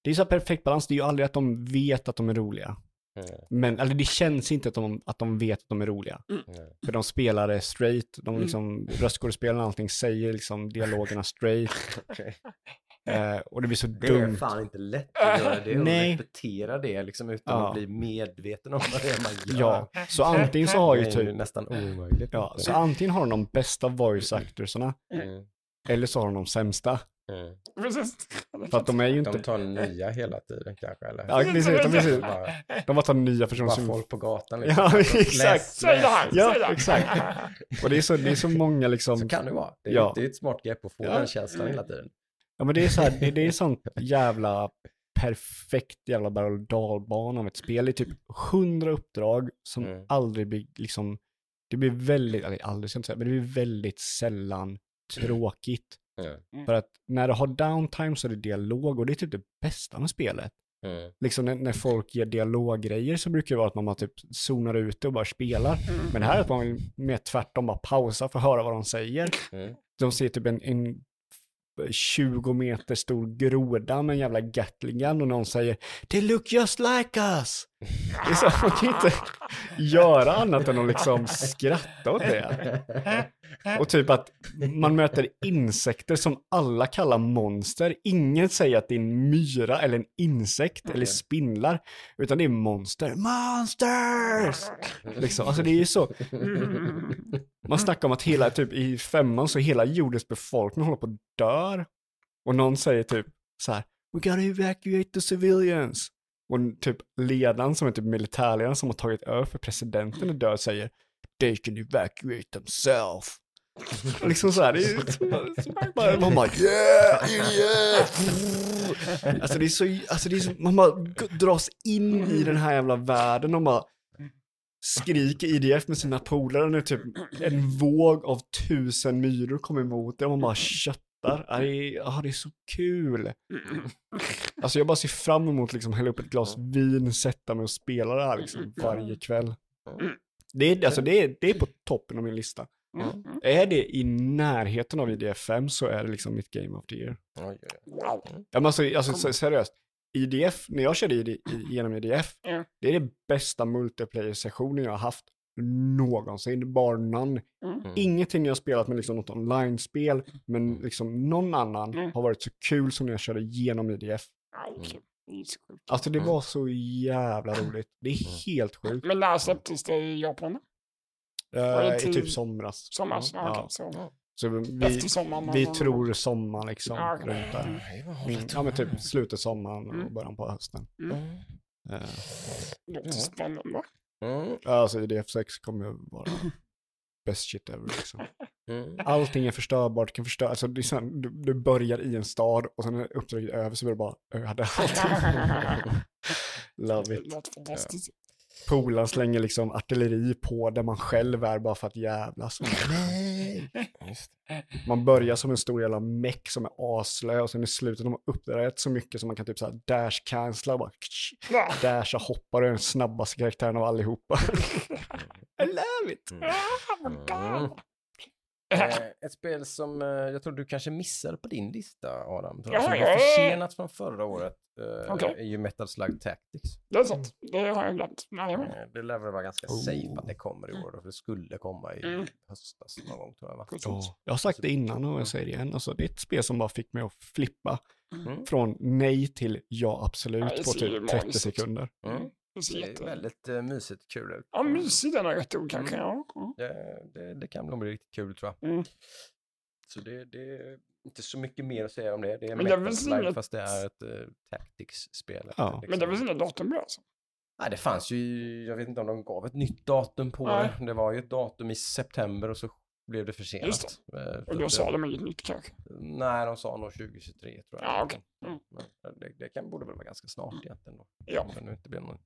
det är så perfekt balans, det är ju aldrig att de vet att de är roliga. Mm. Men, eller det känns inte att de, att de vet att de är roliga. Mm. För de spelar det straight, de Mm. liksom, röstskådespelarna och allting säger liksom dialogerna straight. Okej. Eh, och det blir så Det är dumt. fan inte lätt att göra det och Nej. repetera det liksom utan Ja. att bli medveten om vad det är man gör. Ja, så antingen så har det ju är typ, nästan omöjligt. ja, så antingen har de de bästa voice actorsarna, Mm. eller så har de de sämsta. Mm. Precis. För att de är ju De inte, tar nya hela tiden kanske eller? ja precis, de, precis. Bara, de bara tar nya personer bara som folk på gatan liksom. Ja, exakt. Säg det här, Ja, säg det. exakt. Och det är så, det är så många liksom, Så kan det vara. Det är, Ja. det är ett smart grepp att få Ja. den känslan hela tiden. ja men det är så här, det, det är sånt jävla perfekt jävla berg och dalbana av ett spel. Det är typ hundra uppdrag som Mm. aldrig blir liksom, det blir väldigt, eller aldrig ska jag inte säga, men det blir väldigt sällan tråkigt. Mm. För att när du har downtime så är det dialog och det är typ det bästa med spelet. Mm. Liksom när, när folk ger dialoggrejer så brukar det vara att man bara typ zonar ut det och bara spelar. Mm. Men det här är att man mer tvärtom bara pausa för att höra vad de säger. Mm. De ser typ en, en 20 meter stor groda med en jävla Gatling gun och någon säger They look just like us. Det är så, man kan inte göra annat än att liksom skratta åt det. Och typ att man möter insekter som alla kallar monster. Ingen säger att det är en myra eller en insekt eller spindlar, utan det är monster. Monsters! Liksom, alltså det är ju så. Man snackar om att hela, typ i femman så hela jordens befolkning håller på att dör. Och någon säger typ så här, We gotta evacuate the civilians. Och typ ledaren som är typ militärledaren som har tagit över för presidenten är död säger, They can evacuate themselves. Liksom så här, det är ju bara, man bara yeah, idiot! Alltså det är så, alltså det är så, man bara dras in i den här jävla världen och bara skriker IDF med sina polare nu typ en våg av tusen myror kommer emot det och man bara köttar. Ja, det är, ja, det är så kul. Alltså jag bara ser fram emot liksom hälla upp ett glas vin, sätta mig och spela det här liksom varje kväll. Det är, alltså, det är, det är på toppen av min lista. Mm. Är det i närheten av IDF5 så är det liksom mitt game of the year. Ja, men alltså, alltså se- seriöst. IDF, när jag körde ID, i- genom IDF, Ja. det är det bästa multiplayer-sessionen jag har haft någonsin, bar none. Mm. Ingenting jag har spelat med liksom något online-spel, men Mm. liksom någon annan Mm. har varit så kul som när jag körde genom IDF. Alltså det Mm. var så jävla roligt. Det är Mm. helt sjukt. Men när släpptes det i Japan? Uh, I typ somras. Somras? Ja, Ja. Så. Vi, Efter sommaren? vi man- tror sommar liksom. Ja, runt där. Mm, ja men typ slutet sommaren och Mm. början på hösten. Mm. Eh, Låter Ja. spännande. Mm. Alltså IDF6 kommer ju vara best shit ever liksom. Mm. Allting är förstörbart, kan förstöra, alltså det är här, du, du börjar i en stad och sen när uppdraget är över så vill du bara öda allting. Love Det it. låter fantastiskt. Polaren slänger liksom artilleri på där man själv är bara för att jävlas. Nej! Man börjar som en stor jävla meck som är aslö och sen i slutet har man uppdaterat så mycket som man kan typ såhär dash-cancella och bara dasha, hoppar och är den snabbaste karaktären av allihopa. I love it! Mm. Ah, my God. Eh, ett spel som eh, jag tror du kanske missade på din lista, Adam. Ja, som ja. var försenat från förra året. Eh, Okej. är ju Metal Slug Tactics. Det är sant. Det har jag glömt. Nej, men. Eh, det lär väl vara ganska Oh. safe att det kommer i år. Då, för det skulle komma i Mm. höstas någon gång tror jag. Va? Precis. Jag har sagt det innan och jag säger det igen. Alltså, det är ett spel som bara fick mig att flippa Mm. från nej till ja Ja, absolut det på typ 30 magiskt ut. sekunder. Mm. Det ser Det är jätte... väldigt uh, mysigt kul ut. Ja, mysig den är rätt ord kanske. Mm. Ja. Ja. Det, det, det kan nog bli riktigt kul tror jag. Mm. Så det, det är inte så mycket mer att säga om det. Det är det Metal fast det är ett uh, Tactics-spel. Ja. Men det väl sina datum bra alltså? Nej, det fanns ju, jag vet inte om de gav ett nytt datum på Nej. det. Det var ju ett datum i september och så blev det försenat. Just Eh, så Och då sa eh, de inget nytt kanske. Nej, de sa nog 2023 tror jag. Ja, okej. Mm. Men det, det kan, borde väl vara ganska snart egentligen då. Ja. Om det nu inte blir någon,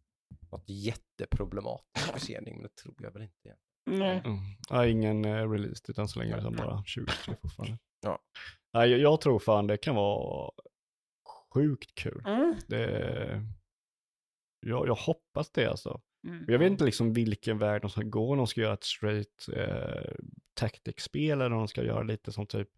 något jätteproblematisk försening, men det tror jag väl inte. igen. Nej. Mm. Ja, ingen eh, release utan så länge utan bara 2023 fortfarande. Ja. Nej, jag, jag tror fan det kan vara sjukt kul. Mm. Det, jag, jag hoppas det alltså. Mm. Jag vet inte liksom vilken väg de ska gå, om de ska göra ett straight eh, tactics-spel eller om de ska göra lite som typ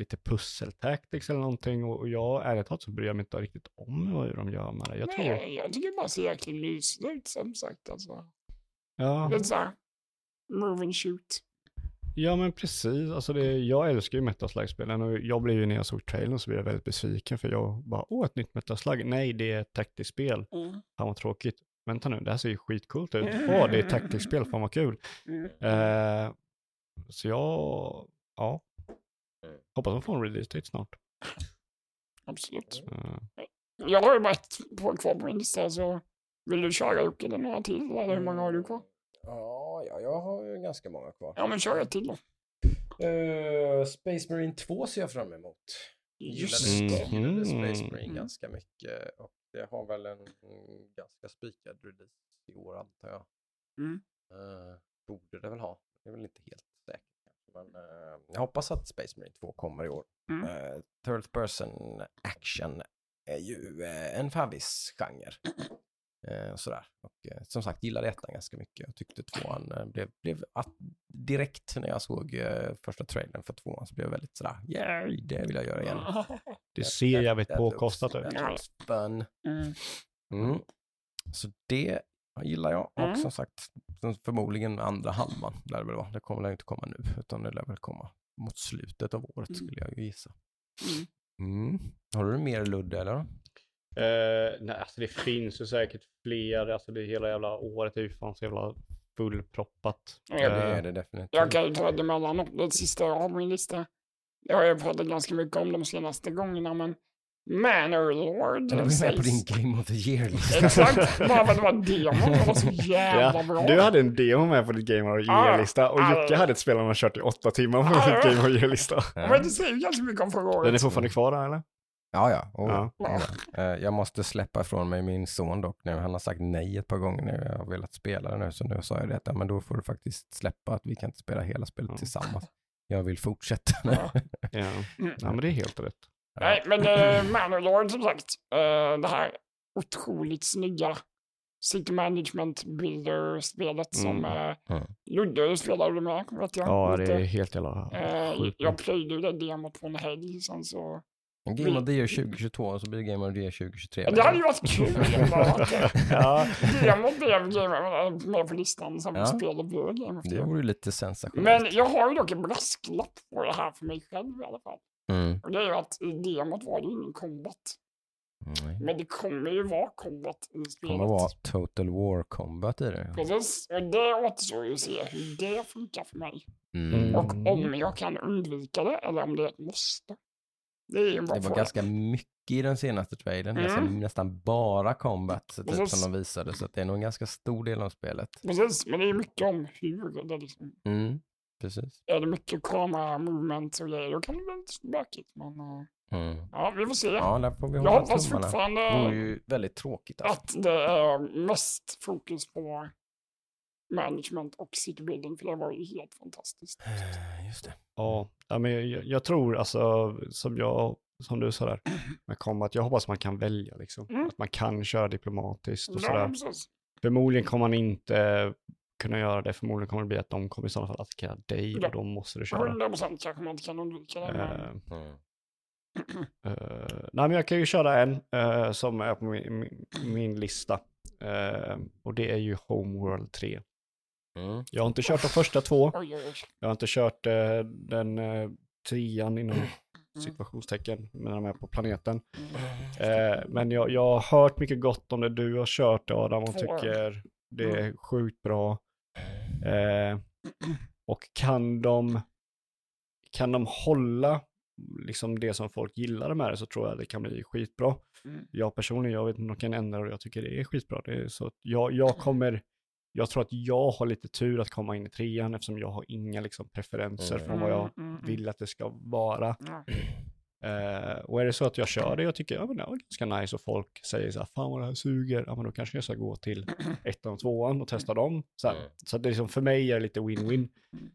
lite pussel-tactics eller någonting. Och, och jag, ärligt talat så bryr jag mig inte riktigt om hur de gör med det. Jag tror, Nej, jag tycker bara ser jäkligt mysigt ut som sagt. Alltså. ja, Lite såhär, move and shoot. ja men precis. Alltså det, jag älskar ju Metaslag-spelen och jag blev ju när jag såg trailern så blev jag väldigt besviken för jag bara, åh ett nytt Metaslag. Nej, det är ett taktiskt-spel. Mm. Fan vad tråkigt. Vänta nu, det här ser ju skitcoolt ut. Åh, det är ett taktiskt-spel, fan vad kul. Mm. Eh, så jag, ja, Mm. Hoppas de får en release date snart. Absolut. Eh, Jag har ju bara ett på kvar på min lista så vill du köra Jocke eller några till? Eller hur många har du kvar? Ja, ja, jag har ju ganska många kvar. Ja men kör ett till då. Eh, Space Marine 2 ser jag fram emot. Just det. gillade Mhm. Space Marine Mm. ganska mycket och det har väl en mm, ganska spikad release i år antar jag. Mm. Eh, borde det väl ha. Det är väl inte helt Men eh, jag hoppas att Space Marine 2 kommer i år. Mm. Uh, third person action är ju eh, en favvis-genre. Eh, sådär. Och eh, som sagt, gillade ettan ganska mycket. Jag tyckte tvåan eh, blev, blev att, direkt när jag såg eh, första trailern för tvåan så blev jag väldigt sådär, yeah, det vill jag göra igen. det ser jävligt påkostat ut. Mm. Mm. Så det gillar jag. Och Mm. som sagt, förmodligen andra halvan lär det väl vara. Det kommer väl inte komma nu, utan det lär väl komma mot slutet av året Mm. skulle jag ju gissa. Mm. Mm. Har du mer Ludde eller? Eh, nej, alltså det finns ju säkert fler. Alltså det hela jävla året är ju fan så jävla fullproppat. Ja, det Eh, är det definitivt. Jag kan ju ta det emellan. Det sista jag har på min lista. Det har jag pratat ganska mycket om de senaste gångerna men Manor-Lord Du är med på din Game of the Year-lista. Exakt, bara för att det var demon. Det var så jävla bra. Du hade en demo med på ditt Game of the Year-lista och ah. Jocke hade ett spel han har kört i åtta timmar på sin ja. Game of the Year-lista. Men det säger ganska mycket om förra året. Den är fortfarande kvar där eller? Ja, ja. Oh, Ja. ja. Eh, Jag måste släppa ifrån mig min son dock nu. Han har sagt nej ett par gånger när jag har velat spela det nu. Så nu sa jag det, att, ja, men då får du faktiskt släppa att vi kan inte spela hela spelet Ja. tillsammans. Jag vill fortsätta. Ja. Ja. Mm. ja, men det är helt rätt. Nej, men äh, Manor-Lord som sagt. eh, det här otroligt snygga City Management Builder-spelet som Mm. uh, Mm. Ludde spelade med, vet jag. Ja, det är helt jävla Eh, sjukt. jag plöjde ju det demot på en helg sen så... En Game of the Year 2022 och så blir det Game of the Year 2023. Ja, det hade ju varit kul. eh, Ja, Demot blev game, med på listan som Ja. spelet blev Game of the Det Year. vore ju lite sensationellt. Men jag har ju dock en brasklapp på det här för mig själv i alla fall. Mm. Och det är ju att i demot var det ingen combat. Nej. Men det kommer ju vara combat i Det spelet. kommer vara Total War Combat i det. Precis, och det återstår ju att se hur det funkar för mig. Mm. Och om jag kan undvika det eller om det är ett måste. Det är ju bra Det var fråga. ganska mycket i den senaste trailern. Mm. Nästan, nästan bara combat typ, som de visade. Så att det är nog en ganska stor del av spelet. Precis, men det är mycket om hur det liksom Mm. Precis. är det mycket kamera movement och grejer, då kan det bli lite bökigt. Men eh, Mm. ja, vi får se. Ja, där får vi jag hålla hoppas tummarna. fortfarande Det vore ju väldigt tråkigt alltså. att det är mest fokus på management och city building, för det var ju helt fantastiskt. Eh, Just det. ja, ja, men jag, jag tror alltså, som jag, som du sa där, med combat, jag hoppas man kan välja liksom. Mm. Att man kan köra diplomatiskt och Ja, sådär. precis. Förmodligen kommer man inte kunna göra det, förmodligen kommer det bli att de kommer i sådana fall attackera dig Ja. och då måste du köra. 100 procent kanske man inte kan undvika det. Men... Mm. eh, nej, men jag kan ju köra en eh, som är på min, min, min lista. Och det är ju Homeworld 3. Mm. Jag har inte kört de första två. Jag har inte kört den trean inom situationstecken med de är på planeten. Mm. Men jag, jag har hört mycket gott om det. Du har kört det Adam och tycker det är sjukt bra. Eh, och kan de, kan de hålla liksom det som folk gillar med det så tror jag det kan bli skitbra. Mm. Jag personligen, jag vet inte om de kan ändra och jag tycker det är skitbra. Det är så jag, jag kommer jag tror att jag har lite tur att komma in i trean eftersom jag har inga liksom, preferenser Mm. från vad jag Mm, mm, mm. vill att det ska vara. Ja. Eh, och är det så att jag kör det och tycker ja, men det var ganska nice och folk säger så här, fan vad det här suger, ja men då kanske jag ska gå till ettan och tvåan och testa dem. Så, här. Mm. så att det är liksom, för mig är det lite win-win.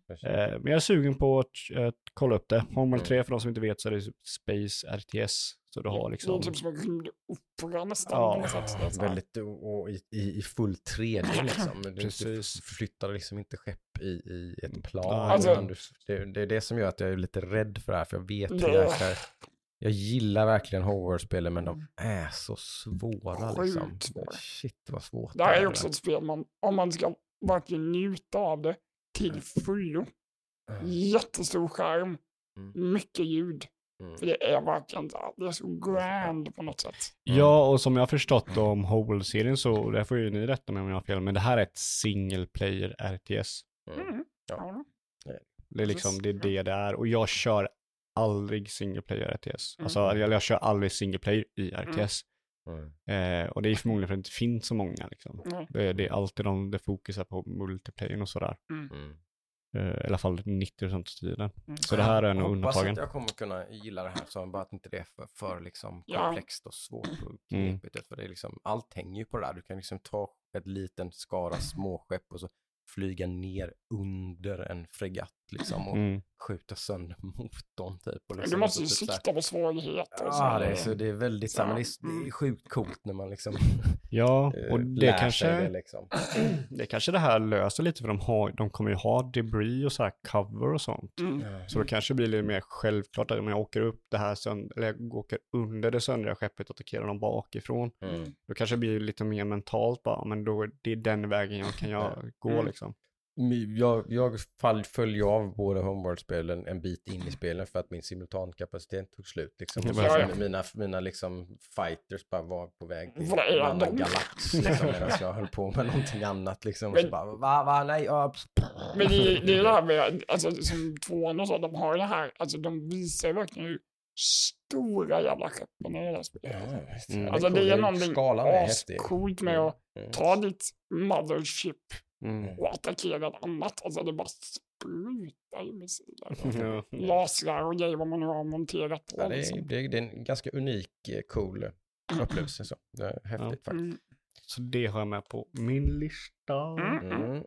Eh, men jag är sugen på att, att kolla upp det. Mm. 3, för de som inte vet, så är det Space RTS. Så du har Det är liksom... typ som en opera nästan. Ja, sätt. Här. Väldigt och, i, i, i full 3D liksom. Du Precis. du flyttar liksom inte skepp i, i ett plan. Alltså- du, det, det är det som gör att jag är lite rädd för det här, för jag vet hur Det- jäkla... Jag gillar verkligen Hogwarts-spelen, men de är så svåra liksom. Sjukt svåra. Shit vad svårt Det här är också ett spel man, om man ska verkligen njuta av det till fullo. Mm. Jättestor skärm, Mm. mycket ljud. Mm. För det är verkligen så det är så grand på något sätt. Ja, och som jag har förstått om Homeworld-serien så, det får ju ni rätta mig om jag har fel, men det här är ett single player RTS. Mm. Mm. Ja. Det är liksom, det är det det är. Och jag kör aldrig single player RTS. Mm. Alltså, jag, jag kör aldrig single player i RTS. Mm. Eh, och det är förmodligen för att det inte finns så många liksom. Det, det är alltid de, det fokusar på multiplayer och sådär. Mm. Eh, I alla fall 90% av tiden. Mm. Så det här är nog Hoppas undantagen. att jag kommer kunna gilla det här, så bara att inte det är för, för liksom komplext och svårt och Mm. knepigt. För det är liksom, allt hänger ju på det där. Du kan liksom ta ett liten skara småskepp och så flyga ner under en fregatt liksom och Mm. skjuta sönder motorn typ. Och liksom, Du måste ju och så typ sikta på svårigheter. och så Ja, det är, så det är väldigt så men det är, Mm. det är sjukt coolt när man liksom Ja, eh, och lär det kanske, det liksom. det kanske det här löser lite för de, har, de kommer ju ha debris och så här cover och sånt. Mm. Så det kanske blir lite mer självklart att om jag åker upp det här sönd- eller jag åker under det söndriga skeppet och attackerar dem bakifrån. Mm. Då kanske det blir lite mer mentalt bara, men då det är den vägen jag kan jag gå Mm. liksom. Jag, jag fall, följer av båda Homeworld-spelen en bit in i spelen för att min simultankapacitet tog slut. Liksom. Och så ja, ja. Mina, mina liksom fighters bara var på väg till en annan galax liksom, medan jag höll på med någonting annat. Liksom. Och Men- så bara, va, va, nej, pss, Men det, är- det är det här med, alltså som tvåan och så, de har ju det här, alltså de visar ju verkligen hur stora jävla skeppen i det här spelet. Ja. Mm. Alltså det är någonting Skalan är häftig. ascoolt med att Mm. ta ditt mothership Mm. och attackera ett annat. Alltså det bara sprutar ju missiler. och Ja. Lasrar och grejer vad man nu har monterat på. Ja, det, är, liksom. det, är, det är en ganska unik, eh, cool upplevelse. Så. Det är häftigt faktiskt. Mm. Så det har jag med på min lista. Mm.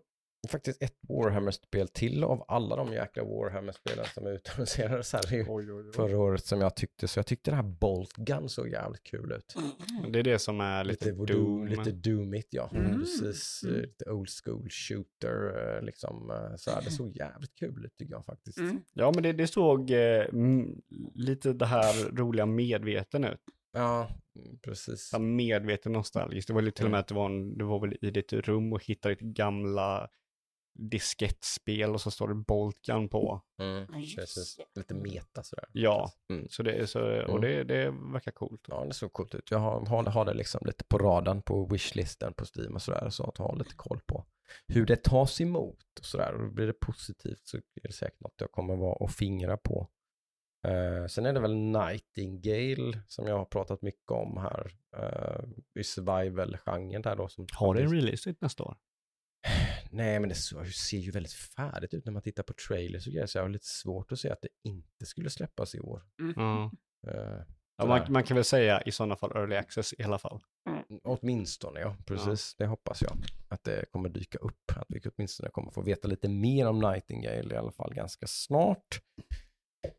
Faktiskt ett Warhammer-spel till av alla de jäkla Warhammer-spelen som utannonserades här i Oj, oj, oj. förra året som jag tyckte. Så jag tyckte det här Bolt Gun såg jävligt kul ut. Mm. Det är det som är lite, Lite, voodoo, Doom. lite doomigt ja. Mm. Precis. Mm. Lite old school shooter eh, liksom. eh, Så här, det såg jävligt kul ut tycker jag faktiskt. Mm. Ja, men det, det såg eh, lite det här roliga medveten ut. Ja, precis. Ja, medveten nostalgiskt. Det var lite till och med Mm. att det var, en, det var väl i ditt rum och hittade ditt gamla diskettspel och så står det Boltgun på. Mm, precis. Lite meta sådär. Ja, Mm. så det, är så, och Mm. det, det verkar coolt. Ja, det såg coolt ut. Jag har, har, har det liksom lite på radarn på wishlisten på Steam och sådär. Så att ha lite koll på hur det tas emot och sådär. Och blir det positivt så är det säkert något jag kommer vara och fingra på. Eh, sen är det väl Nightingale som jag har pratat mycket om här. Uh, I survival-genren där då. Som Har det en release nästa år? Nej, men det ser ju väldigt färdigt ut när man tittar på trailers och grejer. Så jag har lite svårt att se att det inte skulle släppas i år. Ja. Eh, Ja, man, man kan väl säga i sådana fall early access i alla fall. Åtminstone ja, precis. Det hoppas jag. Att det kommer dyka upp. Att vi åtminstone kommer få veta lite mer om Nightingale i alla fall ganska snart.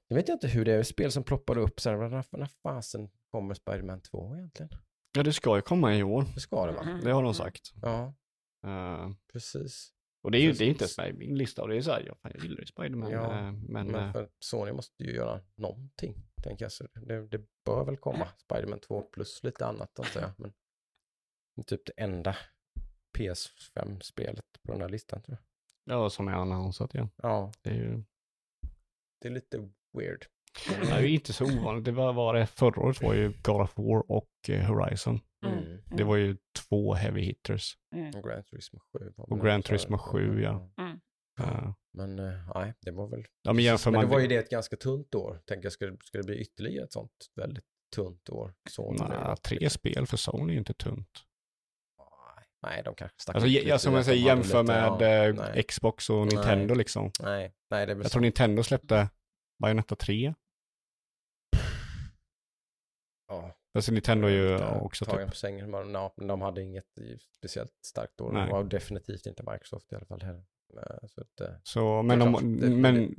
Jag vet inte hur det är, spel som ploppade upp så här, när, när fasen kommer Spiderman 2 egentligen? Ja, det ska ju komma i år. Det ska det va? Mm. Det har de sagt. Ja, Eh, precis. och det är ju det är inte ens med i min lista. Och det är så här, ja, fan, jag gillar ju Spiderman. Ja, eh, men Men eh, för Sony måste ju göra någonting, tänker jag. Så det, det bör väl komma Spiderman 2 plus lite annat, antar jag. Men typ det enda PS5-spelet på den här listan, tror jag. ja, som är annonsat igen. Ja, Det är ju det är lite weird. det är ju inte så ovanligt. Det var, var det förra året var ju God of War och Horizon. Mm. Det var ju två heavy hitters. Mm. Och Gran Turismo 7. var Och väl Gran också- Turismo 7, ja. Mm. Eh, Men eh, nej, det var väl... ja, men jämför men man... det var ju det ett ganska tunt år. Tänker jag, ska det, ska det bli ytterligare ett sånt väldigt tunt år? Så Nej, tre spel för Sony är inte tunt. Nej, nej, de kanske stack Alltså, ja, lite som jag säger, jämför lite- med ja, eh, nej, Xbox och Nej. Nintendo liksom. nej, nej, det är Jag så. tror Nintendo släppte Bayonetta 3. Ja, Alltså Nintendo är ju också tagen typ, på sängen. Men, men de hade inget speciellt starkt år. Nej. Det var definitivt inte Microsoft i alla fall heller. Eh, Så att, eh, så, men, om, det- men,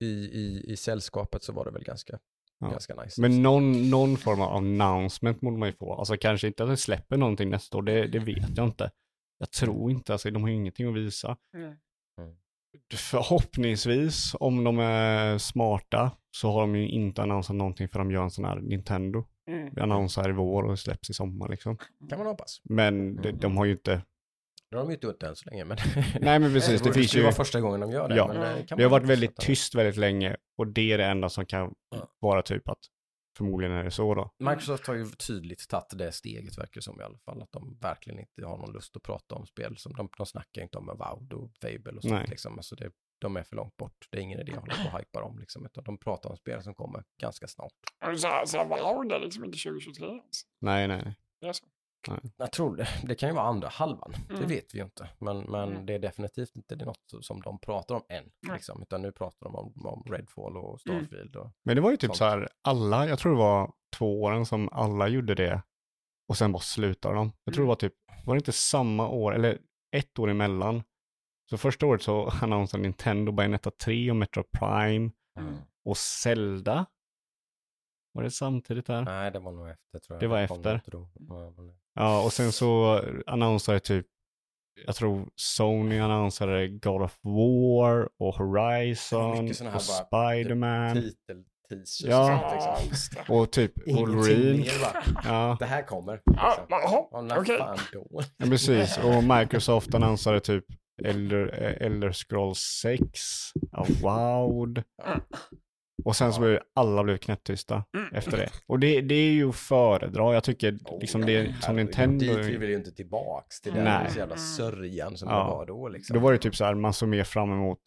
i, i, I sällskapet så var det väl ganska, Ja. ganska nice. men någon, någon form av announcement borde man ju få. Alltså kanske inte att det släpper någonting nästa år, det, det vet jag inte. Jag tror inte, alltså de har ju ingenting att visa. Mm. Förhoppningsvis, om de är smarta, så har de ju inte annonsat någonting för de gör en sån här Nintendo. Mm. Vi annonsar i vår och släpps i sommar liksom. kan man hoppas. Men de, de har ju inte, Det har de ju inte gjort än så länge. Men nej men precis, det det finns ju, vara första gången de gör det. Ja. men Ja. kan det har varit väldigt tyst väldigt länge och det är det enda som kan Ja. vara typ att förmodligen är det så då. Microsoft har ju tydligt tagit det steget verkar det som i alla fall. Att de verkligen inte har någon lust att prata om spel. Som de, de snackar inte om Avowed och Fable och sånt. Nej. Liksom. Alltså det, de är för långt bort. Det är ingen idé att hålla på och hypa dem. Liksom. Utan de pratar om spel som kommer ganska snart. Så, så wow, det är liksom inte 2023 ens. Nej, nej, nej. Det är så. Jag tror det. Det kan ju vara andra halvan. Det Mm. vet vi ju inte. Men, men Mm. det är definitivt inte det är något som de pratar om än. Nej. Liksom. Utan nu pratar de om, om Redfall och Mm. Starfield. Och, Men det var ju typ Sånt. så här, alla, jag tror det var två åren som alla gjorde det och sen bara slutade de. Jag tror det Mm. var typ, var det inte samma år, eller ett år emellan? Så första året så annonserade Nintendo Bayonetta 3 och Metro Prime Mm. och Zelda. Var det samtidigt där? Nej, det var nog efter tror jag. Det var efter. Ja, Ja, och sen så annonserade typ, jag tror Sony annonserade God of War och Horizon Mycket såna här och bara Spiderman Titel, teasers Ja. och sånt liksom. Ja, och typ Wolverine. Ja, Det här kommer. Ja, Liksom. när okej. då? ja, precis. Och Microsoft annonserade typ Elder, eh, Elder Scrolls 6, Avowed. Mm. Och sen så blev alla blev knäpptysta Mm. efter det. Och det, det är ju att föredra. Jag tycker Oh, liksom det är som Nintendo. Dit vill vi ju inte tillbaks till den så jävla sörjan som Ja. det var då liksom. Då var det typ så här, man såg mer fram emot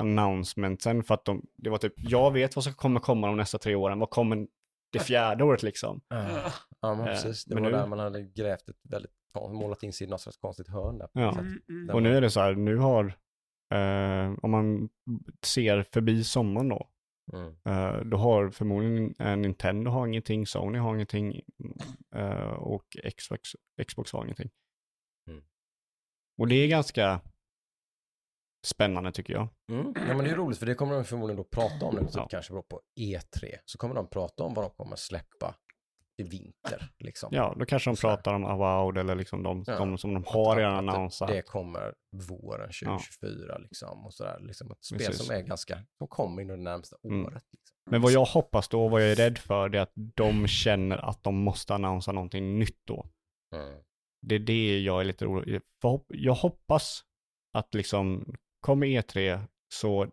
announcementsen för att de, det var typ, jag vet vad som kommer komma de nästa tre åren, vad kommer det fjärde året liksom? Ja, Ja, men Eh, precis. Det men var nu- där man hade grävt ett väldigt, målat in sig i något slags konstigt hörn där. Ja. Mm, mm. Och nu är det så här, nu har, eh, om man ser förbi sommaren då, Mm. eh, då har förmodligen eh, Nintendo har ingenting, Sony har ingenting eh, och Xbox, Xbox har ingenting. Mm. Och det är ganska spännande tycker jag. Mm. Ja, men det är roligt för det kommer de förmodligen då prata om nu, så Ja. kanske på E3. Så kommer de prata om vad de kommer släppa i vinter. Liksom. Ja, då kanske de Så här. pratar om Avowed eller liksom de, Ja. de som de har redan Att det- annonsat. Det kommer våren 2024 liksom. Och sådär. Liksom ett spel Precis. som är ganska, som kommer inom det närmsta Mm. året. Liksom. Men vad jag hoppas då, vad jag är rädd för, det är att de känner att de måste annonsera någonting nytt då. Mm. Det är det jag är lite orolig för. Jag hoppas att liksom, kommer E3 så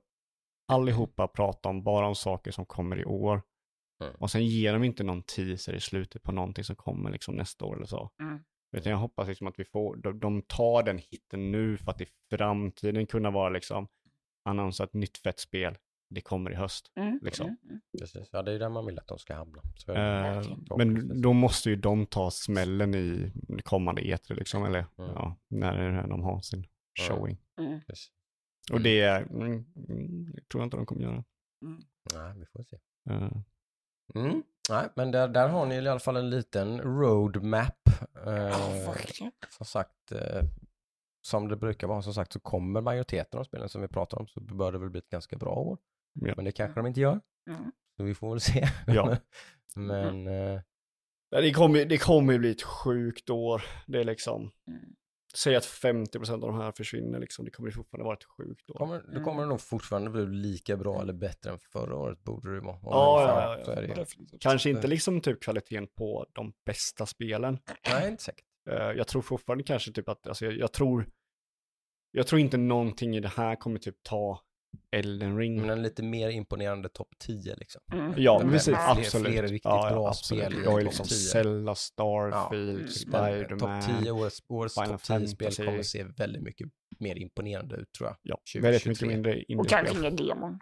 allihopa pratar om bara om saker som kommer i år. Mm. Och sen ger de inte någon teaser i slutet på någonting som kommer liksom nästa år eller så. Mm. Utan jag hoppas liksom att vi får, de, de tar den hitten nu för att i framtiden kunna vara liksom annonsera ett nytt fett spel. Det kommer i höst. Mm, liksom. mm, mm. Precis. Ja, det är där man vill att de ska hamna. Så är det. Förhoppningsvis. men då måste ju de ta smällen i kommande E3 liksom, eller Mm. ja, när de har sin showing. Mm. Och det mm, mm, tror jag inte de kommer göra. Nej, vi får se. Eh, Mm. Nej, men där, där har ni i alla fall en liten roadmap. Eh, som sagt, eh, som det brukar vara, som sagt så kommer majoriteten av spelen som vi pratar om så bör det väl bli ett ganska bra år. Ja. Men det kanske de inte gör, Mm. så vi får väl se. Ja. men eh, Ja, Det kommer, det kommer ju bli ett sjukt år. Det är liksom, Mm. Säg att 50% av de här försvinner liksom. Det kommer ju fortfarande vara ett sjukt år. kommer, då kommer det nog fortfarande bli lika bra eller bättre än förra året borde det vara. Ja, ja, ja. Definitivt. Kanske inte liksom typ kvaliteten på de bästa spelen. Nej, inte säkert. Eh, jag tror fortfarande kanske typ att, alltså jag, jag tror, jag tror inte någonting i det här kommer typ ta Elden Ring. Men en lite mer imponerande topp 10 liksom. Mm. Ja, Men precis. fler- absolut. fler riktigt ja, ja, bra absolut. spel Jag är liksom 10. Zelda, Starfield, Mm. Spiderman. Topp 10 årets, årets topp 10-spel Fantasy. kommer se väldigt mycket mer imponerande ut tror jag. Ja, 2023. väldigt mycket mindre Och kanske indiespel. inga demon.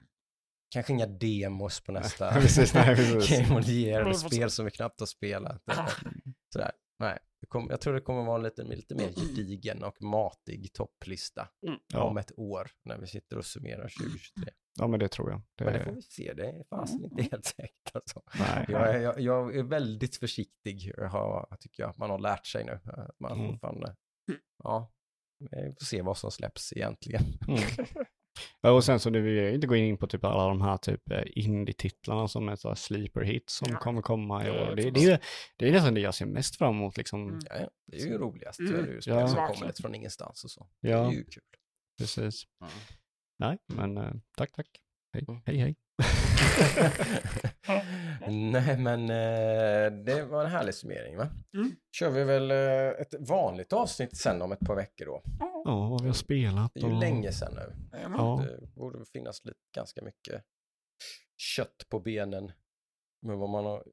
Kanske inga demos på nästa precis, nej, precis. Game of the Year, spel som vi knappt har spelat. eller Sådär. Nej, kom, jag tror det kommer vara en lite, lite mer gedigen och matig topplista Mm. Ja. om ett år när vi sitter och summerar 2023. Ja, men det tror jag. Men det får Det, vi se, det är fasen inte helt säkert alltså. nej. Jag är, jag, jag är väldigt försiktig, jag har, tycker jag, man har lärt sig nu. Att man Mm. ja, vi får se vad som släpps egentligen. Mm. Ja, och sen så nu vill jag inte gå in på typ alla de här typ eh, indie-titlarna som är så här sleeper hits som Ja. kommer komma i Det är år. Det, det, är, det är nästan det jag ser mest fram emot liksom. Mm. Ja, det är ju roligast, Mm. så är det ju spel Ja. som kommer lite från ingenstans och så. Det Ja, är ju kul. precis. Mm. Nej, men eh, tack, tack. Hej, Mm. hej, hej. Nej, men eh, det var en härlig summering, va? Mm. Kör vi väl eh, ett vanligt avsnitt sen om ett par veckor då. Ja, vad vi har spelat Det är ju och... länge sen nu. Ja. Det borde finnas lite, ganska mycket kött på benen med vad man har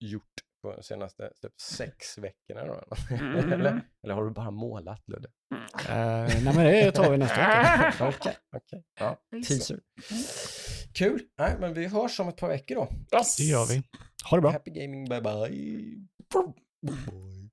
gjort på de senaste typ, sex veckorna. Då. Mm. eller, eller har du bara målat, Ludde? Eh, nej, men det tar vi nästa vecka. Okej, okej. Ja, Visst. teaser. Kul. Nej, men vi hörs om ett par veckor då. Yes. Det gör vi. Ha det bra. Happy gaming, bye bye. Bye.